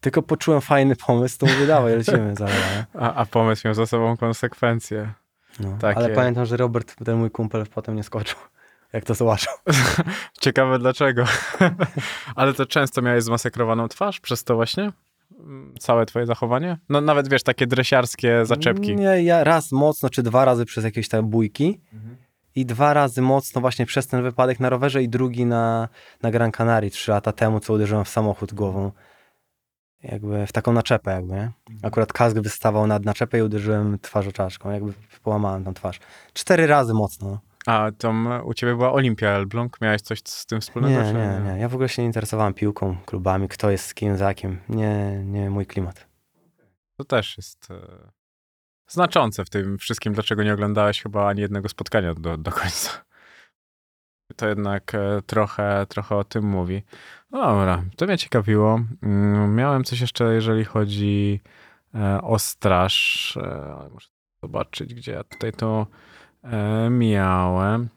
Tylko poczułem fajny pomysł, to mówię, dawaj, lecimy za? A, a pomysł miał za sobą konsekwencje. No. Takie- Ale pamiętam, że Robert, ten mój kumpel, potem nie skoczył, jak to zobaczył. Ciekawe dlaczego. Ale to często miałeś zmasakrowaną twarz przez to właśnie? Całe twoje zachowanie? No nawet wiesz, takie dresiarskie zaczepki. Nie, ja raz mocno, czy dwa razy przez jakieś tam bójki i dwa razy mocno właśnie przez ten wypadek na rowerze i drugi na, na Gran Canaria trzy lata temu, co uderzyłem w samochód głową. Jakby w taką naczepę jakby, nie? Akurat kask wystawał nad naczepę i uderzyłem twarzą czaszką, jakby połamałem tam twarz. Cztery razy mocno. A tam u ciebie była Olimpia Elbląg? Miałeś coś z tym wspólnego? Nie, nie, nie. Ja w ogóle się nie interesowałem piłką, klubami, kto jest z kim, za kim. Nie, nie mój klimat. To też jest e, znaczące w tym wszystkim, dlaczego nie oglądałeś chyba ani jednego spotkania do, do końca. To jednak e, trochę, trochę o tym mówi. No dobra, to mnie ciekawiło. Mm, Miałem coś jeszcze, jeżeli chodzi e, o straż. E, ale Muszę zobaczyć, gdzie ja tutaj to miałem.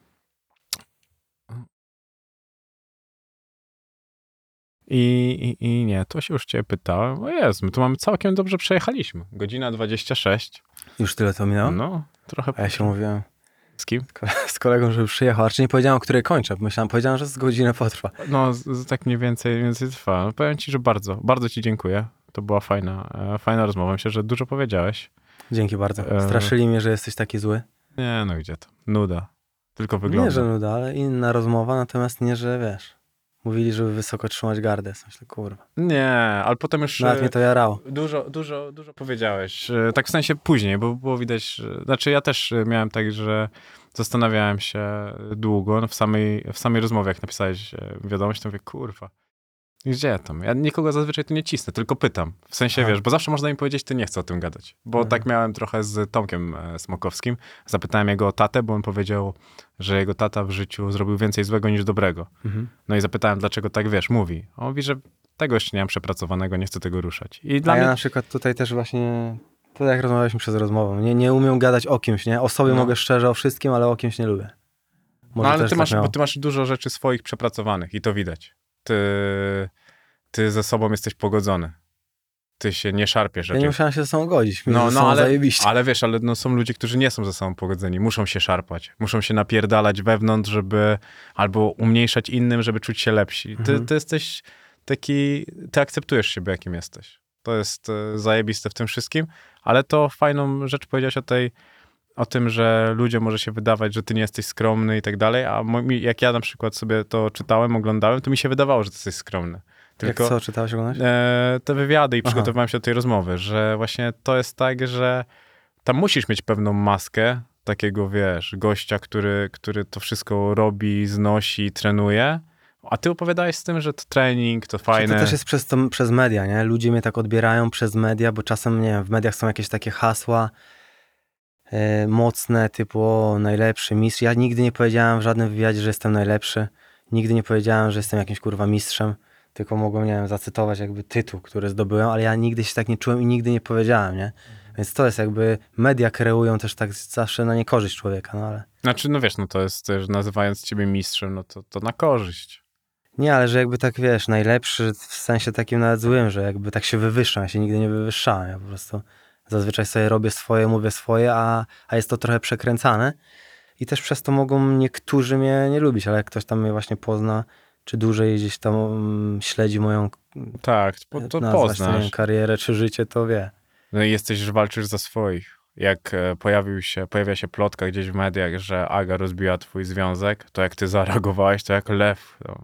I, i, I nie, to się już cię pytałem. O Jezu, my tu mamy całkiem dobrze przejechaliśmy. Godzina 26. Już tyle to minęło? No, trochę. A ja się mówiłem Z kim? z kolegą, że już przyjechał, a czy nie powiedziałem, o której kończę. Myślałem, powiedziałem, że z godzinę potrwa. No, z, z, tak mniej więcej, mniej więcej trwa. No, powiem ci, że bardzo, bardzo ci dziękuję. To była fajna, e, fajna rozmowa. Myślę, że dużo powiedziałeś. Dzięki bardzo. E. Straszyli mnie, że jesteś taki zły. Nie, no gdzie to? Nuda. Tylko wygląda. Nie, że nuda, ale inna rozmowa, natomiast nie, że wiesz. Mówili, żeby wysoko trzymać gardę. Myślę, kurwa. Nie, ale potem już... Nawet mnie to jarało. Dużo, dużo, dużo powiedziałeś. E, Tak w sensie później, bo było widać, znaczy ja też e, miałem tak, że zastanawiałem się długo no w, samej, w samej rozmowie, jak napisałeś e, wiadomość, to mówię, kurwa, gdzie ja tam? Ja nikogo zazwyczaj tu nie cisnę, tylko pytam. W sensie, Aha. wiesz, bo zawsze można mi powiedzieć, ty nie chcę o tym gadać. Bo Mhm. tak miałem trochę z Tomkiem e, Smokowskim. Zapytałem jego o tatę, bo on powiedział, że jego tata w życiu zrobił więcej złego niż dobrego. Mhm. No i zapytałem, dlaczego tak, wiesz, mówi. On mówi, że tego jeszcze nie mam przepracowanego, nie chcę tego ruszać. I dla ja mnie na przykład tutaj też właśnie, to jak rozmawialiśmy przez rozmowę, nie, nie umiem gadać o kimś, nie? O sobie No. mogę szczerze o wszystkim, ale o kimś nie lubię. Może no ale ty tak masz, miało. bo ty masz dużo rzeczy swoich przepracowanych i to widać. Ty, ty ze sobą jesteś pogodzony. Ty się nie szarpiesz Ja nie raczej. musiałem się ze sobą godzić, No, no, ale- zajebiście. Ale wiesz, ale no, są ludzie, którzy nie są ze sobą pogodzeni. Muszą się szarpać. Muszą się napierdalać wewnątrz, żeby albo umniejszać innym, żeby czuć się lepsi. Ty, Mhm. ty jesteś taki, ty akceptujesz siebie, jakim jesteś. To jest e, zajebiste w tym wszystkim, ale to fajną rzecz powiedziałeś o tej, o tym, że ludziom może się wydawać, że ty nie jesteś skromny i tak dalej, a jak ja na przykład sobie to czytałem, oglądałem, to mi się wydawało, że ty jesteś skromny. Tylko Jak co, czytałeś oglądać? e, te wywiady i Aha. przygotowywałem się do tej rozmowy, że właśnie to jest tak, że tam musisz mieć pewną maskę takiego, wiesz, gościa, który, który to wszystko robi, znosi, trenuje, a ty opowiadałeś z tym, że to trening, to Czy fajne. To też jest przez, to, przez media, nie? Ludzie mnie tak odbierają przez media, bo czasem, nie wiem, w mediach są jakieś takie hasła mocne, typu o, najlepszy mistrz. Ja nigdy nie powiedziałem w żadnym wywiadzie, że jestem najlepszy. Nigdy nie powiedziałem, że jestem jakimś kurwa mistrzem. Tylko mogłem, nie wiem, zacytować jakby tytuł, który zdobyłem, ale ja nigdy się tak nie czułem i nigdy nie powiedziałem, nie? Więc to jest jakby, media kreują też tak zawsze na niekorzyść człowieka, no ale... Znaczy, no wiesz, no to jest też, nazywając ciebie mistrzem, no to, to na korzyść. Nie, ale że jakby tak, wiesz, najlepszy w sensie takim nawet złym, że jakby tak się wywyższam. Ja się nigdy nie wywyższałem. Ja po prostu zazwyczaj sobie robię swoje, mówię swoje, a, a jest to trochę przekręcane. I też przez to mogą niektórzy mnie nie lubić, ale jak ktoś tam mnie właśnie pozna, czy dłużej gdzieś tam mm, śledzi moją Tak, to, to nazwać, poznasz. karierę czy życie, to wie. No i jesteś, że walczysz za swoich. Jak e, pojawił się, pojawia się plotka gdzieś w mediach, że Aga rozbiła twój związek, to jak ty zareagowałeś, to jak lew. No.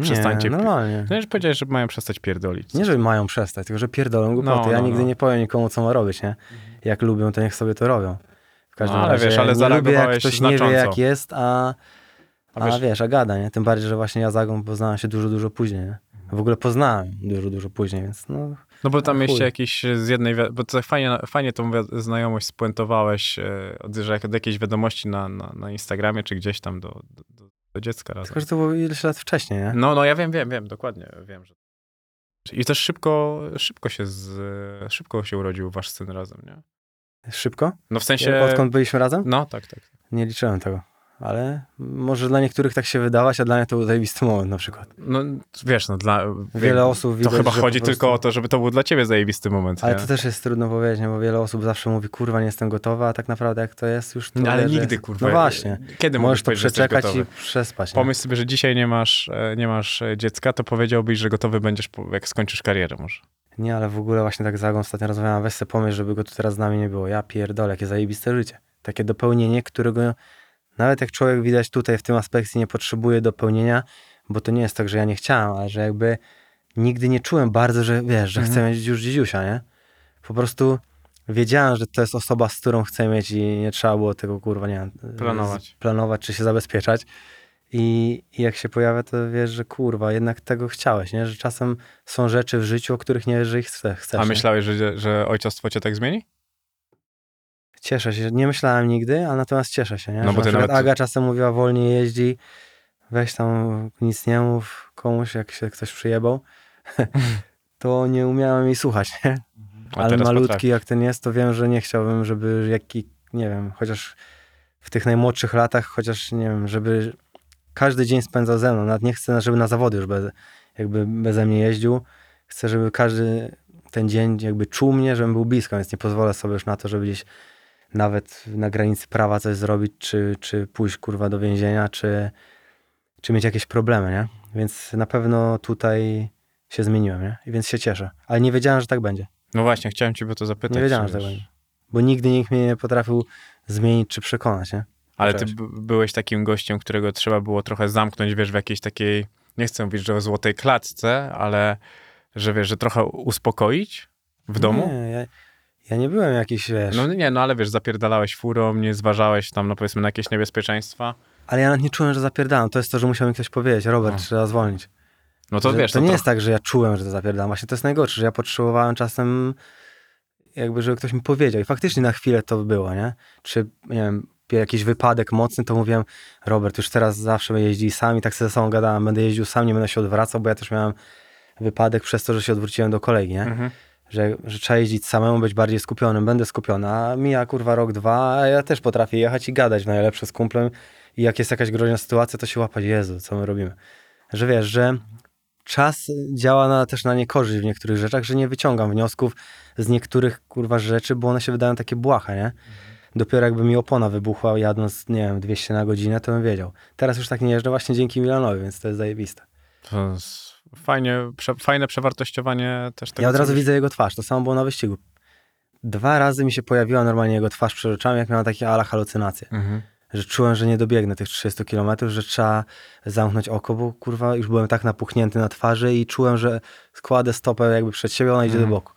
Przestańcie Nie, normalnie. No już powiedziałeś, że mają przestać pierdolić. Nie, że mają przestać, tylko że pierdolą głupoty. No, ja no, nigdy no. nie powiem nikomu, co ma robić, nie? Jak lubią, to niech sobie to robią. W każdym No, ale razie wiesz, ale nie lubię, jak ktoś nie wie, znacząco. jak jest, a, A a, wiesz- wiesz, a gada, nie? Tym bardziej, że właśnie ja z Agą poznałem się dużo, dużo później, nie? W ogóle poznałem dużo, dużo później, więc no... No bo tam A, jeszcze jakiś z jednej, bo to fajnie, fajnie tą znajomość spuentowałeś, e, że od jakiejś wiadomości na, na, na Instagramie, czy gdzieś tam do, do, do, dziecka razem. Tylko, że to było ileś lat wcześniej, nie? No, no ja wiem, wiem, wiem, dokładnie wiem, że... I też szybko, szybko się z, szybko się urodził wasz syn razem, nie? Szybko? No w sensie... Odkąd byliśmy razem? No, tak, tak. Nie liczyłem tego. Ale może dla niektórych tak się wydawać, a dla mnie to był zajebisty moment na przykład. No wiesz, no dla... Wiele osób To widać, chyba że chodzi po tylko prostu- o to, żeby to był dla ciebie zajebisty moment, Ale nie? to też jest trudno powiedzieć, nie? bo wiele osób zawsze mówi, kurwa, nie jestem gotowa, a tak naprawdę jak to jest już... To No, ale że- nigdy, kurwa. No właśnie. Kiedy Możesz to przeczekać i przespać. nie? Pomyśl sobie, że dzisiaj nie masz, e, nie masz e, dziecka, to powiedziałbyś, że gotowy będziesz, jak skończysz karierę może. Nie, ale w ogóle właśnie tak z Agą ostatnio rozmawiałem, weź sobie pomyśl, żeby go tu teraz z nami nie było. Ja pierdolę, jakie zajebiste życie. Takie dopełnienie, którego nawet jak człowiek widać tutaj w tym aspekcie nie potrzebuje dopełnienia, bo to nie jest tak, że ja nie chciałem, ale że jakby nigdy nie czułem bardzo, że wiesz, że Mhm. chcę mieć już dzidziusia, nie? Po prostu wiedziałem, że to jest osoba, z którą chcę mieć i nie trzeba było tego kurwa, nie wiem, Planować. planować czy się zabezpieczać. I, I jak się pojawia, to wiesz, że kurwa, jednak tego chciałeś, nie? Że czasem są rzeczy w życiu, o których nie wiesz, że ich chce, chcesz. A nie? myślałeś, że, że ojcostwo cię tak zmieni? Cieszę się. Nie myślałem nigdy, a natomiast cieszę się, nie? No Że bo na ty przykład nawet- Aga czasem mówiła, wolniej jeździ, weź tam nic nie mów komuś, jak się ktoś przyjebał. to nie umiałem jej słuchać, nie? Ale malutki jak ten jest, to wiem, że nie chciałbym, żeby jaki, nie wiem, chociaż w tych najmłodszych latach, chociaż nie wiem, żeby każdy dzień spędzał ze mną. Nawet nie chcę, żeby na zawody już bez, jakby beze mnie jeździł. Chcę, żeby każdy ten dzień jakby czuł mnie, żebym był blisko, więc nie pozwolę sobie już na to, żeby gdzieś nawet na granicy prawa coś zrobić, czy, czy pójść kurwa do więzienia, czy, czy mieć jakieś problemy, nie? Więc na pewno tutaj się zmieniłem, nie? I więc się cieszę. Ale nie wiedziałem, że tak będzie. No właśnie, chciałem ciebie to zapytać. Nie wiedziałem, że tak będzie. Bo nigdy nikt mnie nie potrafił zmienić czy przekonać, nie? Ale ty byłeś takim gościem, którego trzeba było trochę zamknąć, wiesz, w jakiejś takiej, nie chcę mówić, że o złotej klatce, ale że wiesz, że trochę uspokoić w domu? Nie, ja, ja nie byłem jakiś, wiesz... No nie, no ale wiesz, zapierdalałeś furą, nie zważałeś tam, no powiedzmy, na jakieś niebezpieczeństwa. Ale ja nawet nie czułem, że zapierdalam. To jest to, że musiał mi ktoś powiedzieć, Robert, No. trzeba zwolnić. No to że wiesz, to to nie trochę- jest tak, że ja czułem, że to zapierdalam. Właśnie to jest najgorsze, że ja potrzebowałem czasem jakby, żeby ktoś mi powiedział. I faktycznie na chwilę to było, nie? Czy, nie wiem, jakiś wypadek mocny, to mówiłem, Robert, już teraz zawsze jeździ sam i tak sobie ze sobą gadałem, będę jeździł sam, nie będę się odwracał, bo ja też miałem wypadek przez to, że się odwróciłem do kolegi, nie? Mhm. Że, że trzeba jeździć samemu, być bardziej skupionym, będę skupiony, a mija kurwa rok, dwa, a ja też potrafię jechać i gadać najlepsze z kumplem i jak jest jakaś groźna sytuacja, to się łapać, Jezu, co my robimy. Że wiesz, że czas działa na, też na niekorzyść w niektórych rzeczach, że nie wyciągam wniosków z niektórych kurwa rzeczy, bo one się wydają takie błahe, nie? Dopiero jakby mi opona wybuchła jadąc, nie wiem, 200 na godzinę, to bym wiedział. Teraz już tak nie jeżdżę właśnie dzięki Milanowi, więc to jest zajebiste. To jest fajnie, prze, fajne przewartościowanie też tego, Ja od razu widzę jego twarz, to samo było na wyścigu. Dwa razy mi się pojawiła normalnie jego twarz przed oczami, jak miałem takie ala halucynacje. Mhm. Że czułem, że nie dobiegnę tych 30 km, że trzeba zamknąć oko, bo kurwa już byłem tak napuchnięty na twarzy i czułem, że składę stopę jakby przed siebie, ona idzie Mhm. do boku.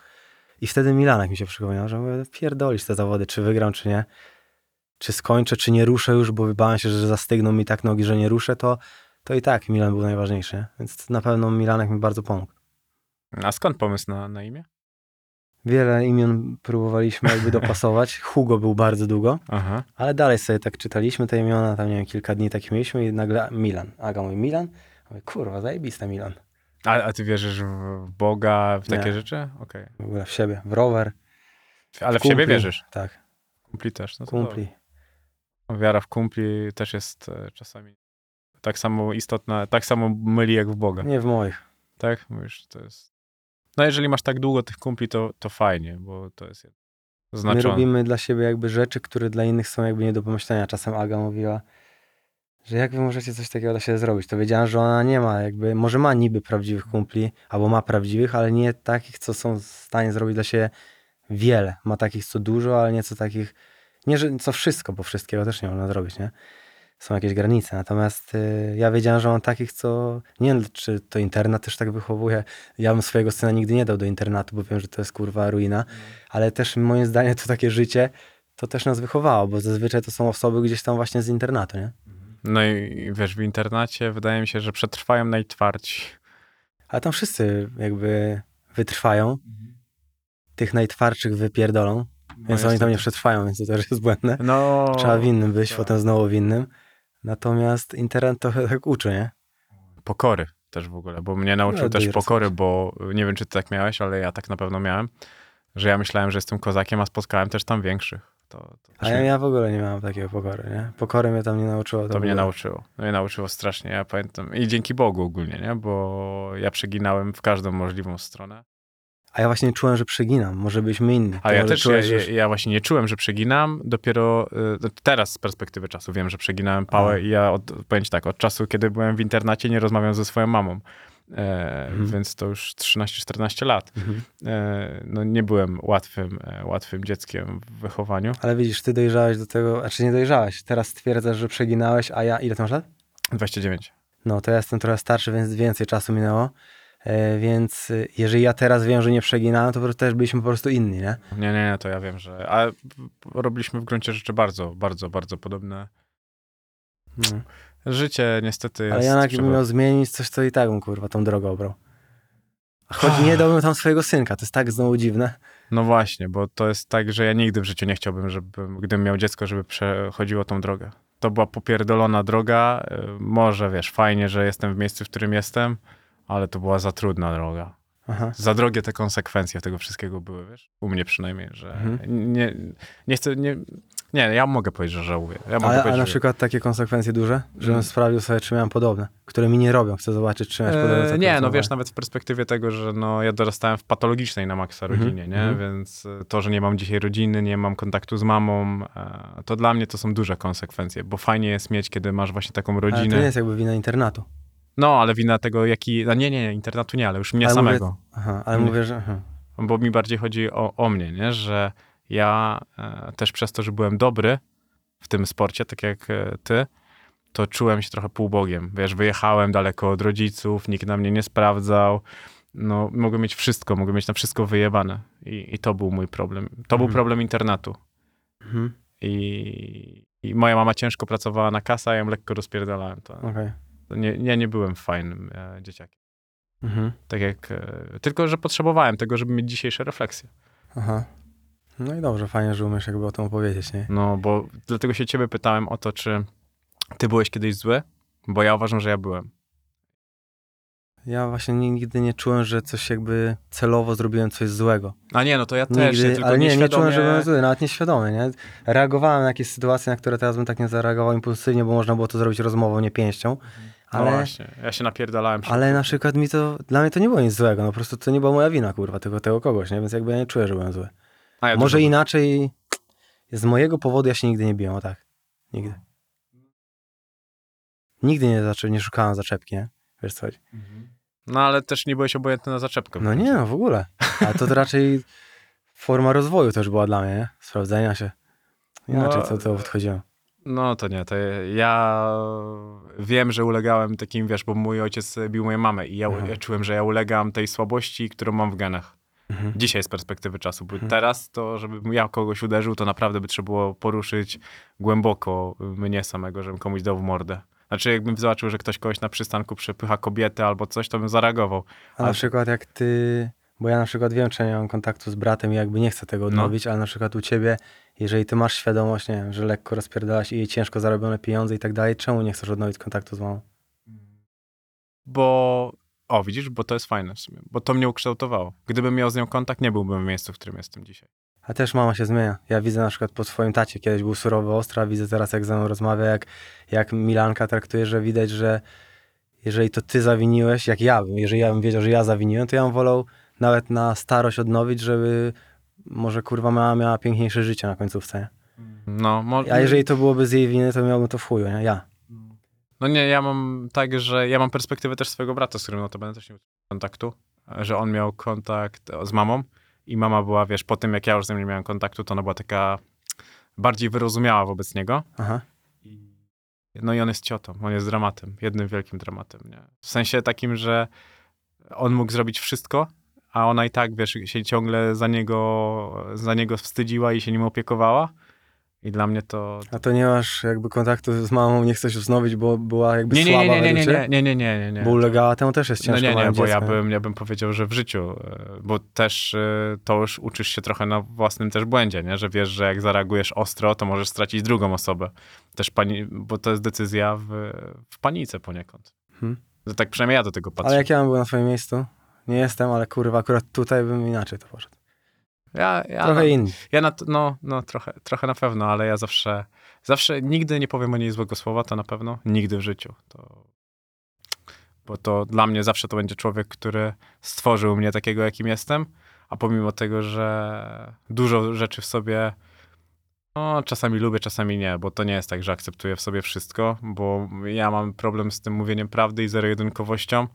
I wtedy Milanek mi się przypomniał, że mówię, pierdolisz te zawody, czy wygram, czy nie. Czy skończę, czy nie ruszę już, bo bałem się, że zastygną mi tak nogi, że nie ruszę, to, to i tak Milan był najważniejszy. nie? Więc na pewno Milanek mi bardzo pomógł. A skąd pomysł na, na imię? Wiele imion próbowaliśmy jakby dopasować. Hugo był bardzo długo, Aha. ale dalej sobie tak czytaliśmy te imiona, tam nie wiem, kilka dni takich mieliśmy i nagle Milan. Aga mówi Milan? Mówię, kurwa, zajebiste Milan. A, a ty wierzysz w Boga, w takie Nie. rzeczy? Okej. W ogóle w siebie, w rower. Ale w kumpli. siebie wierzysz? Tak, Kumpli też. No to kumpli. dobrze. Wiara w kumpli też jest e, czasami tak samo istotna, tak samo myli jak w Boga. Nie w moich. Tak? Mówisz, to jest... No jeżeli masz tak długo tych kumpli, to, to fajnie, bo to jest My znaczone. robimy dla siebie jakby rzeczy, które dla innych są jakby nie do pomyślenia. Czasem Aga mówiła, że jak wy możecie coś takiego dla siebie zrobić? To wiedziałem, że ona nie ma jakby, może ma niby prawdziwych kumpli, albo ma prawdziwych, ale nie takich, co są w stanie zrobić dla siebie wiele. Ma takich, co dużo, ale nie co takich, nie, że co wszystko, bo wszystkiego też nie można zrobić, nie? Są jakieś granice. Natomiast y, ja wiedziałem, że mam takich, co, nie wiem, czy to internat też tak wychowuje. Ja bym swojego syna nigdy nie dał do internatu, bo wiem, że to jest kurwa ruina ale też moim zdaniem to takie życie to też nas wychowało, bo zazwyczaj to są osoby gdzieś tam właśnie z internatu, nie? No i wiesz, w internacie wydaje mi się, że przetrwają najtwardsi. Ale tam wszyscy jakby wytrwają, tych najtwardszych wypierdolą, więc No oni tam nie przetrwają, więc to też jest błędne. No, Trzeba winnym być, tak. potem znowu winnym. Natomiast internet to tak uczy, nie? pokory też w ogóle, bo mnie nauczył No, też pokory, bo nie wiem, czy ty tak miałeś, ale ja tak na pewno miałem, że ja myślałem, że jestem kozakiem, a spotkałem też tam większych. To, to, A ja, ja w ogóle nie miałem takiego pokory, nie? Pokory mnie tam nie nauczyło. to mnie nauczyło. Mnie nauczyło strasznie, ja pamiętam. I dzięki Bogu ogólnie, nie? Bo ja przeginałem w każdą możliwą stronę. A ja właśnie czułem, że przeginam, może byśmy inni. A To ja też, ja, czułeś, ja, ja właśnie nie czułem, że przeginam, dopiero y, teraz z perspektywy czasu wiem, że przeginałem pałę A. i ja, od, powiem tak, od czasu, kiedy byłem w internacie, nie rozmawiam ze swoją mamą. E, Mhm. Więc to już 13-14 lat. Mhm. E, no nie byłem łatwym, e, łatwym dzieckiem w wychowaniu. Ale widzisz, ty dojrzałeś do tego, znaczy nie dojrzałeś, teraz stwierdzasz, że przeginałeś, a ja, ile ty masz lat? 29. No, to ja jestem trochę starszy, więc więcej czasu minęło. E, więc y, jeżeli ja teraz wiem, że nie przeginałem, to też byliśmy po prostu inni, nie? Nie, nie, nie, to ja wiem, że... A robiliśmy w gruncie rzeczy bardzo, bardzo, bardzo podobne. No. Życie niestety jest... Ale ja jak trzeba- bym miał zmienić coś, to i tak bym kurwa tą drogę obrał. Choć nie dałbym tam swojego synka, to jest tak znowu dziwne. No właśnie, bo to jest tak, że ja nigdy w życiu nie chciałbym, żeby, gdybym miał dziecko, żeby przechodziło tą drogę. To była popierdolona droga. y, Może, wiesz, fajnie, że jestem w miejscu, w którym jestem, ale to była za trudna droga. Aha. Za drogie te konsekwencje tego wszystkiego były, wiesz? U mnie przynajmniej, że Mhm. nie, nie chcę, nie, Nie, ja mogę powiedzieć, że żałuję. Ja mogę Ale, a na że- przykład takie konsekwencje duże, żebym Mm. sprawdził sobie, czy miałem podobne, które mi nie robią. Chcę zobaczyć, czy miałeś podobne. Eee, nie, no wiesz, nawet w perspektywie tego, że no, ja dorastałem w patologicznej na maksa Mhm, rodzinie, nie? mhm. Więc e, to, że nie mam dzisiaj rodziny, nie mam kontaktu z mamą, e, to dla mnie to są duże konsekwencje, bo fajnie jest mieć, kiedy masz właśnie taką Ale to rodzinę. nie jest jakby wina internatu. No, ale wina tego, jaki... No, nie, nie, internatu nie, ale już mnie Ale mówię- samego. Aha, ale mówię, że... Aha. Bo mi bardziej chodzi o, o mnie, nie? Że ja e, też przez to, że byłem dobry w tym sporcie, tak jak e, ty, to czułem się trochę półbogiem. Wiesz, wyjechałem daleko od rodziców, nikt na mnie nie sprawdzał. No, mogłem mieć wszystko, mogłem mieć na wszystko wyjebane. I, i to był mój problem. To był Mhm. problem internatu. Mhm. I, I moja mama ciężko pracowała na kasa, a ja ją lekko rozpierdalałem. To, Okej. Nie, ja nie byłem fajnym e, dzieciakiem. Mhm. Tak jak, e, tylko, że potrzebowałem tego, żeby mieć dzisiejsze refleksje. Aha. No i dobrze, fajnie, że umiesz jakby o tym opowiedzieć, nie? No, bo dlatego się ciebie pytałem o to, czy ty byłeś kiedyś zły, bo ja uważam, że ja byłem. Ja właśnie nigdy nie czułem, że coś jakby celowo zrobiłem coś złego. A nie, no to ja też, Nigdy, nie, tylko ale nie, nie czułem, że byłem zły, nawet nieświadomie, nie? Reagowałem na jakieś sytuacje, na które teraz bym tak nie zareagował impulsywnie, bo można było to zrobić rozmową, nie pięścią. No Ale, właśnie, ja się napierdalałem. Się. ale na przykład mi to, dla mnie to nie było nic złego, no po prostu to nie była moja wina, kurwa, tylko tego kogoś, nie? Więc jakby ja nie czuję, że byłem zły. A ja Może inaczej, z mojego powodu ja się nigdy nie biłem, o tak. Nigdy. Nigdy nie, zaczę, nie szukałem zaczepki, nie? Wiesz co chodzi? No ale też nie byłeś obojętny na zaczepkę. No nie, no w ogóle. Ale to raczej forma rozwoju też była dla mnie, nie? Sprawdzenia się. Inaczej No, co to podchodziłem. No to nie, to ja wiem, że ulegałem takim, wiesz, bo mój ojciec bił moją mamę i ja, ja czułem, że ja ulegam tej słabości, którą mam w genach. Mhm. Dzisiaj z perspektywy czasu, bo Mhm. teraz to, żebym ja kogoś uderzył, to naprawdę by trzeba było poruszyć głęboko mnie samego, żebym komuś dał w mordę. Znaczy, jakbym zobaczył, że ktoś kogoś na przystanku przepycha kobietę albo coś, to bym zareagował. A na Ale- przykład jak ty, bo ja na przykład wiem, czy nie mam kontaktu z bratem i jakby nie chcę tego No. odnowić, ale na przykład u ciebie, jeżeli ty masz świadomość, nie wiem, że lekko rozpierdalasz i jej ciężko zarobione pieniądze i tak dalej, czemu nie chcesz odnowić kontaktu z mamą? Bo, o widzisz, bo to jest fajne w sumie, bo to mnie ukształtowało. Gdybym miał z nią kontakt, nie byłbym w miejscu, w którym jestem dzisiaj. A też mama się zmienia. Ja widzę na przykład po swoim tacie, kiedyś był surowy, ostry, a widzę teraz jak ze mną rozmawia, jak, jak Milanka traktuje, że widać, że jeżeli to ty zawiniłeś, jak ja bym, jeżeli ja bym wiedział, że ja zawiniłem, to ja bym wolał nawet na starość odnowić, żeby może kurwa mama miała piękniejsze życie na końcówce. No, mo- A jeżeli to byłoby z jej winy, to miałbym to w chuju, nie? Ja. No nie, ja mam tak, że ja mam perspektywę też swojego brata, z którym notabene też nie miał kontaktu, że on miał kontakt z mamą i mama była, wiesz, po tym jak ja już z nim nie miałem kontaktu, to ona była taka bardziej wyrozumiała wobec niego. Aha. No i on jest ciotą, on jest dramatem, jednym wielkim dramatem, nie? W sensie takim, że on mógł zrobić wszystko, a ona i tak, wiesz, się ciągle za niego, za niego wstydziła i się nim opiekowała. I dla mnie to... A to nie masz jakby kontaktu z mamą, nie chcesz wznowić, bo była jakby Nie, nie, słaba nie, nie, nie, nie, nie, nie, nie, nie, nie. Bo ulegała temu też jest No ciężko nie, nie, małym bo ja bym, ja bym powiedział, że w życiu, e, bo też e, to już uczysz się trochę na własnym też błędzie, nie? że wiesz, że jak zareagujesz ostro, to możesz stracić drugą osobę. Też pani, bo to jest decyzja w, w panice poniekąd. Hmm. To Tak przynajmniej ja do tego patrzę. Ale jak ja bym był na twoim miejscu, nie jestem, ale kurwa, akurat tutaj bym inaczej to poszedł. Ja, ja, Trochę no, inny. ja na, no, no trochę, trochę na pewno, ale ja zawsze, zawsze nigdy nie powiem o niej złego słowa, to na pewno. Nigdy w życiu. To, bo to dla mnie zawsze to będzie człowiek, który stworzył mnie takiego, jakim jestem, a pomimo tego, że dużo rzeczy w sobie no, czasami lubię, czasami nie, bo to nie jest tak, że akceptuję w sobie wszystko, bo ja mam problem z tym mówieniem prawdy i zero-jedynkowością,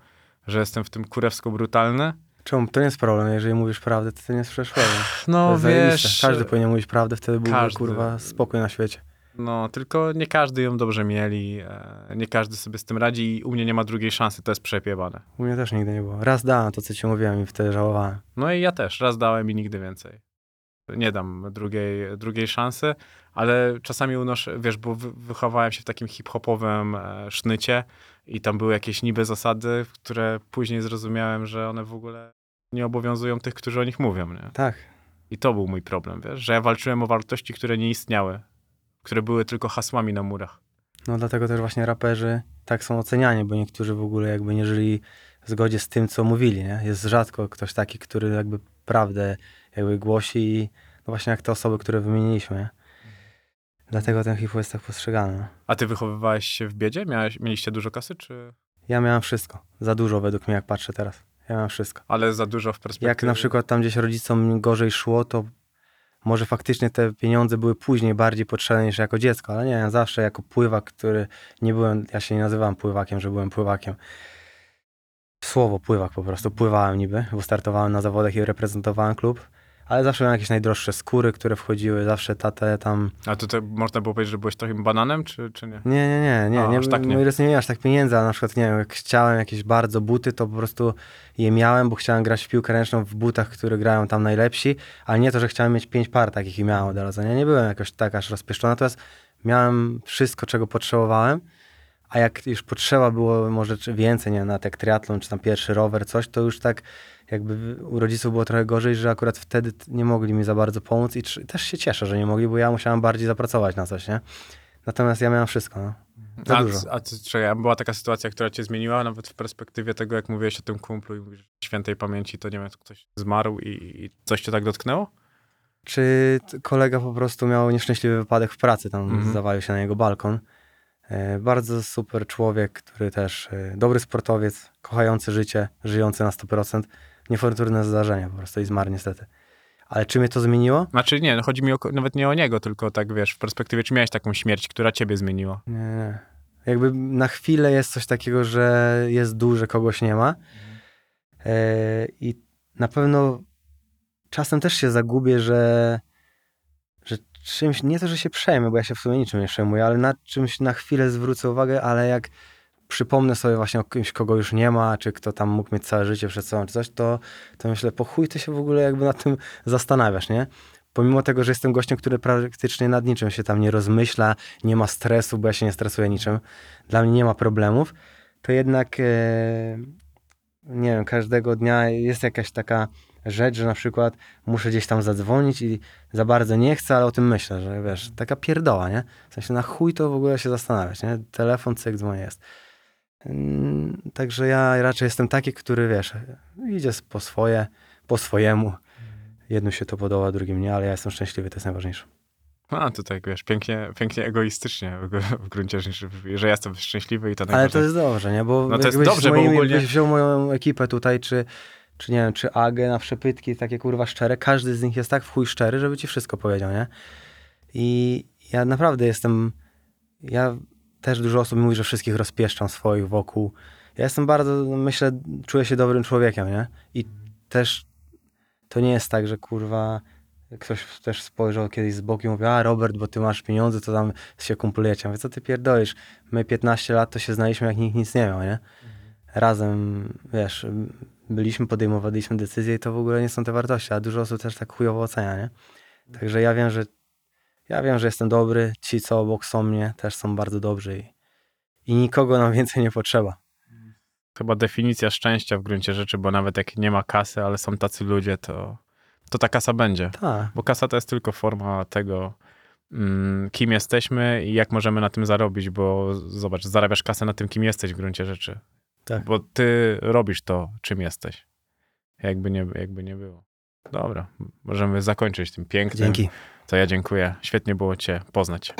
że jestem w tym kurewsko brutalny. Czemu? To nie jest problem, jeżeli mówisz prawdę, to, to nie jest przeszłe. to No wiesz... zajebiste. Każdy powinien mówić prawdę, wtedy byłby każdy. kurwa spokój na świecie. No, tylko nie każdy ją dobrze mieli, e, nie każdy sobie z tym radzi i u mnie nie ma drugiej szansy, to jest przepiebane. U mnie też nigdy nie było. Raz dałem to, co ci mówiłem i wtedy żałowałem. No i ja też, raz dałem i nigdy więcej. Nie dam drugiej, drugiej szansy, ale czasami unoszę, wiesz, bo wy, wychowałem się w takim hip-hopowym e, sznycie i tam były jakieś niby zasady, które później zrozumiałem, że one w ogóle nie obowiązują tych, którzy o nich mówią, nie? Tak. I to był mój problem, wiesz, że ja walczyłem o wartości, które nie istniały, które były tylko hasłami na murach. No dlatego też właśnie raperzy tak są oceniani, bo niektórzy w ogóle jakby nie żyli w zgodzie z tym, co mówili, nie? Jest rzadko ktoś taki, który jakby prawdę jakby głosi i no właśnie jak te osoby, które wymieniliśmy, nie? Dlatego ten hip-hop jest tak postrzegany. A ty wychowywałeś się w biedzie? Miałeś, mieliście dużo kasy, czy... Ja miałem wszystko. Za dużo według mnie, jak patrzę teraz. Ja miałem wszystko. Ale za dużo w perspektywie... Jak na przykład tam gdzieś rodzicom gorzej szło, to może faktycznie te pieniądze były później bardziej potrzebne niż jako dziecko, ale nie, ja zawsze jako pływak, który nie byłem, ja się nie nazywałem pływakiem, że byłem pływakiem. Słowo pływak po prostu, pływałem niby, bo startowałem na zawodach i reprezentowałem klub, ale zawsze miałem jakieś najdroższe skóry, które wchodziły, zawsze tatę tam... A to, to można było powiedzieć, że byłeś trochę bananem, czy, czy nie? Nie, nie, nie, nie, A, nie, aż tak nie. Rodzice nie mieli aż tak pieniędzy, ale na przykład, nie wiem, jak chciałem jakieś bardzo buty, to po prostu je miałem, bo chciałem grać w piłkę ręczną w butach, które grają tam najlepsi, ale nie to, że chciałem mieć pięć par takich i miałem od razu, nie, nie byłem jakoś tak aż rozpieszczony, natomiast miałem wszystko, czego potrzebowałem, a jak już potrzeba było może czy więcej, nie na tak triatlon, czy tam pierwszy rower, coś, to już tak jakby u rodziców było trochę gorzej, że akurat wtedy nie mogli mi za bardzo pomóc i też się cieszę, że nie mogli, bo ja musiałem bardziej zapracować na coś, nie? Natomiast ja miałem wszystko, no. Za a, dużo. A czekaj, a była taka sytuacja, która cię zmieniła, nawet w perspektywie tego, jak mówiłeś o tym kumplu i mówisz, świętej pamięci, to nie wiem, ktoś zmarł i, i coś cię tak dotknęło? Czy kolega po prostu miał nieszczęśliwy wypadek w pracy, tam Mhm. zawalił się na jego balkon. E, Bardzo super człowiek, który też e, dobry sportowiec, kochający życie, żyjący na 100%. Niefortunne zdarzenie po prostu i zmarł niestety. Ale czy mnie to zmieniło? Znaczy nie, no chodzi mi o, nawet nie o niego, tylko tak wiesz, w perspektywie, czy miałeś taką śmierć, która ciebie zmieniła? Nie, nie. Jakby na chwilę jest coś takiego, że jest dół, że kogoś nie ma. E, I na pewno czasem też się zagubię, że czymś, nie to, że się przejmę, bo ja się w sumie niczym nie przejmuję, ale na czymś na chwilę zwrócę uwagę, ale jak przypomnę sobie właśnie o kimś, kogo już nie ma, czy kto tam mógł mieć całe życie przed sobą, czy coś, to, to myślę, po chuj ty się w ogóle jakby nad tym zastanawiasz, nie? Pomimo tego, że jestem gościem, który praktycznie nad niczym się tam nie rozmyśla, nie ma stresu, bo ja się nie stresuję niczym, dla mnie nie ma problemów, to jednak, e, nie wiem, każdego dnia jest jakaś taka rzecz, że na przykład muszę gdzieś tam zadzwonić i za bardzo nie chcę, ale o tym myślę, że wiesz, taka pierdoła, nie? W sensie na chuj to w ogóle się zastanawiać, nie? Telefon, cyk, dzwonię, jest. Mm, Także ja raczej jestem taki, który, wiesz, idzie po swoje, po swojemu. Jednu się to podoba, drugim nie, ale ja jestem szczęśliwy, to jest najważniejsze. A, to tak, wiesz, pięknie, pięknie egoistycznie w, gr- w gruncie rzeczy, że ja jestem szczęśliwy i to Ale to najważniejsze. jest dobrze, nie? Bo No to jest dobrze, bo ogólnie- wziął moją ekipę tutaj, czy, czy nie wiem, czy Agę na przepytki, takie kurwa szczere, każdy z nich jest tak w chuj szczery, żeby ci wszystko powiedział, nie? I ja naprawdę jestem, ja też dużo osób mówi, że wszystkich rozpieszczam swoich wokół. Ja jestem bardzo, myślę, czuję się dobrym człowiekiem, nie? I też to nie jest tak, że kurwa ktoś też spojrzał kiedyś z boku i mówił, a Robert, bo ty masz pieniądze, to tam się kumplujecie. Mówię, co ty pierdolisz? My 15 lat to się znaliśmy, jak nikt nic nie miał, nie? Razem, wiesz, byliśmy, podejmowaliśmy decyzje i to w ogóle nie są te wartości, a dużo osób też tak chujowo ocenia, nie? Także ja wiem, że ja wiem, że jestem dobry, ci co obok są mnie też są bardzo dobrzy i, i nikogo nam więcej nie potrzeba. Chyba definicja szczęścia w gruncie rzeczy, bo nawet jak nie ma kasy, ale są tacy ludzie, to, to ta kasa będzie. Tak, Bo kasa to jest tylko forma tego, mm, kim jesteśmy i jak możemy na tym zarobić, bo zobacz, zarabiasz kasę na tym, kim jesteś w gruncie rzeczy. Tak. Bo ty robisz to, czym jesteś. Jakby nie, jakby nie było. Dobra, możemy zakończyć tym pięknym. dzięki. To ja dziękuję. Świetnie było cię poznać.